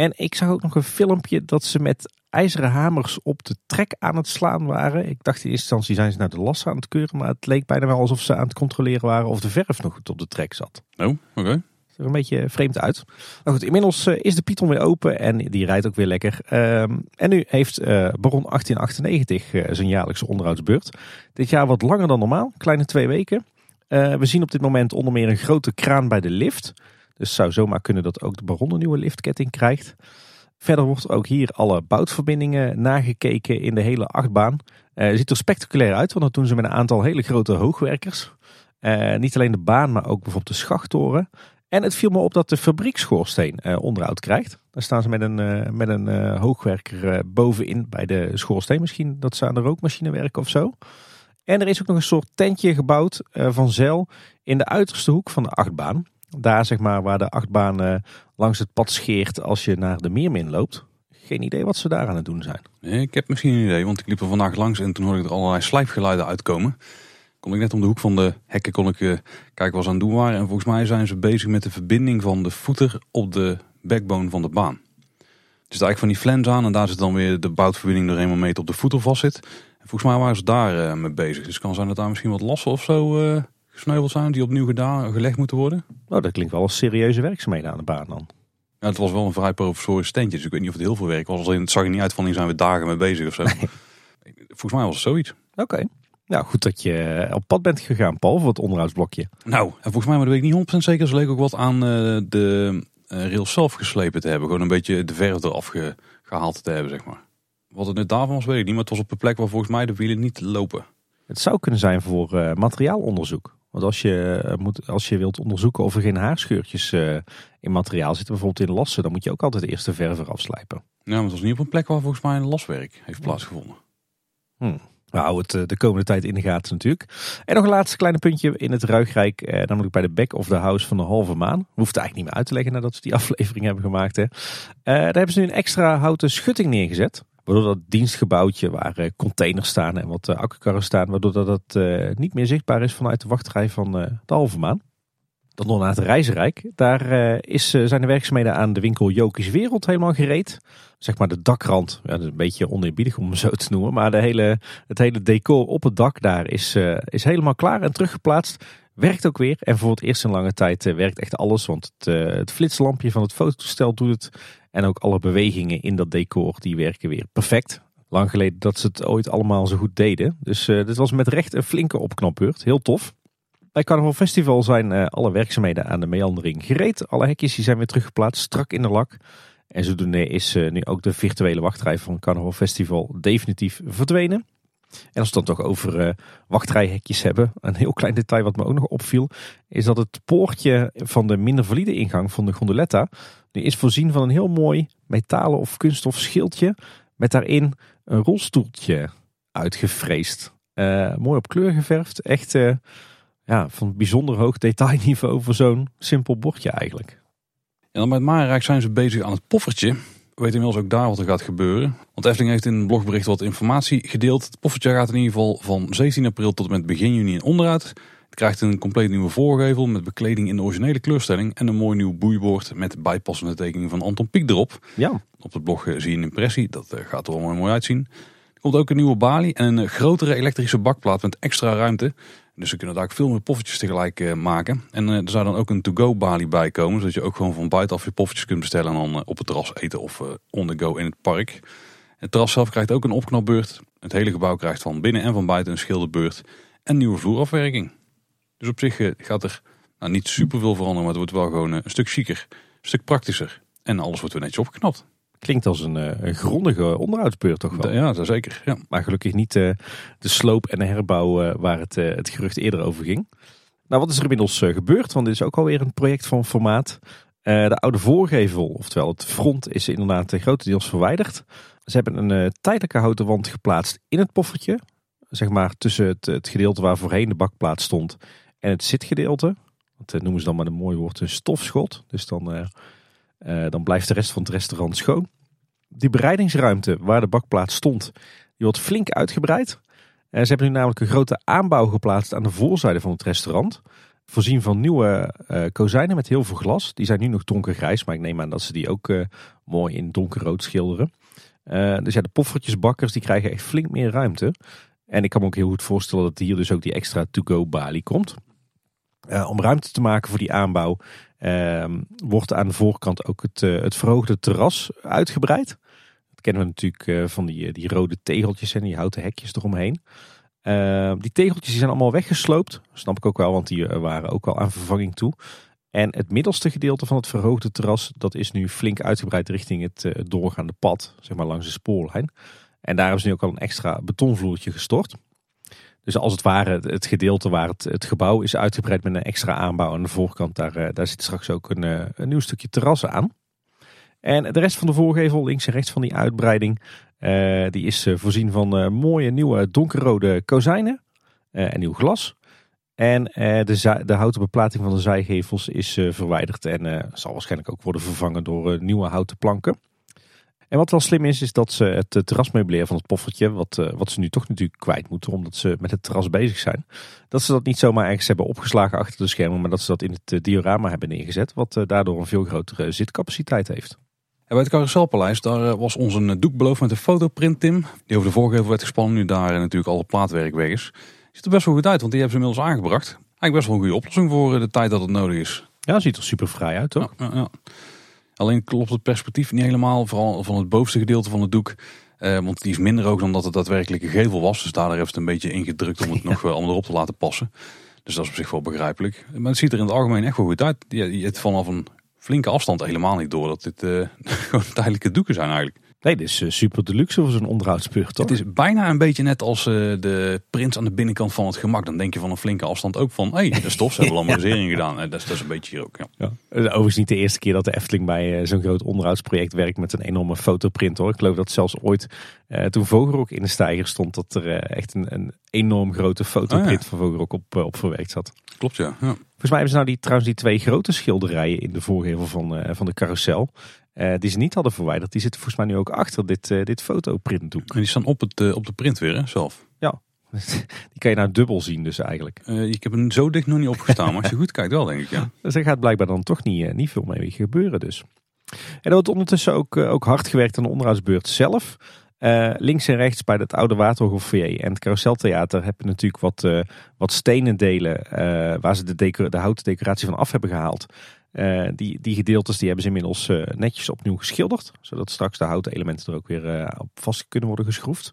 Speaker 2: En ik zag ook nog een filmpje dat ze met ijzeren hamers op de trek aan het slaan waren. Ik dacht in eerste instantie zijn ze naar de lassen aan het keuren, maar het leek bijna wel alsof ze aan het controleren waren of de verf nog goed op de trek zat.
Speaker 1: Oh, oké.
Speaker 2: Ziet er een beetje vreemd uit. Maar goed, inmiddels eh, is de Python weer open en die rijdt ook weer lekker. Ehm, en nu heeft eh, Baron 1898 eh, zijn jaarlijkse onderhoudsbeurt. Dit jaar wat langer dan normaal, kleine twee weken. We zien op dit moment onder meer een grote kraan bij de lift. Dus het zou zomaar kunnen dat ook de Baron een nieuwe liftketting krijgt. Verder wordt ook hier alle boutverbindingen nagekeken in de hele achtbaan. Eh ziet er spectaculair uit, want dat doen ze met een aantal hele grote hoogwerkers. Eh, niet alleen de baan, maar ook bijvoorbeeld de schachttoren. En het viel me op dat de fabriekschoorsteen eh, onderhoud krijgt. Daar staan ze met een, met een hoogwerker bovenin bij de schoorsteen. Misschien dat ze aan de rookmachine werken of zo. En er is ook nog een soort tentje gebouwd van zeil in de uiterste hoek van de achtbaan. Daar zeg maar waar de achtbaan eh, langs het pad scheert als je naar de Meermin loopt. Geen idee wat ze daar aan het doen zijn.
Speaker 1: Nee, ik heb misschien een idee, want ik liep er vandaag langs en toen hoorde ik er allerlei slijpgeluiden uitkomen. Kon ik net om de hoek van de hekken kon ik, eh, kijken wat ze aan het doen waren. En volgens mij zijn ze bezig met de verbinding van de voeter op de backbone van de baan. Dus daar eigenlijk van die flens aan en daar zit dan weer de boutverbinding door eenmaal meter op de voeter vast zit. Volgens mij waren ze daar eh, mee bezig. Dus kan zijn dat daar misschien wat lassen of zo gesneuveld zijn die opnieuw gedaan, gelegd moeten worden.
Speaker 2: Oh, dat klinkt wel als serieuze werkzaamheden aan de baan dan.
Speaker 1: Ja, het was wel een vrij provisorisch tentje, dus ik weet niet of het heel veel werk was. Het zag er niet uit van, hier zijn we dagen mee bezig of zo. Volgens mij was het zoiets.
Speaker 2: Oké. Nou, goed dat je eh, op pad bent gegaan, Paul, voor het onderhoudsblokje.
Speaker 1: Nou, en volgens mij, maar dat weet ik niet 100% zeker, ze leek ook wat aan eh, de eh, rails zelf geslepen te hebben. Gewoon een beetje de verf eraf ge- gehaald te hebben, zeg maar. Wat het net daarvan was, weet ik niet, maar het was op een plek waar volgens mij de wielen niet lopen.
Speaker 2: Het zou kunnen zijn voor materiaalonderzoek. Want als je, eh, moet, als je wilt onderzoeken of er geen haarscheurtjes eh, in materiaal zitten, bijvoorbeeld in lassen, dan moet je ook altijd eerst de verf eraf slijpen.
Speaker 1: Ja, maar het was niet op een plek waar volgens mij een laswerk heeft plaatsgevonden.
Speaker 2: We houden het eh, de komende tijd in de gaten natuurlijk. En nog een laatste kleine puntje in het Ruigrijk. Eh, namelijk bij de back of the house van de halve maan. Hoeft het eigenlijk niet meer uit te leggen nadat we die aflevering hebben gemaakt. Hè. Eh, daar hebben ze nu een extra houten schutting neergezet. Waardoor dat dienstgebouwtje waar eh, containers staan en wat eh, accukarren staan. Waardoor dat het eh, niet meer zichtbaar is vanuit de wachtrij van de halve maan. Dan nog naar het Reizenrijk. Daar is, zijn de werkzaamheden aan de winkel Jokies Wereld helemaal gereed. Zeg maar de dakrand. Ja, dat is een beetje oneerbiedig om hem zo te noemen. Maar de hele, het hele decor op het dak daar is, is helemaal klaar en teruggeplaatst. Werkt ook weer. En voor het eerst in lange tijd werkt echt alles. Want het, het flitslampje van het fototoestel doet het. En ook alle bewegingen in dat decor die werken weer perfect. Lang geleden dat ze het ooit allemaal zo goed deden. Dus eh, dit was met recht een flinke opknapbeurt. Heel tof. Bij Carnaval Festival zijn eh, alle werkzaamheden aan de meandering gereed. Alle hekjes die zijn weer teruggeplaatst, strak in de lak. En zodoende is eh, nu ook de virtuele wachtrij van Carnaval Festival definitief verdwenen. En als we het dan toch over eh, wachtrijhekjes hebben. Een heel klein detail wat me ook nog opviel. Is dat het poortje van de minder valide ingang van de gondoletta. Nu is voorzien van een heel mooi metalen of kunststof schildje. Met daarin een rolstoeltje uitgefreesd. Eh, mooi op kleur geverfd. Echt eh, ja, van bijzonder hoog detailniveau voor zo'n simpel bordje eigenlijk.
Speaker 1: En dan het Marenrijk zijn ze bezig aan het poffertje. We weten inmiddels ook daar wat er gaat gebeuren. Want Efteling heeft in een blogbericht wat informatie gedeeld. Het poffertje gaat in ieder geval van 17 april tot en met begin juni in onderhoud. Het krijgt een compleet nieuwe voorgevel met bekleding in de originele kleurstelling. En een mooi nieuw boeibord met bijpassende tekening van Anton Pieck erop.
Speaker 2: Ja,
Speaker 1: Op het blog eh, zie je een impressie. Dat eh, gaat er wel mooi, mooi uitzien. Er komt ook een nieuwe balie en een grotere elektrische bakplaat met extra ruimte. Dus we kunnen daar ook veel meer poffertjes tegelijk eh, maken. En eh, er zou dan ook een to-go balie bij komen. Zodat je ook gewoon van buitenaf je poffertjes kunt bestellen. En dan eh, op het terras eten of on the go in het park. Het terras zelf krijgt ook een opknapbeurt. Het hele gebouw krijgt van binnen en van buiten een schilderbeurt. En nieuwe vloerafwerking. Dus op zich gaat er nou, niet super veel veranderen. Maar het wordt wel gewoon een stuk chiquer. Een stuk praktischer. En alles wordt weer netjes opgeknapt.
Speaker 2: Klinkt als een, eh, een grondige onderhoudsbeurt toch wel.
Speaker 1: Ja, zeker. Ja.
Speaker 2: Maar gelukkig niet eh, de sloop en de herbouw eh, waar het, het gerucht eerder over ging. Nou, wat is er inmiddels gebeurd? Want dit is ook alweer een project van formaat. De oude voorgevel, oftewel het front, is inderdaad grotendeels verwijderd. Ze hebben een tijdelijke houten wand geplaatst in het poffertje. Zeg maar tussen het, het gedeelte waar voorheen de bakplaat stond en het zitgedeelte. Dat noemen ze dan met een mooi woord een stofschot. Dus dan, dan blijft de rest van het restaurant schoon. Die bereidingsruimte waar de bakplaat stond, die wordt flink uitgebreid. Eh, ze hebben nu namelijk een grote aanbouw geplaatst aan de voorzijde van het restaurant. Voorzien van nieuwe eh, kozijnen met heel veel glas. Die zijn nu nog donkergrijs, maar ik neem aan dat ze die ook eh, mooi in donkerrood schilderen. Eh, dus ja, de poffertjesbakkers die krijgen echt flink meer ruimte. En ik kan me ook heel goed voorstellen dat hier dus ook die extra to-go balie komt. Eh, om ruimte te maken voor die aanbouw ehm, wordt aan de voorkant ook het, eh, het verhoogde terras uitgebreid. Dat kennen we natuurlijk eh, van die, eh, die rode tegeltjes en die houten hekjes eromheen. Uh, die tegeltjes zijn allemaal weggesloopt. Snap ik ook wel, want die waren ook al aan vervanging toe. En het middelste gedeelte van het verhoogde terras, dat is nu flink uitgebreid richting het, het doorgaande pad, zeg maar langs de spoorlijn. En daar hebben ze nu ook al een extra betonvloertje gestort. Dus als het ware het, gedeelte waar het, het gebouw is uitgebreid met een extra aanbouw aan de voorkant, daar, eh, daar zit straks ook een, eh, een nieuw stukje terras aan. En de rest van de voorgevel, links en rechts van die uitbreiding, eh, die is voorzien van mooie nieuwe donkerrode kozijnen en nieuw glas. En de, de houten beplating van de zijgevels is verwijderd en zal waarschijnlijk ook worden vervangen door nieuwe houten planken. En wat wel slim is, is dat ze het eh, terrasmeubilair van het poffertje, wat, eh, wat ze nu toch natuurlijk kwijt moeten omdat ze met het terras bezig zijn, dat ze dat niet zomaar ergens hebben opgeslagen achter de schermen, maar dat ze dat in het eh, diorama hebben neergezet, wat daardoor een veel grotere zitcapaciteit heeft.
Speaker 1: bij het Carouselpaleis, daar was ons een doek beloofd met een fotoprint, Tim. Die over de voorgevel werd gespannen, nu daar natuurlijk alle plaatwerk weg is. Ziet er best wel goed uit, want die hebben ze inmiddels aangebracht. Eigenlijk best wel een goede oplossing voor de tijd dat het nodig is.
Speaker 2: Ja, ziet er super vrij uit, toch?
Speaker 1: Ja, ja, ja. Alleen klopt het perspectief niet helemaal, vooral van het bovenste gedeelte van het doek. Eh, want die is minder ook dan dat het daadwerkelijke gevel was. Dus daar ze het een beetje ingedrukt om het nog wel allemaal erop te laten passen. Dus dat is op zich wel begrijpelijk. Maar het ziet er in het algemeen echt wel goed uit. Je, je het vanaf een flinke afstand helemaal niet door dat dit uh, gewoon tijdelijke doeken zijn eigenlijk.
Speaker 2: Nee, dit is eh, super deluxe voor zo'n onderhoudsbeurt toch?
Speaker 1: Het is bijna een beetje net als uh, de prins aan de binnenkant van het gemak. Dan denk je van een flinke afstand ook van, hé, hey, de stof, ze hebben lambrisering gedaan. Dat is, dat is een beetje hier ook, ja. ja.
Speaker 2: Overigens niet de eerste keer dat de Efteling bij zo'n groot onderhoudsproject werkt met een enorme fotoprint hoor. Ik geloof dat zelfs ooit, toen Vogelrok in de stijger stond, dat er echt een, een enorm grote fotoprint oh, ja. van Vogelrok op, op verwerkt zat.
Speaker 1: Klopt, ja. ja.
Speaker 2: Volgens mij hebben ze nou die, trouwens die twee grote schilderijen in de voorgevel van, van de carousel. Uh, die ze niet hadden verwijderd. Die zitten volgens mij nu ook achter dit, uh, dit fotoprintdoek.
Speaker 1: En die staan op, het, op de print weer hè, zelf?
Speaker 2: Ja, die kan je nou dubbel zien dus eigenlijk.
Speaker 1: ik heb hem zo dicht nog niet opgestaan, maar als je goed kijkt wel denk ik ja.
Speaker 2: Dus er gaat blijkbaar dan toch niet, niet veel mee gebeuren dus. En er wordt ondertussen ook, ook hard gewerkt aan de onderhoudsbeurt zelf. Uh, links en rechts bij het oude Waterhoffoyer en het Carouseltheater heb je natuurlijk wat, uh, wat stenen delen uh, waar ze de, de houten decoratie van af hebben gehaald. Die, die gedeeltes die hebben ze inmiddels netjes opnieuw geschilderd, zodat straks de houten elementen er ook weer op vast kunnen worden geschroefd.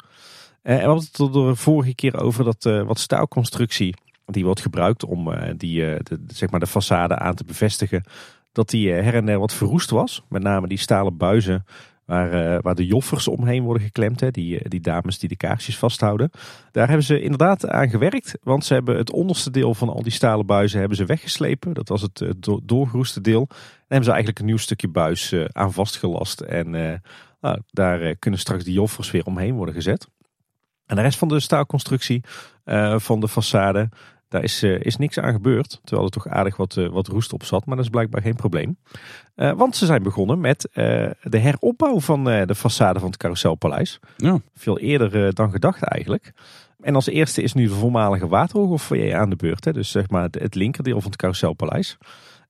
Speaker 2: en we hadden het er de vorige keer over dat wat staalconstructie die wordt gebruikt om die, de, zeg maar de façade aan te bevestigen, dat die her en der wat verroest was. Met name die stalen buizen Waar, uh, waar de joffers omheen worden geklemd. Hè, die, die dames die de kaarsjes vasthouden. Daar hebben ze inderdaad aan gewerkt. Want ze hebben het onderste deel van al die stalen buizen hebben ze weggeslepen. Dat was het, het doorgeroeste deel. En hebben ze eigenlijk een nieuw stukje buis aan vastgelast. En nou, daar kunnen straks die joffers weer omheen worden gezet. En de rest van de staalconstructie van de façade daar is, uh, is niks aan gebeurd. Terwijl er toch aardig wat, uh, wat roest op zat. Maar dat is blijkbaar geen probleem. Uh, want ze zijn begonnen met de heropbouw van de façade van het Carouselpaleis.
Speaker 1: Ja.
Speaker 2: Veel eerder dan gedacht eigenlijk. En als eerste is nu de voormalige Waterhoogfoyer aan de beurt. Hè? Dus zeg maar het linkerdeel van het Carouselpaleis.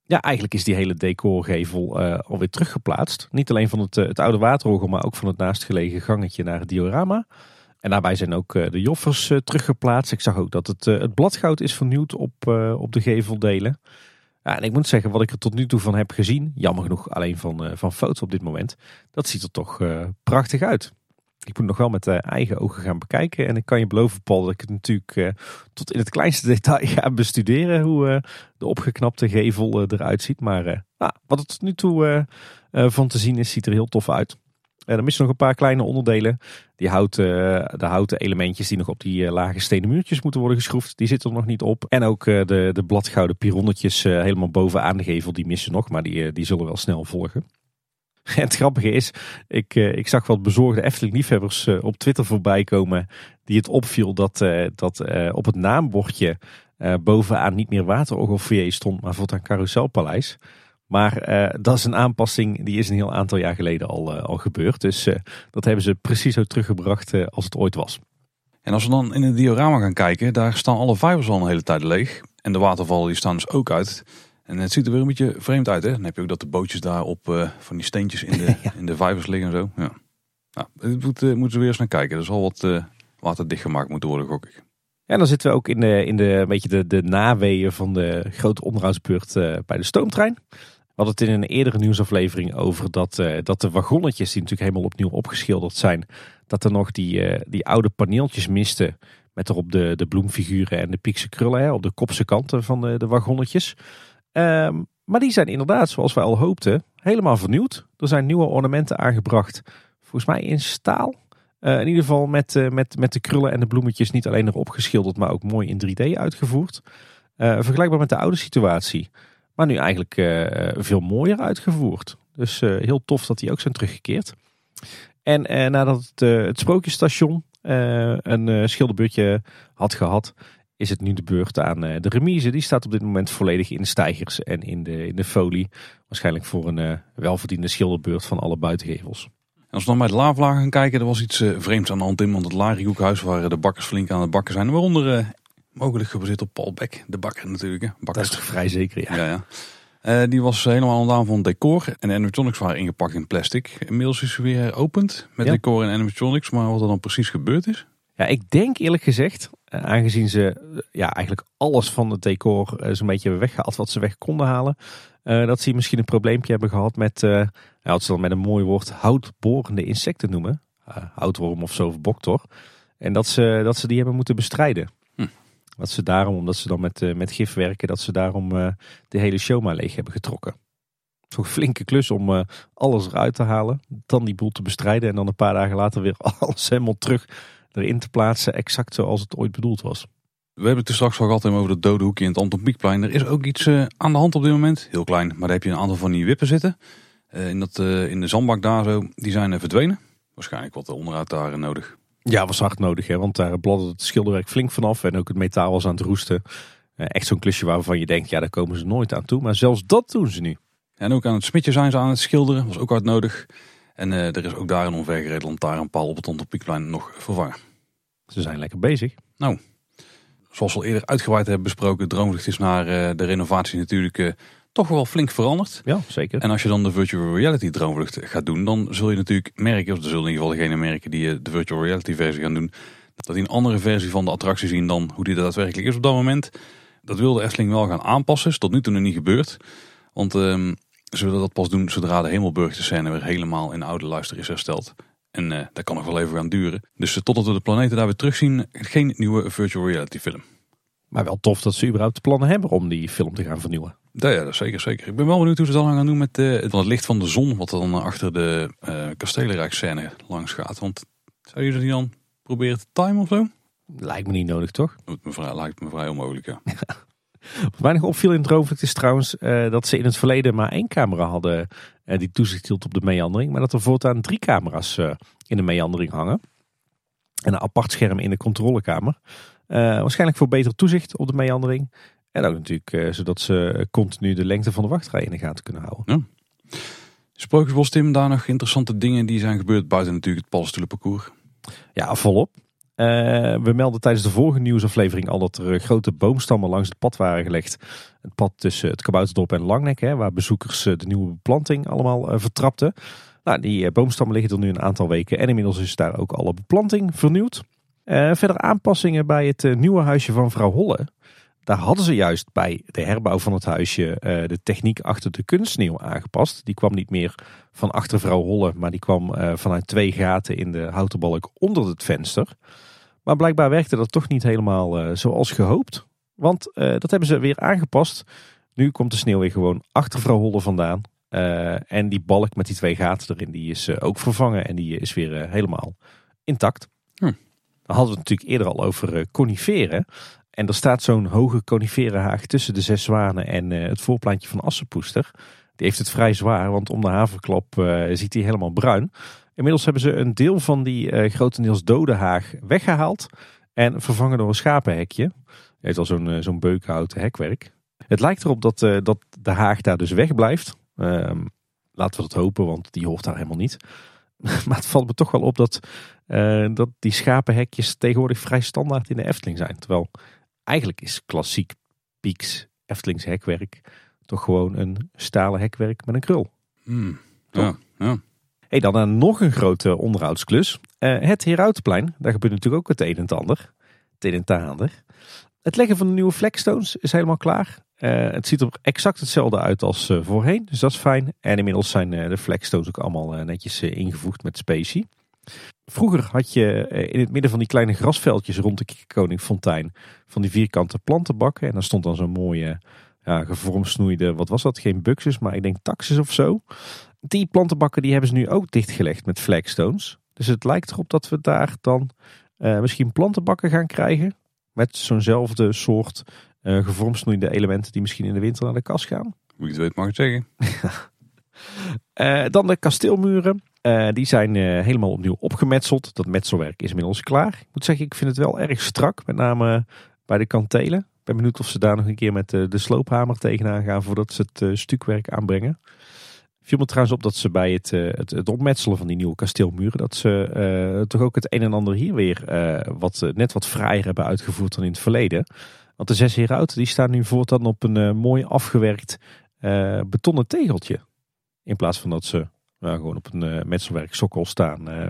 Speaker 2: Ja, eigenlijk is die hele decorgevel alweer teruggeplaatst. Niet alleen van het, het oude Waterhoogel, maar ook van het naastgelegen gangetje naar het diorama. En daarbij zijn ook eh, de joffers eh, teruggeplaatst. Ik zag ook dat het, eh, het bladgoud is vernieuwd op, op de geveldelen. Ja, en ik moet zeggen, wat ik er tot nu toe van heb gezien, jammer genoeg alleen van, van foto's op dit moment, dat ziet er toch prachtig uit. Ik moet nog wel met eigen ogen gaan bekijken. En ik kan je beloven, Paul, dat ik het natuurlijk tot in het kleinste detail ga bestuderen. Hoe de opgeknapte gevel eruit ziet. Maar wat het tot nu toe van te zien is, ziet er heel tof uit. Er missen nog een paar kleine onderdelen. Die houten, de houten elementjes die nog op die eh, lage stenen muurtjes moeten worden geschroefd, die zitten er nog niet op. En ook eh, de, de bladgouden pironnetjes eh, helemaal bovenaan de gevel, die missen nog, maar die, die zullen wel snel volgen. En het grappige is, ik, ik zag wat bezorgde Efteling-liefhebbers op Twitter voorbij komen. Die het opviel dat, dat op het naambordje bovenaan niet meer Waterogelfoyer stond, maar voortaan Carouselpaleis. Maar uh, dat is een aanpassing die is een heel aantal jaar geleden al, uh, al gebeurd. Dus uh, dat hebben ze precies zo teruggebracht als het ooit was.
Speaker 1: En als we dan in het diorama gaan kijken, daar staan alle vijvers al een hele tijd leeg. En de watervallen die staan dus ook uit. En het ziet er weer een beetje vreemd uit. Hè? Dan heb je ook dat de bootjes daar op van die steentjes in de, in de vijvers liggen en zo. Ja. Nou, moet, moeten ze weer eens naar kijken. Er zal wat waterdicht gemaakt moeten worden, gok ik.
Speaker 2: En dan zitten we ook in de, in de, een beetje de, de naweeën van de grote onderhoudsbeurt bij de stoomtrein hadden het in een eerdere nieuwsaflevering over dat, uh, dat de wagonnetjes, die natuurlijk helemaal opnieuw opgeschilderd zijn, dat er nog die, uh, die oude paneeltjes misten. Met erop de, de bloemfiguren en de piekse krullen hè, op de kopse kanten van de, de wagonnetjes. Um, maar die zijn inderdaad, zoals wij al hoopten, helemaal vernieuwd. Er zijn nieuwe ornamenten aangebracht. Volgens mij in staal. Uh, in ieder geval met, met, met de krullen en de bloemetjes niet alleen erop geschilderd, maar ook mooi in 3D uitgevoerd. vergelijkbaar met de oude situatie. Maar nu eigenlijk uh, veel mooier uitgevoerd. Dus uh, heel tof dat die ook zijn teruggekeerd. En uh, nadat het, het Sprookjesstation een schilderbutje had gehad, is het nu de beurt aan de remise. Die staat op dit moment volledig in de stijgers en in de, in de folie. Waarschijnlijk voor een welverdiende schilderbeurt van alle buitengevels.
Speaker 1: Als we dan bij de laaflaag gaan kijken, er was iets vreemds aan de hand in. Want het Lariehoekhuis waar de bakkers flink aan het bakken zijn. Waaronder mogelijk gebaseerd op Paul Beck, de bakker natuurlijk. Hè.
Speaker 2: Dat is toch vrij zeker, ja.
Speaker 1: ja, ja. Eh, die was helemaal ontdaan van decor. En animatronics waren ingepakt in plastic. Inmiddels is ze weer heropend met
Speaker 2: Ja.
Speaker 1: decor en animatronics. Maar wat er dan precies gebeurd is...
Speaker 2: Ja, ik denk eerlijk gezegd, eh, aangezien ze eh, ja, eigenlijk alles van het decor eh, zo'n beetje hebben weggehaald wat ze weg konden halen. dat ze misschien een probleempje hebben gehad met, wat ze dan met een mooi woord, houtborende insecten noemen. Houtworm of zo, of boktor. En dat ze, dat ze die hebben moeten bestrijden. Dat ze daarom, omdat ze dan met, eh, met gif werken, dat ze daarom eh, de hele show maar leeg hebben getrokken. Zo'n flinke klus om eh, alles eruit te halen. Dan die boel te bestrijden en dan een paar dagen later weer alles helemaal terug erin te plaatsen. Exact zoals het ooit bedoeld was.
Speaker 1: We hebben het er straks al gehad over dat dode hoekje in het Anton Pieckplein. Er is ook iets aan de hand op dit moment. Heel klein, maar daar heb je een aantal van die wippen zitten. In, dat, in de zandbak daar zo, die zijn verdwenen. Waarschijnlijk wat onderhoud daar nodig.
Speaker 2: Ja, was hard nodig, hè? want daar bladderde het schilderwerk flink vanaf. En ook het metaal was aan het roesten. Eh, echt zo'n klusje waarvan je denkt, ja, daar komen ze nooit aan toe. Maar zelfs dat doen ze nu.
Speaker 1: En ook aan het smidje zijn ze aan het schilderen. Was ook hard nodig. En eh, er is ook daar een onvergereden lantaarnpaal op het Anton Pieckplein nog vervangen.
Speaker 2: Ze zijn lekker bezig.
Speaker 1: Zoals we al eerder uitgebreid hebben besproken, Droomvlucht is naar eh, de renovatie natuurlijk toch wel flink veranderd.
Speaker 2: Ja, zeker.
Speaker 1: En als je dan de virtual reality Droomvlucht gaat doen, dan zul je natuurlijk merken, of er zullen in ieder geval degene merken die eh, de virtual reality versie gaan doen, dat die een andere versie van de attractie zien dan hoe die er daadwerkelijk is op dat moment. Dat wilde Efteling wel gaan aanpassen, is tot nu toe nog niet gebeurd. Want ehm, ze willen dat pas doen zodra de Hemelburg de scène weer helemaal in oude luister is hersteld. En eh, dat kan nog wel even gaan duren. Dus eh, totdat we de planeten daar weer terugzien, geen nieuwe virtual reality film.
Speaker 2: Maar wel tof dat ze überhaupt de plannen hebben om die film te gaan vernieuwen.
Speaker 1: Ja, ja, zeker, zeker. Ik ben wel benieuwd hoe ze dat dan gaan doen met eh, van het licht van de zon, wat er dan achter de eh kastelenrijkscène langs gaat. Want zou je dat niet dan proberen te timen of zo?
Speaker 2: Lijkt me niet nodig, toch?
Speaker 1: Dat me vrij, lijkt me vrij onmogelijk, ja.
Speaker 2: Wat mij nog opviel in Droomvlucht is trouwens eh, dat ze in het verleden maar één camera hadden eh, die toezicht hield op de meandering. Maar dat er voortaan drie camera's eh, in de meandering hangen. En een apart scherm in de controlekamer. Eh, waarschijnlijk voor beter toezicht op de meandering. En ook natuurlijk eh, zodat ze continu de lengte van de wachtrij in de gaten kunnen houden.
Speaker 1: Sprookjesbos, Tim, daar nog interessante dingen die zijn gebeurd buiten natuurlijk het paddenstoelenparcours.
Speaker 2: Ja, volop. Eh, we melden tijdens de vorige nieuwsaflevering al dat er eh, grote boomstammen langs het pad waren gelegd. Het pad tussen het Kabouterdorp en Langnek, hè, waar bezoekers de nieuwe beplanting allemaal vertrapten. Nou, die boomstammen liggen er nu een aantal weken en inmiddels is daar ook alle beplanting vernieuwd. Verder aanpassingen bij het nieuwe huisje van vrouw Holle. Daar hadden ze juist bij de herbouw van het huisje eh, de techniek achter de kunstsneeuw aangepast. Die kwam niet meer van achter vrouw Holle, maar die kwam eh, vanuit twee gaten in de houten balk onder het venster. Maar blijkbaar werkte dat toch niet helemaal eh, zoals gehoopt. Want dat hebben ze weer aangepast. Nu komt de sneeuw weer gewoon achter vrouw Holle vandaan. En die balk met die twee gaten erin, die is ook vervangen en die is weer helemaal intact.
Speaker 1: Hm.
Speaker 2: Dan hadden we het natuurlijk eerder al over coniferen. En er staat zo'n hoge coniferenhaag tussen de zes zwanen en eh, het voorplaatje van Assenpoester. Die heeft het vrij zwaar, want om de haverklap eh, ziet hij helemaal bruin. Inmiddels hebben ze een deel van die eh, grotendeels dode haag weggehaald en vervangen door een schapenhekje. Hij heeft al zo'n zo'n beukhouten hekwerk. Het lijkt erop dat, dat de haag daar dus wegblijft. Ehm, laten we dat hopen, want die hoort daar helemaal niet. maar het valt me toch wel op dat, dat die schapenhekjes tegenwoordig vrij standaard in de Efteling zijn. Terwijl eigenlijk is klassiek Pieks Eftelings hekwerk toch gewoon een stalen hekwerk met een krul. Toch?
Speaker 1: Ja, ja.
Speaker 2: Hey, dan aan nog een grote onderhoudsklus. Eh, het Herautenplein. Daar gebeurt natuurlijk ook het een en het ander. Het een en het ander. Het leggen van de nieuwe flagstones is helemaal klaar. Eh, het ziet er exact hetzelfde uit als eh, voorheen. Dus dat is fijn. En inmiddels zijn de flagstones ook allemaal netjes ingevoegd met specie. Vroeger had je eh, in het midden van die kleine grasveldjes rond de Kikkoningfontein van die vierkante plantenbakken. En daar stond dan zo'n mooie ja, gevormsnoeide, wat was dat? Geen buxus, maar ik denk taxus of zo. Die plantenbakken die hebben ze nu ook dichtgelegd met flagstones. Dus het lijkt erop dat we daar dan eh, misschien plantenbakken gaan krijgen. Met zo'nzelfde soort eh gevormsnoeide elementen die misschien in de winter naar de kas gaan.
Speaker 1: Hoe je het weet mag ik het zeggen.
Speaker 2: Eh, dan de kasteelmuren. Eh, die zijn eh, helemaal opnieuw opgemetseld. Dat metselwerk is inmiddels klaar. Ik moet zeggen, ik vind het wel erg strak. Met name bij de kantelen. Ik ben benieuwd of ze daar nog een keer met de, sloophamer tegenaan gaan voordat ze het stukwerk aanbrengen. Viel me trouwens op dat ze bij het, het, opmetselen van die nieuwe kasteelmuren, dat ze toch ook het een en ander hier weer wat, net wat fraaier hebben uitgevoerd dan in het verleden. Want de zes herauten die staan nu voortaan op een mooi afgewerkt betonnen tegeltje. In plaats van dat ze nou, gewoon op een uh, metselwerk sokkel staan. Uh.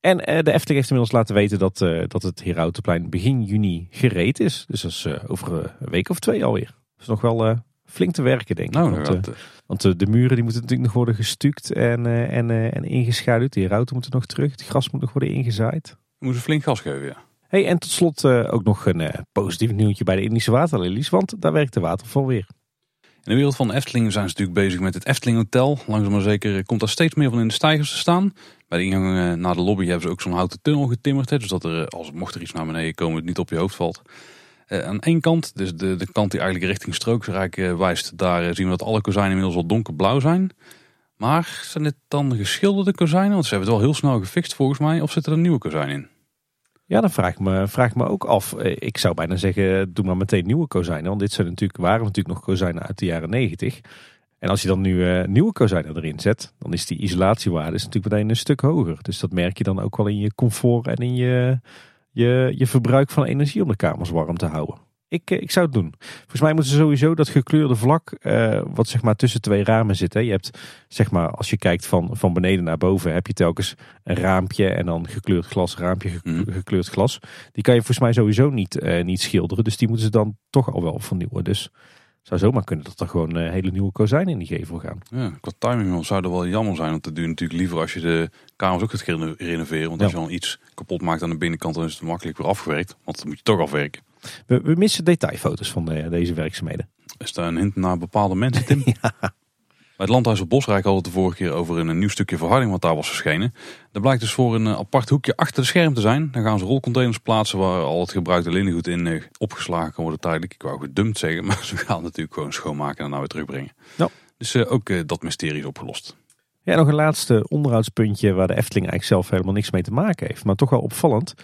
Speaker 2: En uh, de Efteling heeft inmiddels laten weten dat, dat het Herautenplein begin juni gereed is. Dus dat is over een week of twee alweer. Is nog wel flink te werken, denk ik.
Speaker 1: Nou,
Speaker 2: want, want de muren die moeten natuurlijk nog worden gestuukt en, en, en ingeschaduwd. De Herauten moeten nog terug. Het gras moet nog worden ingezaaid.
Speaker 1: We moeten flink gas geven, ja.
Speaker 2: Hey, en tot slot ook nog een positief nieuwtje bij de Indische waterlelies. Want daar werkt de waterval weer.
Speaker 1: In de wereld van Efteling zijn ze natuurlijk bezig met het Efteling Hotel. Langzaam maar zeker komt daar steeds meer van in de stijgers te staan. Bij de ingang eh, naar de lobby hebben ze ook zo'n houten tunnel getimmerd. Dus dat er, als mocht er iets naar beneden komen, het niet op je hoofd valt. Uh, aan één kant, dus de, de kant die eigenlijk richting Strooksrijk wijst, daar zien we dat alle kozijnen inmiddels al donkerblauw zijn. Maar zijn dit dan geschilderde kozijnen? Want ze hebben het wel heel snel gefixt volgens mij. Of zitten er nieuwe kozijnen in?
Speaker 2: Ja, dan vraag ik, me, vraag ik me ook af. Eh, ik zou bijna zeggen, doe maar meteen nieuwe kozijnen. Want dit zijn natuurlijk, waren natuurlijk nog kozijnen uit de jaren negentig. En als je dan nu uh, nieuwe kozijnen erin zet, dan is die isolatiewaarde is natuurlijk meteen een stuk hoger. Dus dat merk je dan ook wel in je comfort en in je, je, je verbruik van energie om de kamers warm te houden. Ik, eh, ik zou het doen. Volgens mij moeten ze sowieso dat gekleurde vlak, uh, wat zeg maar tussen twee ramen zit. Hè. Je hebt, zeg maar, als je kijkt van, van beneden naar boven, heb je telkens een raampje en dan gekleurd glas, raampje, mhm. gekleurd glas. Die kan je volgens mij sowieso niet, uh, niet schilderen. Dus die moeten ze dan toch al wel vernieuwen. Dus zou zomaar kunnen dat er gewoon uh, hele nieuwe kozijnen in die gevel gaan.
Speaker 1: Ja, qua timing zou er wel jammer zijn. Want dat duurt natuurlijk liever als je de kamers ook gaat renoveren. Want als je dan iets kapot maakt aan de binnenkant, dan is het makkelijk weer afgewerkt. Want dan moet je toch afwerken.
Speaker 2: We, we missen detailfoto's van de, deze werkzaamheden.
Speaker 1: Is daar een hint naar bepaalde mensen, Tim? ja. Bij het Landhuis op Bosrijk hadden we het de vorige keer over een, nieuw stukje verharding wat daar was verschenen. Er blijkt dus voor een eh, apart hoekje achter de scherm te zijn. Dan gaan ze rolcontainers plaatsen waar al het gebruikte linnengoed in eh, opgeslagen kan worden tijdelijk. Ik wou gedumpt zeggen, maar ze gaan het natuurlijk gewoon schoonmaken en dan weer terugbrengen. Ja. Dus uh, ook dat mysterie is opgelost.
Speaker 2: Ja, nog een laatste onderhoudspuntje waar de Efteling eigenlijk zelf helemaal niks mee te maken heeft. Maar toch wel opvallend.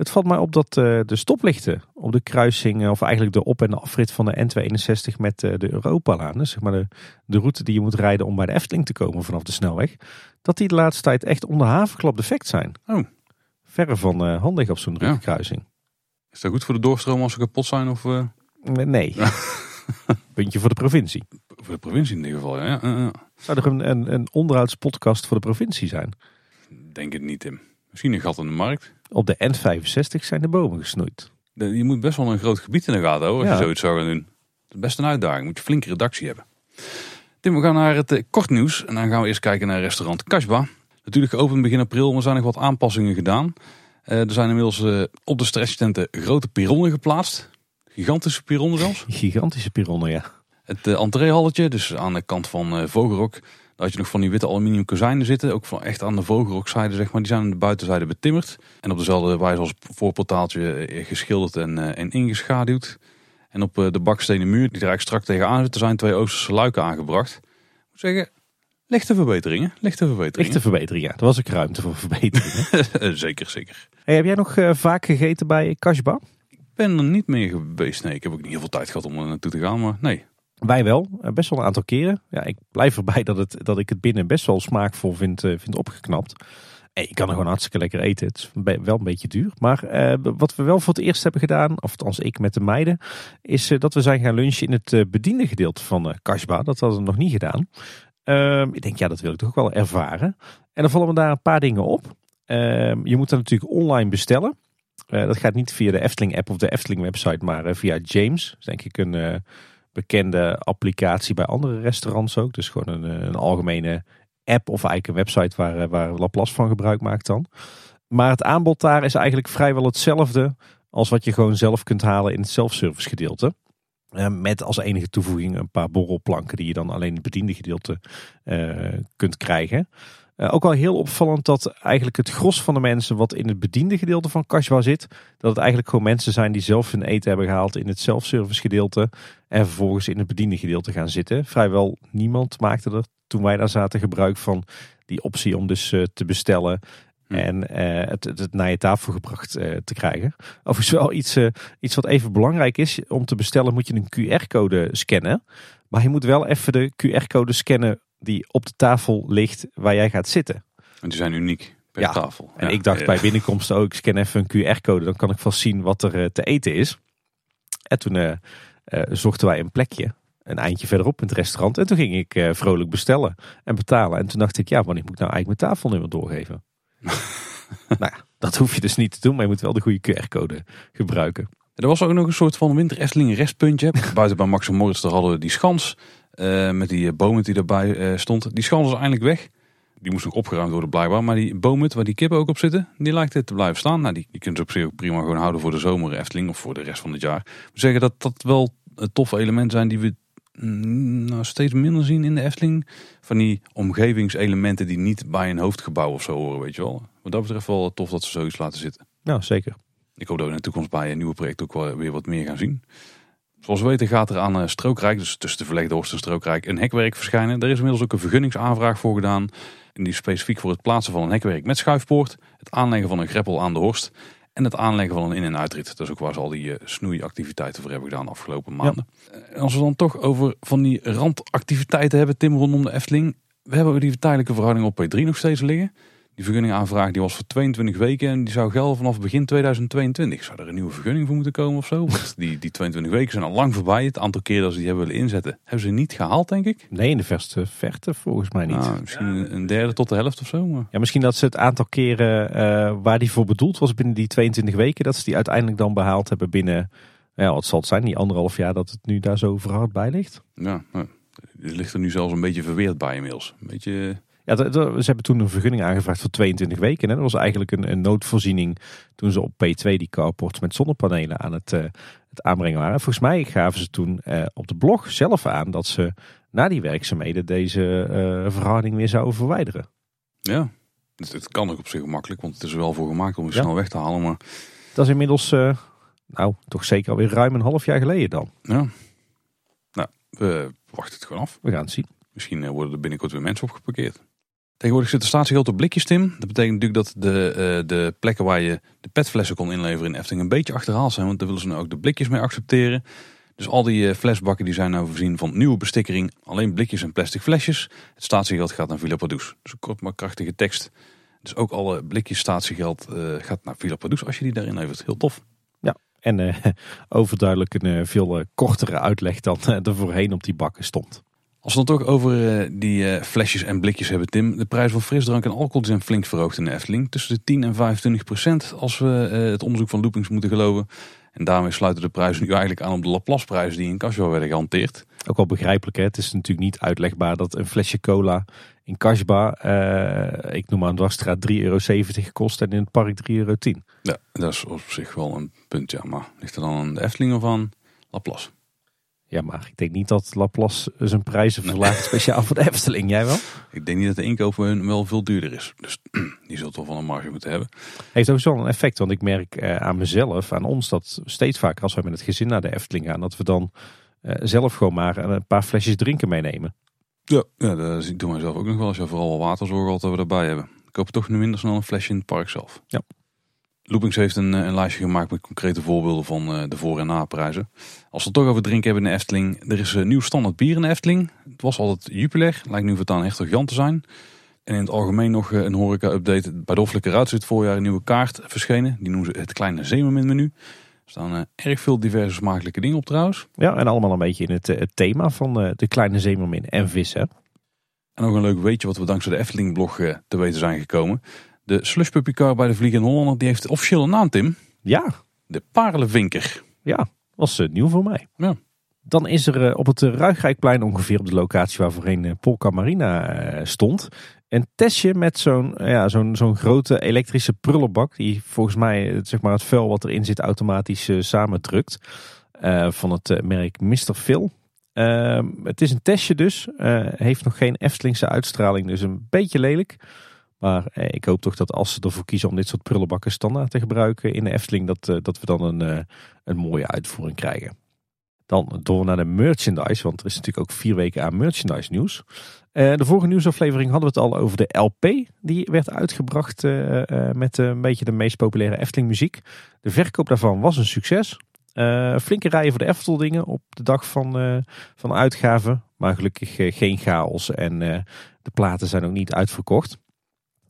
Speaker 2: Het valt mij op dat uh, de stoplichten op de kruising, of eigenlijk de op- en de afrit van de N261 met uh, de Europalaan, dus zeg maar de, de route die je moet rijden om bij de Efteling te komen vanaf de snelweg, dat die de laatste tijd echt onder havenklap defect zijn.
Speaker 1: Oh.
Speaker 2: Verre van handig op zo'n drukke kruising.
Speaker 1: Is dat goed voor de doorstroom als ze kapot zijn? Of,
Speaker 2: Nee. Puntje voor de provincie.
Speaker 1: Voor de provincie in ieder geval, ja. ja.
Speaker 2: Zou er een, een, een onderhoudspodcast voor de provincie zijn?
Speaker 1: Denk het niet, Tim. Misschien een gat in de markt.
Speaker 2: Op de N65 zijn de bomen gesnoeid.
Speaker 1: je moet best wel een groot gebied in de gaten houden als je zoiets zou gaan doen. Dat is best een uitdaging. Moet je flinke redactie hebben. Tim, we gaan naar het uh, kort nieuws. En dan gaan we eerst kijken naar restaurant Kasba. Natuurlijk geopend begin april, maar er zijn nog wat aanpassingen gedaan. Uh, er zijn inmiddels uh, op de stretchtenten grote pironnen geplaatst. Gigantische pironnen zelfs.
Speaker 2: Gigantische pironnen, ja.
Speaker 1: Het entreehalletje, dus aan de kant van Vogelrok, daar had je nog van die witte aluminium kozijnen zitten. Ook van echt aan de vogelrokzijde, zeg maar. Die zijn aan de buitenzijde betimmerd. En op dezelfde wijze als voorportaaltje eh, geschilderd en, uh, en ingeschaduwd. En op uh, de bakstenen muur, die er eigenlijk strak tegenaan zitten, zijn twee Oosterse luiken aangebracht. Ik moet zeggen, lichte verbeteringen. Lichte verbeteringen.
Speaker 2: Lichte verbeteringen, ja. Er was ook ruimte voor verbeteringen.
Speaker 1: zeker, zeker.
Speaker 2: Hey, heb jij nog uh, vaak gegeten bij Kashba?
Speaker 1: Ik ben er niet meer geweest. Nee, ik heb ook niet heel veel tijd gehad om er naartoe te gaan, maar nee.
Speaker 2: Wij wel, eh, best wel een aantal keren. Ja, ik blijf erbij dat, het, dat ik het binnen best wel smaakvol vind, uh, vind opgeknapt. En je kan er gewoon hartstikke lekker eten. Het is wel een beetje duur. Maar wat we wel voor het eerst hebben gedaan, of althans ik met de meiden, is dat we zijn gaan lunchen in het uh, bediende gedeelte van Kashba. Dat hadden we nog niet gedaan. Ehm, ik denk, ja, dat wil ik toch ook wel ervaren. En dan vallen we daar een paar dingen op. Ehm, je moet dat natuurlijk online bestellen. dat gaat niet via de Efteling app of de Efteling website, maar via James. Dus denk ik een bekende applicatie bij andere restaurants ook. Dus gewoon een, een algemene app of eigenlijk een website waar, waar Laplace van gebruik maakt dan. Maar het aanbod daar is eigenlijk vrijwel hetzelfde als wat je gewoon zelf kunt halen in het self-service gedeelte. Uh, met als enige toevoeging een paar borrelplanken die je dan alleen in het bediende gedeelte kunt krijgen. Uh, ook wel heel opvallend dat eigenlijk het gros van de mensen wat in het bediende gedeelte van Kashwa zit, dat het eigenlijk gewoon mensen zijn die zelf hun eten hebben gehaald in het self-service gedeelte en vervolgens in het bediende gedeelte gaan zitten. Vrijwel niemand maakte er toen wij daar zaten gebruik van die optie om dus uh, te bestellen hm. en uh, het, het, naar je tafel gebracht te krijgen. Overigens wel iets, iets wat even belangrijk is, om te bestellen moet je een QR-code scannen. Maar je moet wel even de QR-code scannen die op de tafel ligt waar jij gaat zitten.
Speaker 1: En die zijn uniek per ja. tafel.
Speaker 2: En ik dacht bij binnenkomst ook, scan even een QR-code, dan kan ik vast zien wat er te eten is. En toen uh, zochten wij een plekje. een eindje verderop in het restaurant. En toen ging ik eh, vrolijk bestellen en betalen. En toen dacht ik, ja, wanneer moet ik nou eigenlijk mijn tafelnummer doorgeven? nou ja, dat hoef je dus niet te doen, maar je moet wel de goede QR-code gebruiken.
Speaker 1: Er was ook nog een soort van winter Efteling restpuntje. Buiten bij Max en Moritz daar hadden we die schans. Eh, met die bomen die erbij eh, stond. Die schans is eindelijk weg. Die moest nog opgeruimd worden blijkbaar. Maar die bomen waar die kippen ook op zitten, die lijkt het te blijven staan. Nou, die, die kunt ze op zich ook prima gewoon houden voor de zomer Efteling of voor de rest van het jaar. We zeggen dat dat wel toffe elementen zijn die we mm, nou, steeds minder zien in de Efteling. Van die omgevingselementen die niet bij een hoofdgebouw of zo horen, weet je wel. Wat dat betreft wel tof dat ze zoiets laten zitten.
Speaker 2: Nou, zeker.
Speaker 1: Ik hoop dat we in de toekomst bij een nieuwe project ook wel weer wat meer gaan zien. Zoals we weten gaat er aan eh, Strookrijk, dus tussen de verlegde Horst en Strookrijk, een hekwerk verschijnen. Er is inmiddels ook een vergunningsaanvraag voor gedaan. En die is specifiek voor het plaatsen van een hekwerk met schuifpoort, het aanleggen van een greppel aan de Horst en het aanleggen van een in- en uitrit. Dat is ook waar ze al die eh, snoeiactiviteiten voor hebben gedaan de afgelopen maanden. En als we dan toch over van die randactiviteiten hebben, Tim, rondom de Efteling. We hebben die tijdelijke verhouding op P3 nog steeds liggen. Die vergunningaanvraag die was voor 22 weken en die zou gelden vanaf begin 2022. Zou er een nieuwe vergunning voor moeten komen of zo? Want die, die 22 weken zijn al lang voorbij. Het aantal keer dat ze die hebben willen inzetten, hebben ze niet gehaald, denk ik.
Speaker 2: Nee, in de verste verte volgens mij niet.
Speaker 1: Nou, misschien een- een derde tot de helft of zo. Maar...
Speaker 2: Ja, misschien dat ze het aantal keren eh, waar die voor bedoeld was binnen die 22 weken, dat ze die uiteindelijk dan behaald hebben binnen, ja, wat zal het zijn, die anderhalf jaar dat het nu daar zo verhard bij ligt.
Speaker 1: Ja, nou, het ligt er nu zelfs een beetje verweerd bij inmiddels. Een beetje...
Speaker 2: Ja, ze hebben toen een vergunning aangevraagd voor 22 weken. Hè. Dat was eigenlijk een, een noodvoorziening toen ze op P2 die carports met zonnepanelen aan het, eh, het aanbrengen waren. Volgens mij gaven ze toen eh, op de blog zelf aan dat ze na die werkzaamheden deze verhouding weer zouden verwijderen.
Speaker 1: Ja, het, het kan ook op zich makkelijk, want het is er wel voor gemaakt om het
Speaker 2: Ja.
Speaker 1: snel weg te halen. Maar
Speaker 2: Dat is inmiddels, nou, toch zeker alweer ruim een half jaar geleden dan.
Speaker 1: ja, nou, we wachten het gewoon af.
Speaker 2: We gaan het zien.
Speaker 1: Misschien worden er binnenkort weer mensen opgeparkeerd. Tegenwoordig zit de statiegeld op blikjes, Tim. Dat betekent natuurlijk dat de, eh, de plekken waar je de petflessen kon inleveren in Efteling een beetje achterhaald zijn. Want daar willen ze nu ook de blikjes mee accepteren. Dus al die eh, flesbakken die zijn nou voorzien van nieuwe bestikkering. Alleen blikjes en plastic flesjes. Het statiegeld gaat naar Villa. Dus een kort maar krachtige tekst. Dus ook alle blikjes statiegeld eh, gaat naar Villa als je die daarin levert. Heel tof.
Speaker 2: En eh, overduidelijk een veel kortere uitleg dan er voorheen op die bakken stond.
Speaker 1: Als we dan toch over eh, die eh, flesjes en blikjes hebben, Tim. De prijzen van frisdrank en alcohol zijn flink verhoogd in de Efteling. Tussen de 10 en 25 procent als we eh, het onderzoek van Loopings moeten geloven. En daarmee sluiten de prijzen nu eigenlijk aan op de Laplace-prijzen die in Casio werden gehanteerd.
Speaker 2: Ook wel begrijpelijk, hè? het is natuurlijk niet uitlegbaar dat een flesje cola in Kasba, eh, ik noem maar een dwarsstraat, 3,70 euro kost en in het park 3,10 euro.
Speaker 1: Ja, dat is op zich wel een punt, ja. Maar ligt er dan aan de Efteling of aan Laplace?
Speaker 2: Ja, maar ik denk niet dat Laplace zijn prijzen verlaagt speciaal voor de Efteling. Jij wel?
Speaker 1: Ik denk niet dat de inkoop voor hun wel veel duurder is. Dus die zult wel van een marge moeten hebben.
Speaker 2: Heeft ook wel een effect, want ik merk eh, aan mezelf, aan ons, dat steeds vaker als we met het gezin naar de Efteling gaan, dat we dan eh, zelf gewoon maar een paar flesjes drinken meenemen.
Speaker 1: Ja, ja dat doen wij zelf ook nog wel. Als je vooral wel waterzorg altijd dat we daarbij hebben. Ik koop toch nu minder snel een flesje in het park zelf.
Speaker 2: Ja.
Speaker 1: Loopings heeft een, eh, een lijstje gemaakt met concrete voorbeelden van eh, de voor- en naprijzen. Als we het toch over drinken hebben in de Efteling. Er is een nieuw standaard bier in de Efteling. Het was altijd Jupiler. Lijkt nu voortaan Hertog Jan te zijn. En in het algemeen nog eh, een horeca-update. Bij de Hoffelijke Ruit dit voorjaar een nieuwe kaart verschenen. Die noemen ze het kleine Zeemermin menu. Er staan eh, erg veel diverse smakelijke dingen op trouwens.
Speaker 2: Ja, en allemaal een beetje in het, eh, het thema van eh, de kleine zeemermin en vis. Hè?
Speaker 1: En nog een leuk weetje wat we dankzij de Efteling-blog eh, te weten zijn gekomen. De slushpuppycar bij de Vliegende Hollander die heeft de officiële naam, Tim.
Speaker 2: Ja,
Speaker 1: De Paarlenvinker.
Speaker 2: ja, was eh, nieuw voor mij.
Speaker 1: Ja.
Speaker 2: Dan is er eh, op het uh, Ruigrijkplein ongeveer op de locatie waar voorheen eh, Polka Marina eh, stond. Een testje met zo'n ja, zo'n zo'n grote elektrische prullenbak. Die volgens mij eh, zeg maar, het vuil wat erin zit automatisch eh, samendrukt. Eh, van het eh, merk Mr. Phil. Ehm, het is een testje dus. Eh, heeft nog geen Eftelingse uitstraling. Dus een beetje lelijk. Maar eh, ik hoop toch dat als ze ervoor kiezen om dit soort prullenbakken standaard te gebruiken in de Efteling. Dat, eh, dat we dan een, eh, een mooie uitvoering krijgen. Dan door naar de merchandise, want er is natuurlijk ook vier weken aan merchandise nieuws. De vorige nieuwsaflevering hadden we het al over de LP. Die werd uitgebracht met een beetje de meest populaire Efteling muziek. De verkoop daarvan was een succes. Flinke rijen voor de Efteldingen op de dag van, van uitgaven. Maar gelukkig geen chaos en de platen zijn ook niet uitverkocht.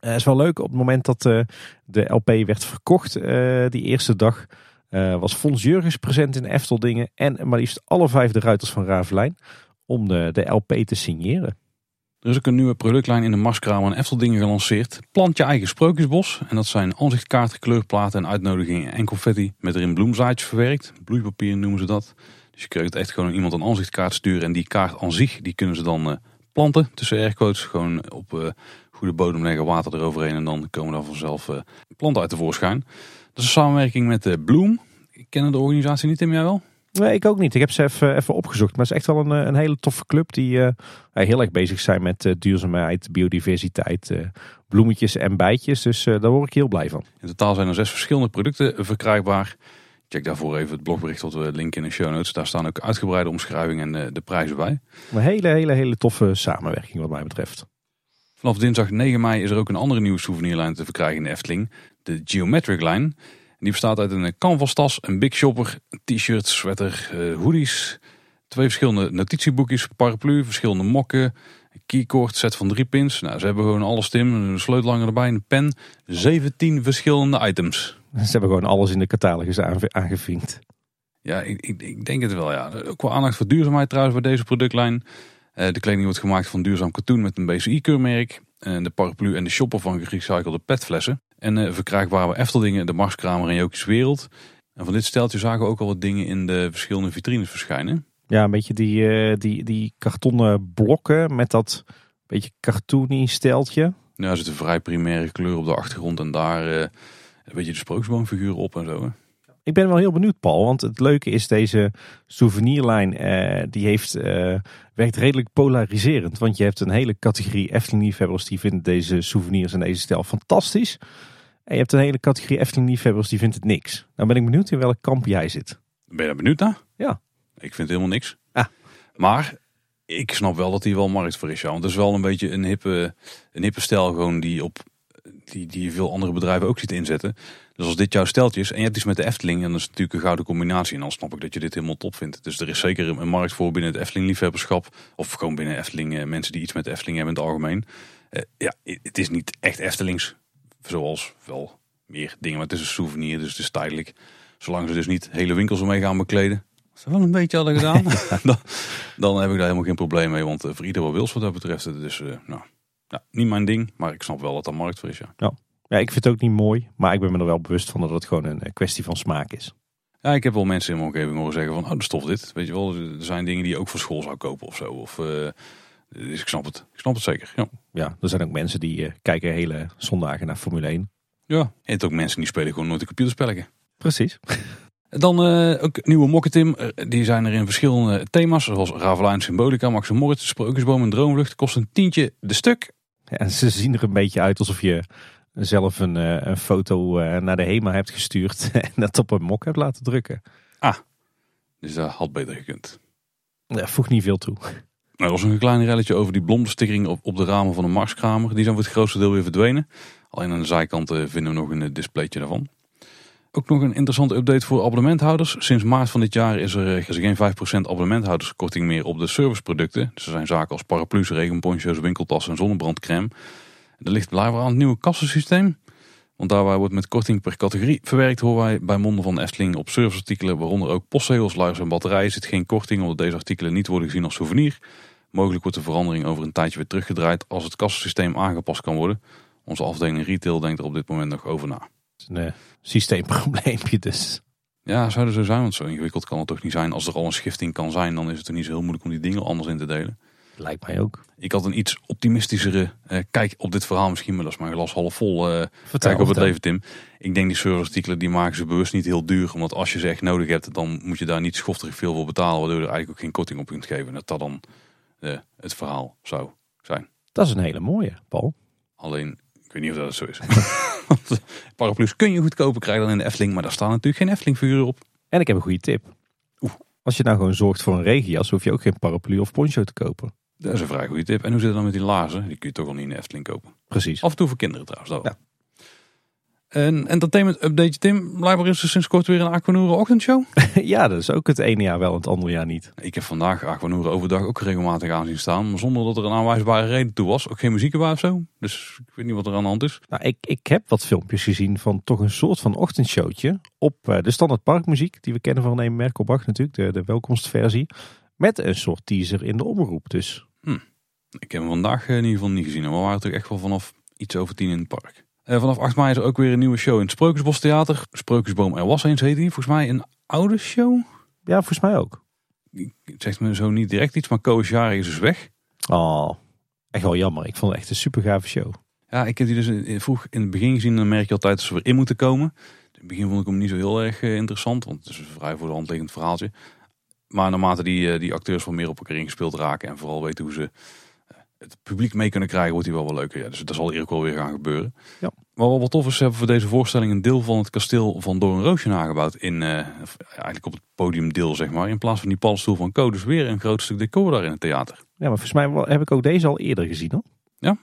Speaker 2: Het is wel leuk op het moment dat eh, de LP werd verkocht, eh, die eerste dag, eh, was Fons Jurgens present in Efteldingen en maar liefst alle vijf de ruiters van Ravelijn om de, de LP te signeren.
Speaker 1: Er is ook een nieuwe productlijn in de Marskramer en Efteldingen gelanceerd. Plant je eigen sprookjesbos. En dat zijn aanzichtkaarten, kleurplaten en uitnodigingen en confetti met erin bloemzaadjes verwerkt. Bloeipapier noemen ze dat. Dus je krijgt echt gewoon iemand een aanzichtkaart sturen. En die kaart aan zich, die kunnen ze dan planten tussen airquotes. Gewoon op goede bodem leggen, water eroverheen. En dan komen daar vanzelf uh, planten uit tevoorschijn. Dat is een samenwerking met Bloem. Ik ken de organisatie niet, Tim, jij wel?
Speaker 2: Nee, ik ook niet. Ik heb ze even, even opgezocht. Maar het is echt wel een, een hele toffe club die uh, heel erg bezig zijn met uh, duurzaamheid, biodiversiteit, uh, bloemetjes en bijtjes. Dus daar word ik heel blij van.
Speaker 1: In totaal zijn er zes verschillende producten verkrijgbaar. Check daarvoor even het blogbericht wat we linken in de show notes. Daar staan ook uitgebreide omschrijvingen en de prijzen bij.
Speaker 2: Een hele, hele, hele toffe samenwerking wat mij betreft.
Speaker 1: Vanaf dinsdag 9 mei is er ook een andere nieuwe souvenirlijn te verkrijgen in de Efteling. De Geometric Line. Die bestaat uit een canvas tas, een big shopper, t-shirt, sweater, uh, hoodies. Twee verschillende notitieboekjes, paraplu, verschillende mokken, een keycord, set van drie pins. Nou, ze hebben gewoon alles, Tim. Een sleutelhanger erbij, een pen. 17 verschillende items.
Speaker 2: Ze hebben gewoon alles in de catalogus aangevinkt.
Speaker 1: Ja, ik, ik, ik, denk het wel, ja. Ook wel aandacht voor duurzaamheid trouwens bij deze productlijn. Uh, de kleding wordt gemaakt van duurzaam katoen met een BCI-keurmerk. En de paraplu en de shopper van gerecyclede petflessen. En verkrijgbaar bij Efteldingen, de Marskramer en Jokies Wereld. En van dit steltje zagen we ook al wat dingen in de verschillende vitrines verschijnen.
Speaker 2: Ja, een beetje die, die, die kartonnen blokken met dat beetje cartoony steltje.
Speaker 1: Ja, er zit een vrij primaire kleur op de achtergrond en daar een beetje de sprookjesboomfiguren op en zo. Hè.
Speaker 2: Ik ben wel heel benieuwd, Paul. Want het leuke is, deze souvenirlijn uh, die heeft, uh, werkt redelijk polariserend. Want je hebt een hele categorie Efteling-liefhebbers die vinden deze souvenirs en deze stijl fantastisch. En je hebt een hele categorie Efteling-liefhebbers die vindt het niks. Nou ben ik benieuwd in welk kamp jij zit.
Speaker 1: Ben je daar benieuwd naar?
Speaker 2: Ja.
Speaker 1: Ik vind helemaal niks.
Speaker 2: Ah.
Speaker 1: Maar ik snap wel dat hij wel markt voor is. Ja. Want het is wel een beetje een hippe, een hippe stijl gewoon die, op, die, die veel andere bedrijven ook ziet inzetten. Dus als dit jouw steltje is en je hebt iets met de Efteling, dan is het natuurlijk een gouden combinatie. En dan snap ik dat je dit helemaal top vindt. Dus er is zeker een markt voor binnen het Efteling liefhebberschap. Of gewoon binnen Efteling, eh, mensen die iets met de Efteling hebben in het algemeen. Uh, ja, het is niet echt Eftelings. Zoals wel meer dingen, maar het is een souvenir, dus het is tijdelijk. Zolang ze dus niet hele winkels ermee gaan bekleden. Als ze wel een beetje hadden gedaan, dan, dan, heb ik daar helemaal geen probleem mee. Want uh, voor ieder wat wils wat dat betreft. Dus uh, nou, ja, niet mijn ding, maar ik snap wel dat er markt voor is. Ja.
Speaker 2: ja. Ja, ik vind het ook niet mooi, maar ik ben me er wel bewust van dat het gewoon een kwestie van smaak is.
Speaker 1: Ja, ik heb wel mensen in mijn omgeving horen zeggen van, oh, de stof dit. Weet je wel, er zijn dingen die je ook voor school zou kopen of zo. Of, uh, dus ik snap het. Ik snap het zeker. Ja,
Speaker 2: ja er zijn ook mensen die uh, kijken hele zondagen naar Formule 1.
Speaker 1: Ja, en ook mensen die spelen gewoon nooit een computerspelletje.
Speaker 2: Precies.
Speaker 1: Dan uh, ook nieuwe mokketim. Die zijn er in verschillende thema's. Zoals Ravelijn, Symbolica, Max en Moritz, Sprookjesboom en Droomvlucht. Kost een tientje de stuk.
Speaker 2: En ze zien er een beetje uit alsof je zelf een, een foto naar de HEMA hebt gestuurd en dat op een mok hebt laten drukken.
Speaker 1: Ah, dus dat had beter gekund.
Speaker 2: Dat voegt niet veel toe.
Speaker 1: Er was een klein relletje over die blomstickering op, op de ramen van de Marskramer. Die zijn voor het grootste deel weer verdwenen. Alleen aan de zijkanten vinden we nog een displaytje daarvan. Ook nog een interessante update voor abonnementhouders. Sinds maart van dit jaar is er, er geen 5% abonnementhouderskorting meer op de serviceproducten. Dus er zijn zaken als paraplu's, regenponcho's, winkeltassen en zonnebrandcrème. Er ligt blijkbaar aan het nieuwe kassensysteem. Want daarbij wordt met korting per categorie verwerkt, horen wij bij monden van Efteling op serviceartikelen, waaronder ook postzegels, luiers en batterijen, zit geen korting omdat deze artikelen niet worden gezien als souvenir. Mogelijk wordt de verandering over een tijdje weer teruggedraaid als het kassensysteem aangepast kan worden. Onze afdeling retail denkt er op dit moment nog over na.
Speaker 2: Een uh, systeemprobleempje dus.
Speaker 1: Ja, zou er zo zijn, want zo ingewikkeld kan het toch niet zijn. Als er al een schifting kan zijn, dan is het er niet zo heel moeilijk om die dingen anders in te delen.
Speaker 2: Lijkt mij ook.
Speaker 1: Ik had een iets optimistischere uh, kijk op dit verhaal misschien, maar dat is mijn glas half vol uh, vertel, kijk op het leven Tim. Ik denk die serviceartikelen die maken ze bewust niet heel duur, omdat als je ze echt nodig hebt, dan moet je daar niet schofterig veel voor betalen, waardoor je er eigenlijk ook geen korting op kunt geven. Dat dat dan uh, het verhaal zou zijn.
Speaker 2: Dat is een hele mooie, Paul.
Speaker 1: Alleen, ik weet niet of dat zo is. Paraplu's kun je goedkoper krijgen dan in de Efteling, maar daar staan natuurlijk geen Efteling figuren op.
Speaker 2: En ik heb een goede tip. Oeh. Als je nou gewoon zorgt voor een regenjas, hoef je ook geen paraplu of poncho te kopen.
Speaker 1: Dat is een vrij goede tip. En hoe zit het dan met die laarzen? Die kun je toch al niet in de Efteling kopen.
Speaker 2: Precies.
Speaker 1: Af en toe voor kinderen trouwens. Dat
Speaker 2: ja.
Speaker 1: Een entertainment update, Tim. Blijkbaar is er sinds kort weer een Aquanura ochtendshow.
Speaker 2: ja, dat is ook het ene jaar wel en het andere jaar niet.
Speaker 1: Ik heb vandaag Aquanura overdag ook regelmatig aan zien staan. Maar zonder dat er een aanwijsbare reden toe was. Ook geen muziek erbij of zo. Dus ik weet niet wat er aan de hand is.
Speaker 2: Nou, ik, ik heb wat filmpjes gezien van toch een soort van ochtendshowtje. Op eh, de standaard parkmuziek die we kennen van een Merkelbach natuurlijk. De, de welkomstversie. Met een soort teaser in de omroep dus.
Speaker 1: Hm. Ik heb hem vandaag in ieder geval niet gezien. Maar we waren toch echt wel vanaf iets over tien in het park. Uh, vanaf 8 mei is er ook weer een nieuwe show in het Sprookjesbos Theater. Sprookjesboom Er Was Eens heet die. Volgens mij een oude show.
Speaker 2: Ja, volgens mij ook.
Speaker 1: Het zegt me zo niet direct iets, maar Koos Jari is dus weg.
Speaker 2: Oh, echt wel jammer. Ik vond het echt een super gave show.
Speaker 1: Ja, ik heb die dus vroeg in het begin gezien. Dan merk je altijd dat ze weer in moeten komen. In het begin vond ik hem niet zo heel erg uh, interessant. Want het is een vrij voor de hand liggend verhaaltje. Maar naarmate die, uh, die acteurs wel meer op elkaar ingespeeld raken. En vooral weten hoe ze het publiek mee kunnen krijgen, wordt hij wel wel leuker. Ja, dus dat zal hier ook wel weer gaan gebeuren.
Speaker 2: Ja.
Speaker 1: Maar wat wat tof is, hebben we voor deze voorstelling een deel van het kasteel van Doornroosje nagebouwd. In, uh, eigenlijk op het podiumdeel, zeg maar. In plaats van die palstoel van Co. Dus weer een groot stuk decor daar in het theater.
Speaker 2: Ja, maar volgens mij heb ik ook deze al eerder gezien hoor.
Speaker 1: Ja?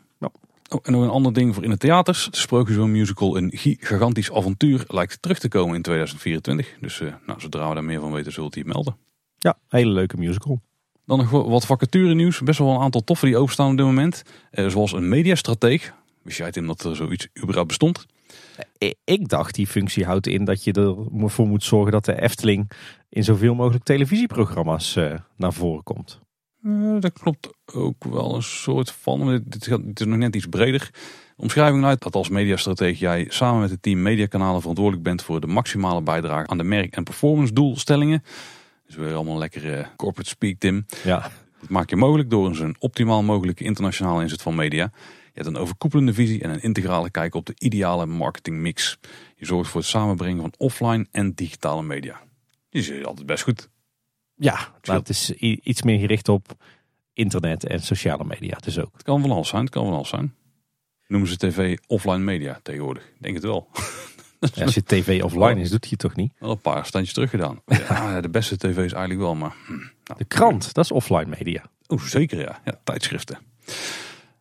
Speaker 1: Oh, en nog een ander ding voor in de theaters. De Sprookjesboom musical Een Gigantisch Avontuur lijkt terug te komen in 2024. Dus uh, nou, zodra we daar meer van weten, zult hij het melden.
Speaker 2: Ja, hele leuke musical.
Speaker 1: Dan nog wat vacature nieuws. Best wel een aantal toffe die openstaan op dit moment. Eh, zoals een mediastrateeg. Wist jij Tim dat er zoiets überhaupt bestond?
Speaker 2: Ik dacht die functie houdt in dat je ervoor moet zorgen dat de Efteling in zoveel mogelijk televisieprogramma's uh, naar voren komt.
Speaker 1: Uh, dat klopt ook wel een soort van. Dit, is nog net iets breder. Omschrijving luidt dat als mediastrateeg jij samen met het team mediakanalen verantwoordelijk bent voor de maximale bijdrage aan de merk- en performance doelstellingen. Dus weer allemaal lekkere corporate speak, Tim.
Speaker 2: Ja.
Speaker 1: Dat maak je mogelijk door een optimaal mogelijke internationale inzet van media. Je hebt een overkoepelende visie en een integrale kijk op de ideale marketingmix. Je zorgt voor het samenbrengen van offline en digitale media. Die is altijd best goed.
Speaker 2: Ja, maar het is iets meer gericht op internet en sociale media dus ook.
Speaker 1: Het kan van alles zijn, het kan van alles zijn. Noemen ze tv offline media tegenwoordig? Ik denk het wel.
Speaker 2: Ja, als je tv offline is, doet hij het toch niet?
Speaker 1: Wel een paar standjes terug gedaan. Ja, de beste tv is eigenlijk wel, maar... Hm,
Speaker 2: nou, de krant, dat is offline media.
Speaker 1: Oh, zeker ja. ja tijdschriften.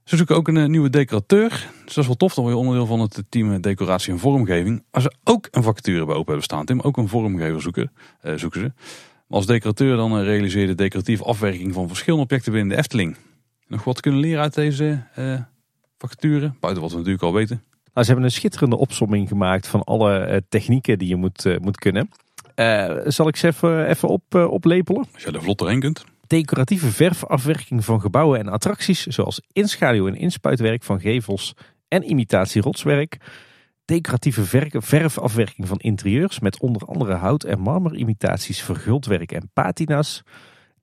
Speaker 1: Ze zoeken ook een uh, nieuwe decorateur. Dus dat is wel tof, dan word je onderdeel van het team decoratie en vormgeving. Als ze ook een vacature bij open hebben staan, Tim, ook een vormgever zoeken, uh, zoeken ze. Maar als decorateur dan realiseer je de decoratieve afwerking van verschillende objecten binnen de Efteling. Nog wat kunnen leren uit deze vacature, buiten wat we natuurlijk al weten.
Speaker 2: Nou, ze hebben een schitterende opsomming gemaakt van alle uh, technieken die je moet, uh, moet kunnen. Uh, zal ik ze even, even op, oplepelen?
Speaker 1: Als je er vlot doorheen kunt.
Speaker 2: Decoratieve verfafwerking van gebouwen en attracties, zoals inschaduw- en inspuitwerk van gevels en imitatie rotswerk. Decoratieve verfafwerking van interieurs met onder andere hout- en marmerimitaties, verguldwerk en patina's.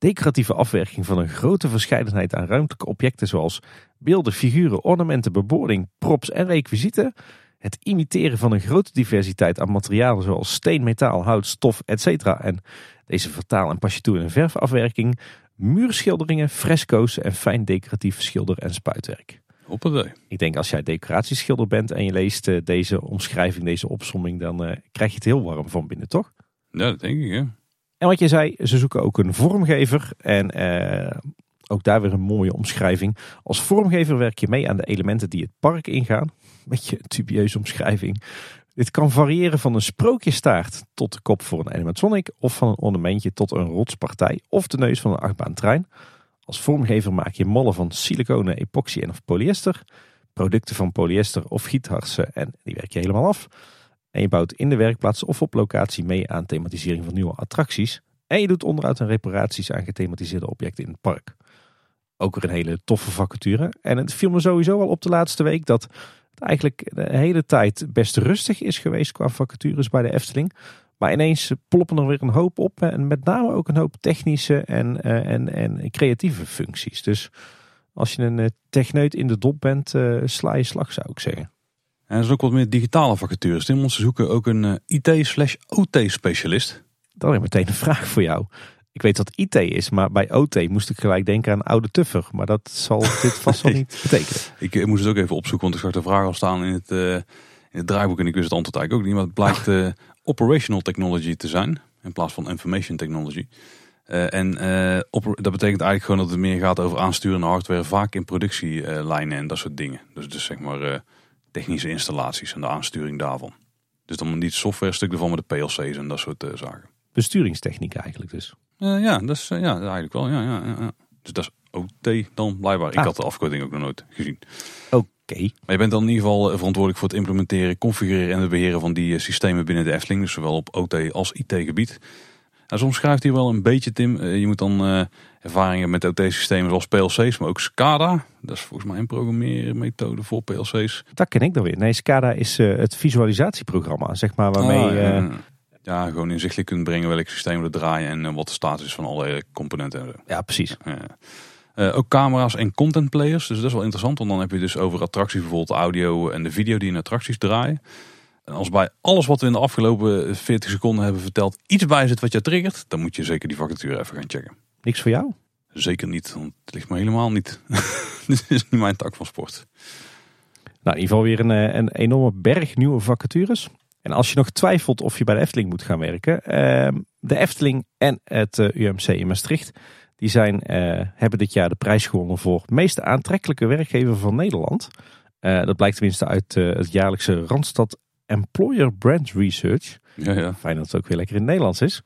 Speaker 2: Decoratieve afwerking van een grote verscheidenheid aan ruimtelijke objecten zoals beelden, figuren, ornamenten, beboording, props en requisieten. Het imiteren van een grote diversiteit aan materialen zoals steen, metaal, hout, stof, etc. En deze vertaal- en pasjetoer- en verfafwerking. Muurschilderingen, fresco's en fijn decoratief schilder- en spuitwerk.
Speaker 1: Hoppatee.
Speaker 2: Ik denk als jij decoratieschilder bent en je leest uh, deze omschrijving, deze opsomming, dan uh, krijg je het heel warm van binnen, toch?
Speaker 1: Ja, dat denk ik, ja.
Speaker 2: En wat je zei, ze zoeken ook een vormgever. En uh, ook daar weer een mooie omschrijving. Als vormgever werk je mee aan de elementen die het park ingaan. Beetje een dubieuze omschrijving. Dit kan variëren van een sprookjestaart tot de kop voor een animatronic. Of van een ornamentje tot een rotspartij of de neus van een achtbaantrein. Als vormgever maak je mollen van siliconen, epoxy en of polyester. Producten van polyester of gietharsen en die werk je helemaal af. En je bouwt in de werkplaats of op locatie mee aan thematisering van nieuwe attracties. En je doet onderhoud en reparaties aan gethematiseerde objecten in het park. Ook weer een hele toffe vacature. En het viel me sowieso al op de laatste week dat het eigenlijk de hele tijd best rustig is geweest qua vacatures bij de Efteling. Maar ineens ploppen er weer een hoop op. En met name ook een hoop technische en, en, en creatieve functies. Dus als je een techneut in de dop bent, sla je slag zou ik zeggen.
Speaker 1: En er is ook wat meer digitale vacatures. Tim, ze zoeken ook een IT-slash-OT-specialist.
Speaker 2: Dan heb ik meteen een vraag voor jou. Ik weet dat IT is, maar bij OT moest ik gelijk denken aan oude tuffer. Maar dat zal dit vast wel niet betekenen.
Speaker 1: Ik, ik, moest het ook even opzoeken, want ik zag de vraag al staan in het, uh, in het draaiboek. En ik wist het antwoord eigenlijk ook niet. Maar het blijkt uh, operational technology te zijn, in plaats van information technology. Uh, en dat betekent eigenlijk gewoon dat het meer gaat over aansturende hardware. Vaak in productielijnen en dat soort dingen. Dus, dus zeg maar technische installaties en de aansturing daarvan. Dus dan niet het software stuk ervan, maar de PLC's en dat soort uh, zaken.
Speaker 2: Besturingstechniek eigenlijk dus.
Speaker 1: Uh, ja, dat is, ja, eigenlijk wel. Ja, ja, ja. Dus dat is OT dan blijkbaar. Ik ah. had de afkorting ook nog nooit gezien.
Speaker 2: Oké. Maar
Speaker 1: je bent dan in ieder geval verantwoordelijk voor het implementeren, configureren en het beheren van die systemen binnen de Efteling. Dus zowel op OT als IT-gebied. Nou, soms schrijft hij wel een beetje, Tim. je moet dan ervaringen met OT-systemen zoals PLC's, maar ook SCADA. Dat is volgens mij een programmeermethode voor PLC's.
Speaker 2: Dat ken ik dan weer. Nee, SCADA is uh, het visualisatieprogramma, zeg maar, waarmee... Oh, ja,
Speaker 1: uh, ja, gewoon inzichtelijk kunt brengen welk systeem we draaien en uh, wat de status is van alle componenten.
Speaker 2: Ja, precies.
Speaker 1: ook camera's en content players. Dus dat is wel interessant, want dan heb je dus over attracties bijvoorbeeld audio en de video die in attracties draaien. En als bij alles wat we in de afgelopen 40 seconden hebben verteld iets bij zit wat je triggert, dan moet je zeker die vacature even gaan checken.
Speaker 2: Niks voor jou?
Speaker 1: Zeker niet, want het ligt me helemaal niet. Dit is niet mijn tak van sport.
Speaker 2: Nou, in ieder geval weer een, eh, een enorme berg nieuwe vacatures. En als je nog twijfelt of je bij de Efteling moet gaan werken. Uh, de Efteling en het uh, eh, UMC in Maastricht. Die zijn, uh, hebben dit jaar de prijs gewonnen voor meest aantrekkelijke werkgever van Nederland. dat blijkt tenminste uit het jaarlijkse Randstad Employer Brand Research.
Speaker 1: Ja, ja.
Speaker 2: Fijn dat het ook weer lekker in het Nederlands is.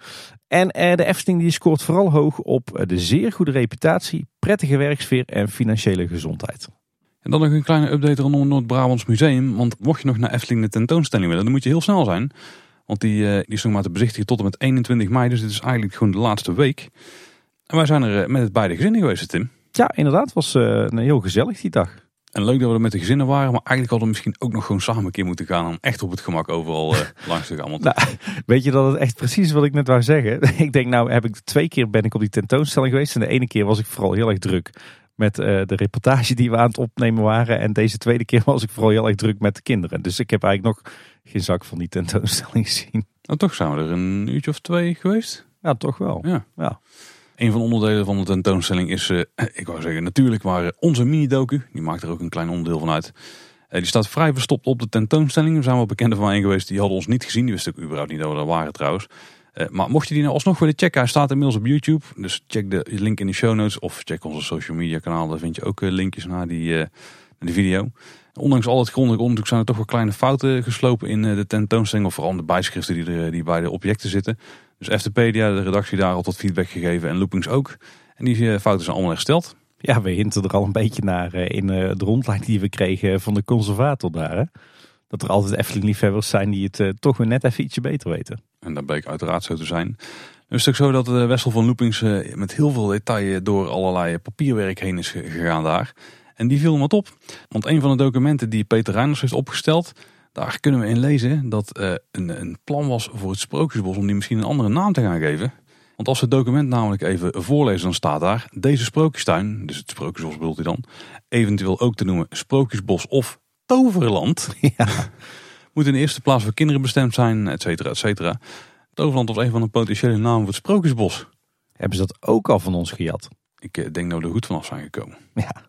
Speaker 2: En eh, de Efteling die scoort vooral hoog op eh, de zeer goede reputatie, prettige werksfeer en financiële gezondheid.
Speaker 1: En dan nog een kleine update rondom Noord-Brabants Museum. Want mocht je nog naar Efteling de tentoonstelling willen, dan moet je heel snel zijn. Want die, uh, die is nog maar te bezichtigen tot en met 21 mei. Dus dit is eigenlijk gewoon de laatste week. En wij zijn er met het beide gezinnen geweest, Tim.
Speaker 2: Ja, inderdaad. Het was uh, heel gezellig die dag.
Speaker 1: En leuk dat we er met de gezinnen waren, maar eigenlijk hadden we misschien ook nog gewoon samen een keer moeten gaan om echt op het gemak overal uh, langs te gaan.
Speaker 2: Nou, weet je dat het echt precies wat ik net wou zeggen? ik denk nou, heb ik twee keer ben ik op die tentoonstelling geweest en de ene keer was ik vooral heel erg druk met uh, de reportage die we aan het opnemen waren. En deze tweede keer was ik vooral heel erg druk met de kinderen. Dus ik heb eigenlijk nog geen zak van die tentoonstelling gezien.
Speaker 1: Nou, toch zijn we er een uurtje of twee geweest?
Speaker 2: Ja, toch wel.
Speaker 1: Ja. ja. Een van de onderdelen van de tentoonstelling is, uh, ik wou zeggen natuurlijk, maar onze mini-docu. Die maakt er ook een klein onderdeel van uit. Uh, die staat vrij verstopt op de tentoonstelling. We zijn wel bekenden van een geweest, die hadden ons niet gezien. Die wisten ook überhaupt niet dat we daar waren trouwens. Maar mocht je die nou alsnog willen checken, hij staat inmiddels op YouTube. Dus check de link in de show notes of check onze social media kanaal. Daar vind je ook linkjes naar die, naar die video. Ondanks al het grondig onderzoek zijn er toch wel kleine fouten geslopen in de tentoonstelling. Of vooral de bijschriften die, er, die bij de objecten zitten. Dus FTpedia, de redactie daar al tot feedback gegeven en Loopings ook. En die eh, fouten zijn allemaal hersteld.
Speaker 2: Ja, we hinten er al een beetje naar eh, in eh, de rondleiding die we kregen van de conservator daar. Hè? Dat er altijd Efteling-liefhebbers zijn die het toch weer net even ietsje beter weten.
Speaker 1: En dat bleek uiteraard zo te zijn. Het is ook zo dat de Wessel van Loopings met heel veel detail door allerlei papierwerk heen is gegaan daar. En die viel me wat op. Want een van de documenten die Peter Reiners heeft opgesteld, daar kunnen we in lezen dat uh, een, een, plan was voor het Sprookjesbos om die misschien een andere naam te gaan geven. Want als we het document namelijk even voorlezen, dan staat daar deze Sprookjestuin, dus het Sprookjesbos bedoelt hij dan, eventueel ook te noemen Sprookjesbos of Toverland. Ja. Moet in de eerste plaats voor kinderen bestemd zijn, et cetera, et cetera. Toverland was een van de potentiële namen voor het Sprookjesbos.
Speaker 2: Hebben ze dat ook al van ons gejat?
Speaker 1: Ik eh, denk nou de goed vanaf zijn gekomen.
Speaker 2: Ja.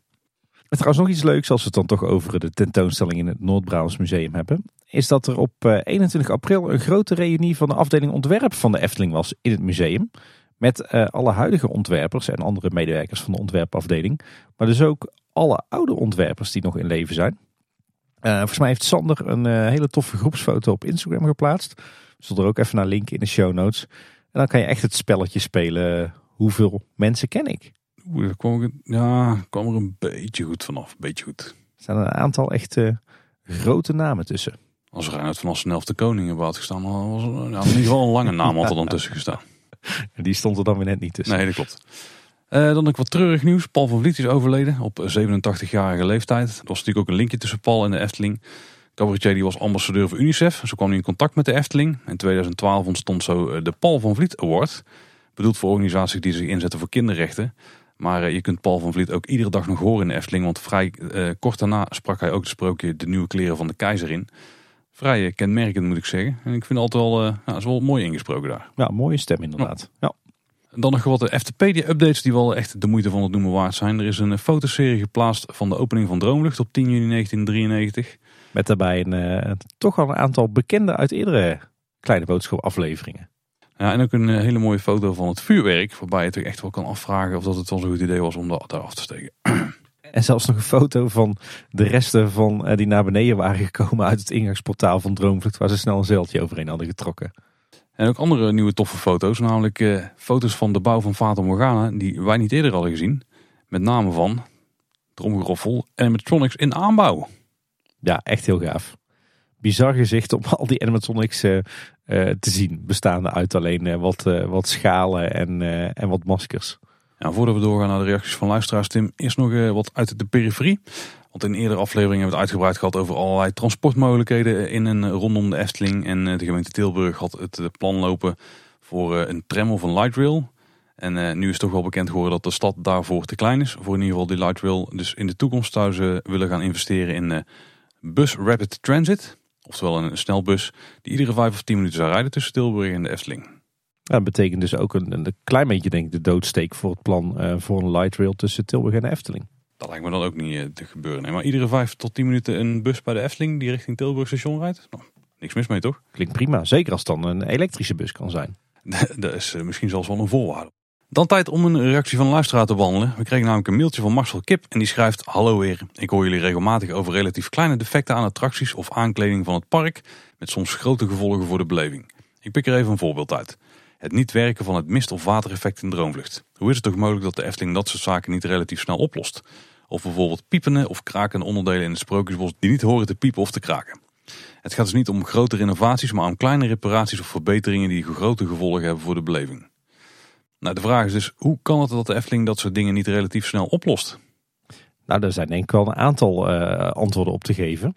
Speaker 2: En trouwens nog iets leuks als we het dan toch over de tentoonstelling in het Noord-Brabants Museum hebben. Is dat er op 21 eh, april een grote reunie van de afdeling ontwerp van de Efteling was in het museum. Met uh, alle huidige ontwerpers en andere medewerkers van de ontwerpafdeling. Maar dus ook alle oude ontwerpers die nog in leven zijn. Uh, volgens mij heeft Sander een hele toffe groepsfoto op Instagram geplaatst. Ik zal er ook even naar linken in de show notes. En dan kan je echt het spelletje spelen. Hoeveel mensen ken ik?
Speaker 1: Oeh, kwam, ja, kwam er een beetje goed vanaf. Beetje goed.
Speaker 2: Er staan een aantal echt grote namen tussen.
Speaker 1: Als uit van Snelf de Koning had gestaan, was er nou, in ieder geval een lange naam had er dan tussen gestaan.
Speaker 2: Die stond er dan weer net niet tussen.
Speaker 1: Nee, dat klopt. Uh, dan ook wat treurig nieuws. Paul van Vliet is overleden op 87-jarige leeftijd. Er was natuurlijk ook een linkje tussen Paul en de Efteling. Cabaretier die was ambassadeur voor UNICEF. Zo kwam hij in contact met de Efteling. In 2012 ontstond zo eh, de Paul van Vliet Award. Bedoeld voor organisaties die zich inzetten voor kinderrechten. Maar eh, je kunt Paul van Vliet ook iedere dag nog horen in de Efteling. Want vrij kort daarna sprak hij ook het sprookje De Nieuwe Kleren van de Keizer in vrij kenmerkend moet ik zeggen. En ik vind het altijd wel, is wel mooi ingesproken daar.
Speaker 2: Ja, mooie stem inderdaad. Ja.
Speaker 1: Dan nog wat FTP-updates die wel echt de moeite van het noemen waard zijn. Er is een fotoserie geplaatst van de opening van Droomlucht op 10 juni 1993.
Speaker 2: Met daarbij een, uh, toch al een aantal bekende uit eerdere kleine boodschap afleveringen.
Speaker 1: Ja, en ook een eh, hele mooie foto van het vuurwerk. Waarbij je toch echt wel kan afvragen of dat het wel zo'n goed idee was om daar af te steken.
Speaker 2: En zelfs nog een foto van de resten van die naar beneden waren gekomen uit het ingangsportaal van Droomvlucht, waar ze snel een zeiltje overheen hadden getrokken.
Speaker 1: En ook andere nieuwe toffe foto's, namelijk foto's van de bouw van Fata Morgana, die wij niet eerder hadden gezien. Met name van, tromgeroffel, animatronics in aanbouw.
Speaker 2: Ja, echt heel gaaf. Bizar gezicht om al die animatronics uh, te zien. Bestaande uit alleen uh, wat, wat schalen en, en wat maskers.
Speaker 1: Voordat we doorgaan naar de reacties van luisteraars, Tim, eerst nog wat uit de periferie. Want in eerdere aflevering hebben we het uitgebreid gehad over allerlei transportmogelijkheden in en rondom de Efteling. En de gemeente Tilburg had het plan lopen voor een tram of een light rail. En nu is toch wel bekend geworden dat de stad daarvoor te klein is. Voor in ieder geval die light rail. Dus in de toekomst zouden ze willen gaan investeren in bus rapid transit. Oftewel een snelbus die iedere vijf of tien minuten zou rijden tussen Tilburg en de Efteling.
Speaker 2: Ja, dat betekent dus ook een, een klein beetje denk ik de doodsteek voor het plan uh, voor een light rail tussen Tilburg en de Efteling.
Speaker 1: Dat lijkt me dan ook niet te gebeuren. Nee, maar iedere vijf tot tien minuten een bus bij de Efteling die richting Tilburg station rijdt. Nou, niks mis mee toch?
Speaker 2: Klinkt prima. Zeker als het dan een elektrische bus kan zijn.
Speaker 1: dat is misschien zelfs wel een voorwaarde. Dan tijd om een reactie van een luisteraar te behandelen. We kregen namelijk een mailtje van Marcel Kip en die schrijft... Hallo weer, ik hoor jullie regelmatig over relatief kleine defecten aan attracties of aankleding van het park... met soms grote gevolgen voor de beleving. Ik pik er even een voorbeeld uit. Het niet werken van het mist- of watereffect in droomvlucht. Hoe is het toch mogelijk dat de Efteling dat soort zaken niet relatief snel oplost? Of bijvoorbeeld piepende of krakende onderdelen in het sprookjesbos die niet horen te piepen of te kraken. Het gaat dus niet om grote renovaties, maar om kleine reparaties of verbeteringen die grote gevolgen hebben voor de beleving. Nou, de vraag is dus, hoe kan het dat de Efteling dat soort dingen niet relatief snel oplost?
Speaker 2: Nou, daar zijn denk ik wel een aantal uh, antwoorden op te geven.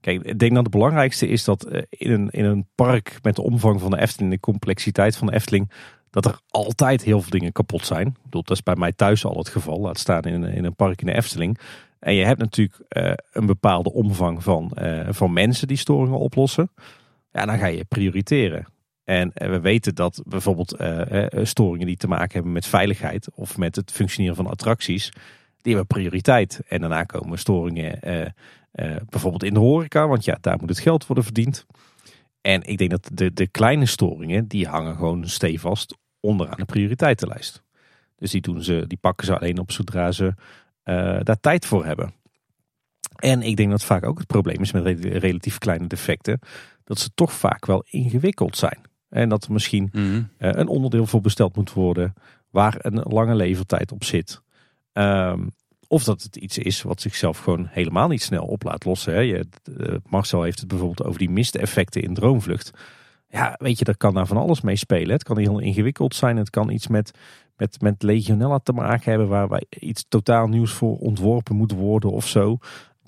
Speaker 2: Kijk, ik denk dat het belangrijkste is dat uh, in, een, in een park met de omvang van de Efteling, de complexiteit van de Efteling, dat er altijd heel veel dingen kapot zijn. Dat is bij mij thuis al het geval. Laat staan in, in een park in de Efteling. En je hebt natuurlijk uh, een bepaalde omvang van, van mensen die storingen oplossen. Ja, dan ga je prioriteren. En eh, we weten dat bijvoorbeeld uh, storingen die te maken hebben met veiligheid of met het functioneren van attracties, die hebben prioriteit. En daarna komen storingen bijvoorbeeld in de horeca, want ja, daar moet het geld worden verdiend. En ik denk dat de, de kleine storingen, die hangen gewoon stevast onderaan de prioriteitenlijst. Dus die, doen ze, die pakken ze alleen op zodra ze daar tijd voor hebben. En ik denk dat vaak ook het probleem is met relatief kleine defecten, dat ze toch vaak wel ingewikkeld zijn. En dat er misschien mhm. eh, een onderdeel voor besteld moet worden waar een lange levertijd op zit. Ehm, of dat het iets is wat zichzelf gewoon helemaal niet snel op laat lossen. Hè. Je, uh, Marcel heeft het bijvoorbeeld over die misteffecten in droomvlucht. Ja, weet je, daar kan daar van alles mee spelen. Het kan heel ingewikkeld zijn. Het kan iets met, met, met legionella te maken hebben waar wij iets totaal nieuws voor ontworpen moet worden of zo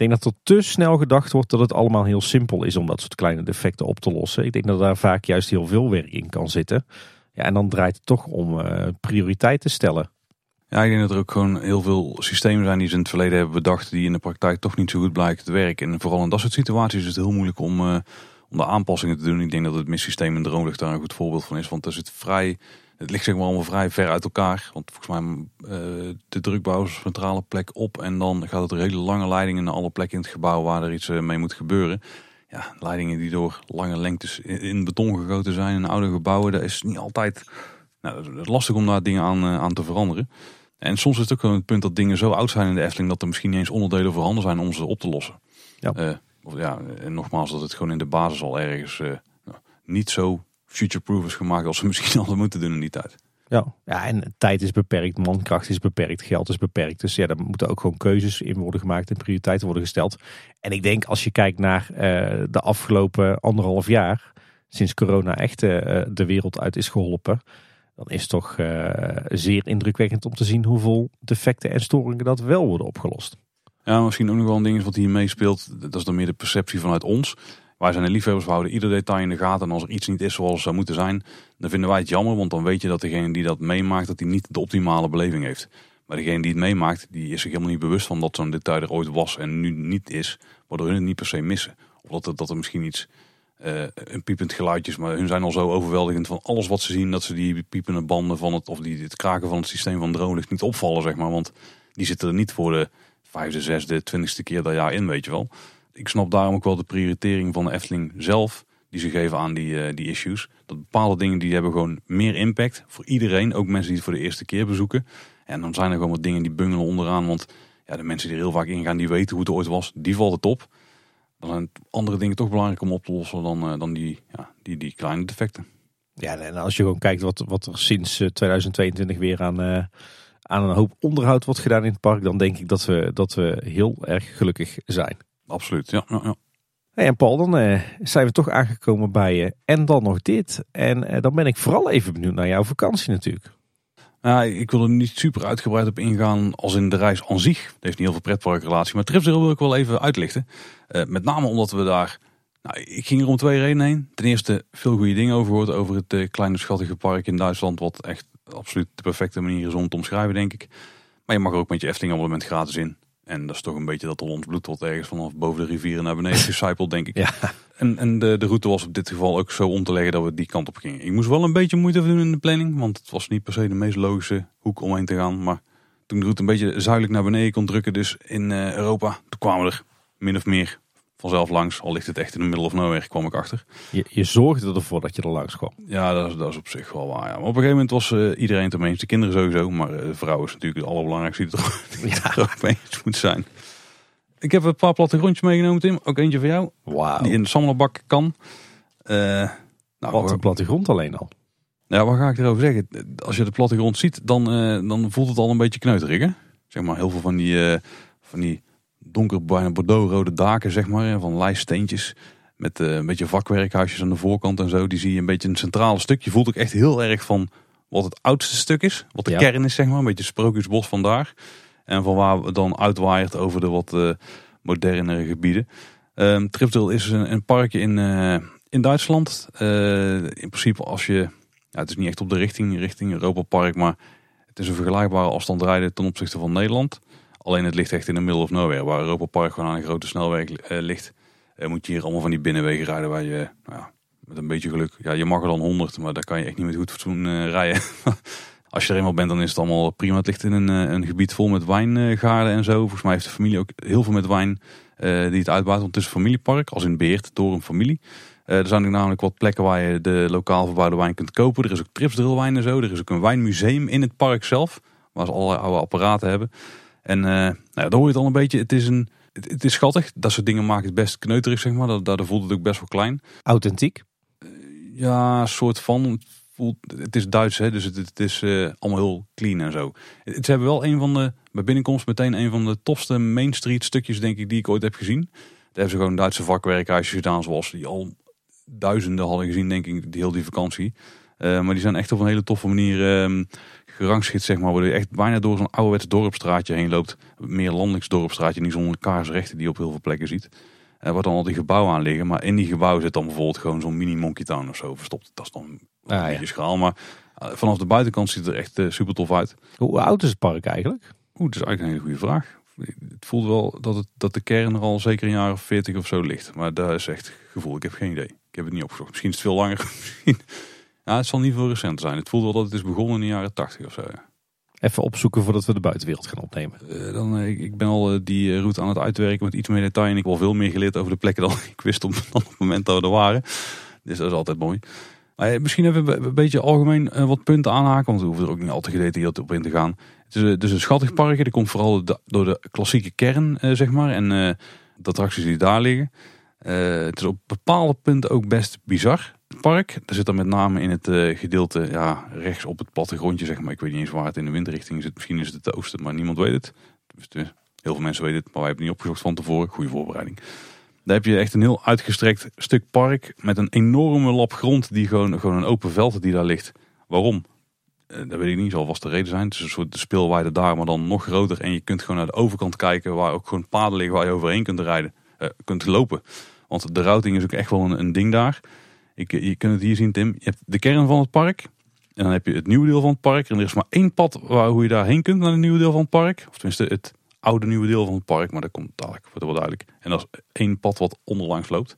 Speaker 2: denk dat er te snel gedacht wordt dat het allemaal heel simpel is om dat soort kleine defecten op te lossen. Ik denk dat daar vaak juist heel veel werk in kan zitten. Ja, en dan draait het toch om uh, prioriteit te stellen.
Speaker 1: Ja, ik denk dat er ook gewoon heel veel systemen zijn die ze in het verleden hebben bedacht, die in de praktijk toch niet zo goed blijken te werken. En vooral in dat soort situaties is het heel moeilijk om, uh, om de aanpassingen te doen. Ik denk dat het missysteem in Droomlucht daar een goed voorbeeld van is, want er zit vrij het ligt zeg maar allemaal vrij ver uit elkaar. Want volgens mij uh, de drukbouw is een centrale plek op. En dan gaat het er hele lange leidingen naar alle plekken in het gebouw waar er iets eh, mee moet gebeuren. Ja, leidingen die door lange lengtes in, beton gegoten zijn in oude gebouwen. Dat is niet altijd nou, het is lastig om daar dingen aan, uh, aan te veranderen. En soms is het ook het punt dat dingen zo oud zijn in de Efteling dat er misschien niet eens onderdelen voorhanden zijn om ze op te lossen. Ja. of, ja, en nogmaals dat het gewoon in de basis al ergens nou, niet zo future-proof is gemaakt als ze misschien hadden moeten doen in die tijd.
Speaker 2: Ja. ja, en tijd is beperkt, mankracht is beperkt, geld is beperkt. Dus ja, daar moeten ook gewoon keuzes in worden gemaakt en prioriteiten worden gesteld. En ik denk als je kijkt naar uh, de afgelopen anderhalf jaar, sinds corona echt uh, de wereld uit is geholpen, dan is het toch uh, zeer indrukwekkend om te zien hoeveel defecten en storingen dat wel worden opgelost.
Speaker 1: Ja, misschien ook nog wel een ding wat hier meespeelt. Dat is dan meer de perceptie vanuit ons. Wij zijn de liefhebbers, we houden ieder detail in de gaten. En als er iets niet is zoals het zou moeten zijn, dan vinden wij het jammer. Want dan weet je dat degene die dat meemaakt, dat hij niet de optimale beleving heeft. Maar degene die het meemaakt, die is zich helemaal niet bewust van dat zo'n detail er ooit was en nu niet is. Waardoor hun het niet per se missen. Of dat er, dat er misschien iets, uh, een piepend geluidje is. Maar hun zijn al zo overweldigend van alles wat ze zien. Dat ze die piepende banden van het, of die, het kraken van het systeem van droomlicht niet opvallen, zeg maar. Want die zitten er niet voor de vijfde, zesde, twintigste keer dat jaar in, weet je wel ik snap daarom ook wel de prioritering van de Efteling zelf. Die ze geven aan die, uh, die issues. Dat bepaalde dingen die hebben gewoon meer impact voor iedereen. Ook mensen die het voor de eerste keer bezoeken. En dan zijn er gewoon wat dingen die bungelen onderaan. Want ja, de mensen die er heel vaak ingaan, die weten hoe het ooit was, die valt het op. Dan zijn andere dingen toch belangrijk om op te lossen dan, dan die, ja, die, die kleine defecten.
Speaker 2: Ja, en als je gewoon kijkt wat, wat er sinds 2022 weer aan, aan een hoop onderhoud wordt gedaan in het park, dan denk ik dat we, dat we heel erg gelukkig zijn.
Speaker 1: Absoluut, ja. ja, ja.
Speaker 2: Hey, en Paul, dan uh, zijn we toch aangekomen bij je. en dan nog dit. En uh, dan ben ik vooral even benieuwd naar jouw vakantie natuurlijk.
Speaker 1: Nou, ik wil er niet super uitgebreid op ingaan als in de reis aan zich. Het heeft niet heel veel pretparkrelatie, maar Tripsdale wil ik wel even uitlichten. Met name omdat we daar, nou, ik ging er om twee redenen heen. Ten eerste veel goede dingen over gehoord over het kleine schattige park in Duitsland. Wat echt absoluut de perfecte manier is om te omschrijven, denk ik. Maar je mag er ook met je Efteling abonnement gratis in. En dat is toch een beetje dat ons bloed wat ergens vanaf boven de rivieren naar beneden gecycled, denk ik.
Speaker 2: Ja.
Speaker 1: En, en de, de route was op dit geval ook zo om te leggen dat we die kant op gingen. Ik moest wel een beetje moeite doen in de planning, want het was niet per se de meest logische hoek omheen te gaan. Maar toen de route een beetje zuidelijk naar beneden kon drukken, dus in uh, Europa, toen kwamen we er min of meer vanzelf langs. Al ligt het echt in de middle of nowhere, kwam ik achter.
Speaker 2: Je, je zorgde ervoor dat je er langs kwam.
Speaker 1: Ja, dat is, dat is op zich wel waar. Ja. Maar op een gegeven moment was uh, iedereen het ermee eens. De kinderen sowieso, maar de vrouw is natuurlijk het allerbelangrijkste die er, die ja. er ook mee moet zijn. Ik heb een paar plattegrondjes meegenomen, Tim. Ook eentje voor jou.
Speaker 2: Wauw.
Speaker 1: Die in de sammelbak kan. Uh,
Speaker 2: nou, Wat een plattegrond alleen al.
Speaker 1: Ja, wat ga ik erover zeggen? Als je de plattegrond ziet, dan, uh, dan voelt het al een beetje kneuterig. Hè? Zeg maar heel veel van die, van die donker, bordeaux-rode daken, zeg maar. Van lijststeentjes. Met een beetje vakwerkhuisjes aan de voorkant en zo. Die zie je een beetje een centrale stuk. Je voelt ook echt heel erg van wat het oudste stuk is. Wat de ja. kern is, zeg maar. Een beetje sprookjesbos vandaar. En van waar we dan uitwaait over de wat uh, modernere gebieden. Um, is een, een parkje in, uh, in Duitsland. Uh, in principe als je, ja, het is niet echt op de richting, richting Europa Park, maar het is een vergelijkbare afstand rijden ten opzichte van Nederland. Alleen het ligt echt in de middle of nowhere. Waar Europa Park gewoon aan een grote snelweg ligt, moet je hier allemaal van die binnenwegen rijden waar je, nou ja, met een beetje geluk, ja, je mag er dan 100, maar daar kan je echt niet met goed fatsoen rijden. Als je er eenmaal bent, dan is het allemaal prima. Het ligt in een, eh, een gebied vol met wijngaarden en zo. Volgens mij heeft de familie ook heel veel met wijn die het uitbuit. Want het is een familiepark, als in Beert, door een familie. Uh, er zijn namelijk wat plekken waar je de lokaal verbouwde wijn kunt kopen. Er is ook tripsdrillwijn en zo. Er is ook een wijnmuseum in het park zelf. Waar ze allerlei oude apparaten hebben. En uh, nou ja, daar hoor je het al een beetje. Het is, een, het, het is schattig. Dat soort dingen maken het best kneuterig, zeg maar. Daardoor voelt het ook best wel klein.
Speaker 2: Authentiek?
Speaker 1: ja, soort van het is Duits, hè, dus het, het is uh, allemaal heel clean en zo. Het, ze hebben wel een van de, bij binnenkomst meteen een van de tofste Main Street stukjes, denk ik, die ik ooit heb gezien. Daar hebben ze gewoon Duitse vakwerkhuisjes gedaan, zoals die al duizenden hadden gezien, denk ik, die heel die vakantie. Uh, maar die zijn echt op een hele toffe manier um, gerangschikt, zeg maar. Waar je echt bijna door zo'n ouderwets dorpstraatje heen loopt. Meer landelijks dorpstraatje, niet zonder kaarsrechten die je op heel veel plekken ziet. Uh, waar dan al die gebouwen aan liggen. Maar in die gebouwen zit dan bijvoorbeeld gewoon zo'n mini Monkey Town of zo verstopt. Dat is dan ah, een ja. schaal. Maar uh, vanaf de buitenkant ziet het er echt uh, super tof uit.
Speaker 2: Hoe oud is het park eigenlijk?
Speaker 1: Oeh, dat is eigenlijk een hele goede vraag. Het voelt wel dat, het, dat de kern er al zeker een jaar of veertig of zo ligt. Maar dat is echt gevoel. Ik heb geen idee. Ik heb het niet opgezocht. Misschien is het veel langer. Ja, het zal niet veel recent zijn. Het voelt wel dat het is begonnen in de jaren tachtig of zo.
Speaker 2: Even opzoeken voordat we de buitenwereld gaan opnemen.
Speaker 1: Uh, dan, uh, ik, ben al uh, die route aan het uitwerken met iets meer detail. En ik heb al veel meer geleerd over de plekken dan ik wist op, dan op het moment dat we er waren. Dus dat is altijd mooi. Maar misschien even een beetje algemeen wat punten aanhaken. Want we hoeven er ook niet al te gedetailleerd op in te gaan. Het is dus een schattig parkje. Dat komt vooral door de klassieke kern, zeg maar. En de attracties die daar liggen. het is op bepaalde punten ook best bizar park. Er zit dan met name in het uh, gedeelte ja, rechts op het plattegrondje, zeg maar. Ik weet niet eens waar het in de windrichting zit. Misschien is het het oosten, maar niemand weet het. Dus, heel veel mensen weten het, maar wij hebben het niet opgezocht van tevoren. Goede voorbereiding. Daar heb je echt een heel uitgestrekt stuk park met een enorme lap grond die gewoon, gewoon een open veld die daar ligt. Waarom? Uh, dat weet ik niet, zal vast de reden zijn. Het is een soort speelweide daar, maar dan nog groter. En je kunt gewoon naar de overkant kijken waar ook gewoon paden liggen waar je overheen kunt rijden, kunt lopen. Want de routing is ook echt wel een ding daar. Ik, je kunt het hier zien, Tim. Je hebt de kern van het park. En dan heb je het nieuwe deel van het park. En er is maar één pad waar, hoe je daarheen kunt naar het nieuwe deel van het park. Of tenminste het oude nieuwe deel van het park. Maar dat komt dadelijk, wordt wel duidelijk. En dat is één pad wat onderlangs loopt.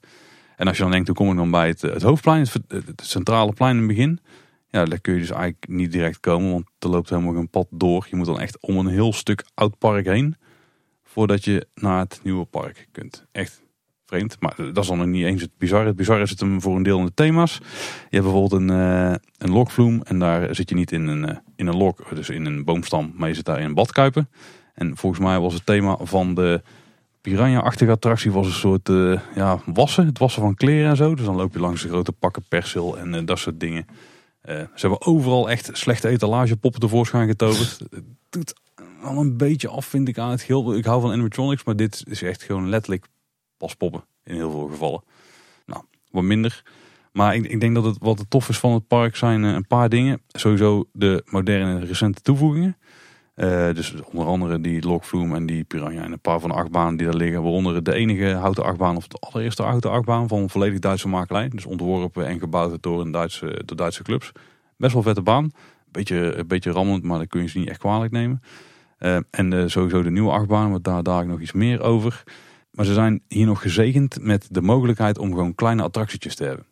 Speaker 1: En als je dan denkt, hoe kom ik dan bij het, het hoofdplein, het, het, centrale plein in het begin. Ja, daar kun je dus eigenlijk niet direct komen, want er loopt helemaal een pad door. Je moet dan echt om een heel stuk oud park heen, voordat je naar het nieuwe park kunt. Echt Maar dat is dan nog niet eens het bizarre. Het bizarre is het hem voor een deel in de thema's. Je hebt bijvoorbeeld een, uh, een lokvloem en daar zit je niet in een, uh, in een lok, dus in een boomstam, maar je zit daar in een badkuipen. En volgens mij was het thema van de piranha-achtige attractie was een soort uh, ja, wassen. Het wassen van kleren en zo. Dus dan loop je langs de grote pakken persil en dat soort dingen. Ze hebben overal echt slechte etalagepoppen tevoorschijn getoverd. Het doet al een beetje af, vind ik, aan het geheel. Ik hou van animatronics, maar dit is echt gewoon letterlijk paspoppen in heel veel gevallen. Nou, wat minder. Maar ik, ik denk dat het wat het tof is van het park zijn een paar dingen. Sowieso de moderne recente toevoegingen. Uh, dus onder andere die Lokvloem en die Piranha en een paar van de achtbanen die daar liggen. Waaronder de enige houten achtbaan of de allereerste houten achtbaan van volledig Duitse makelij. Dus ontworpen en gebouwd door, een Duitse, door Duitse clubs. Best wel vette baan. Beetje, een beetje rammelend, maar dat kun je ze niet echt kwalijk nemen. Uh, en sowieso de nieuwe achtbaan, want daar daar nog iets meer over. Maar ze zijn hier nog gezegend met de mogelijkheid om gewoon kleine attractietjes te hebben.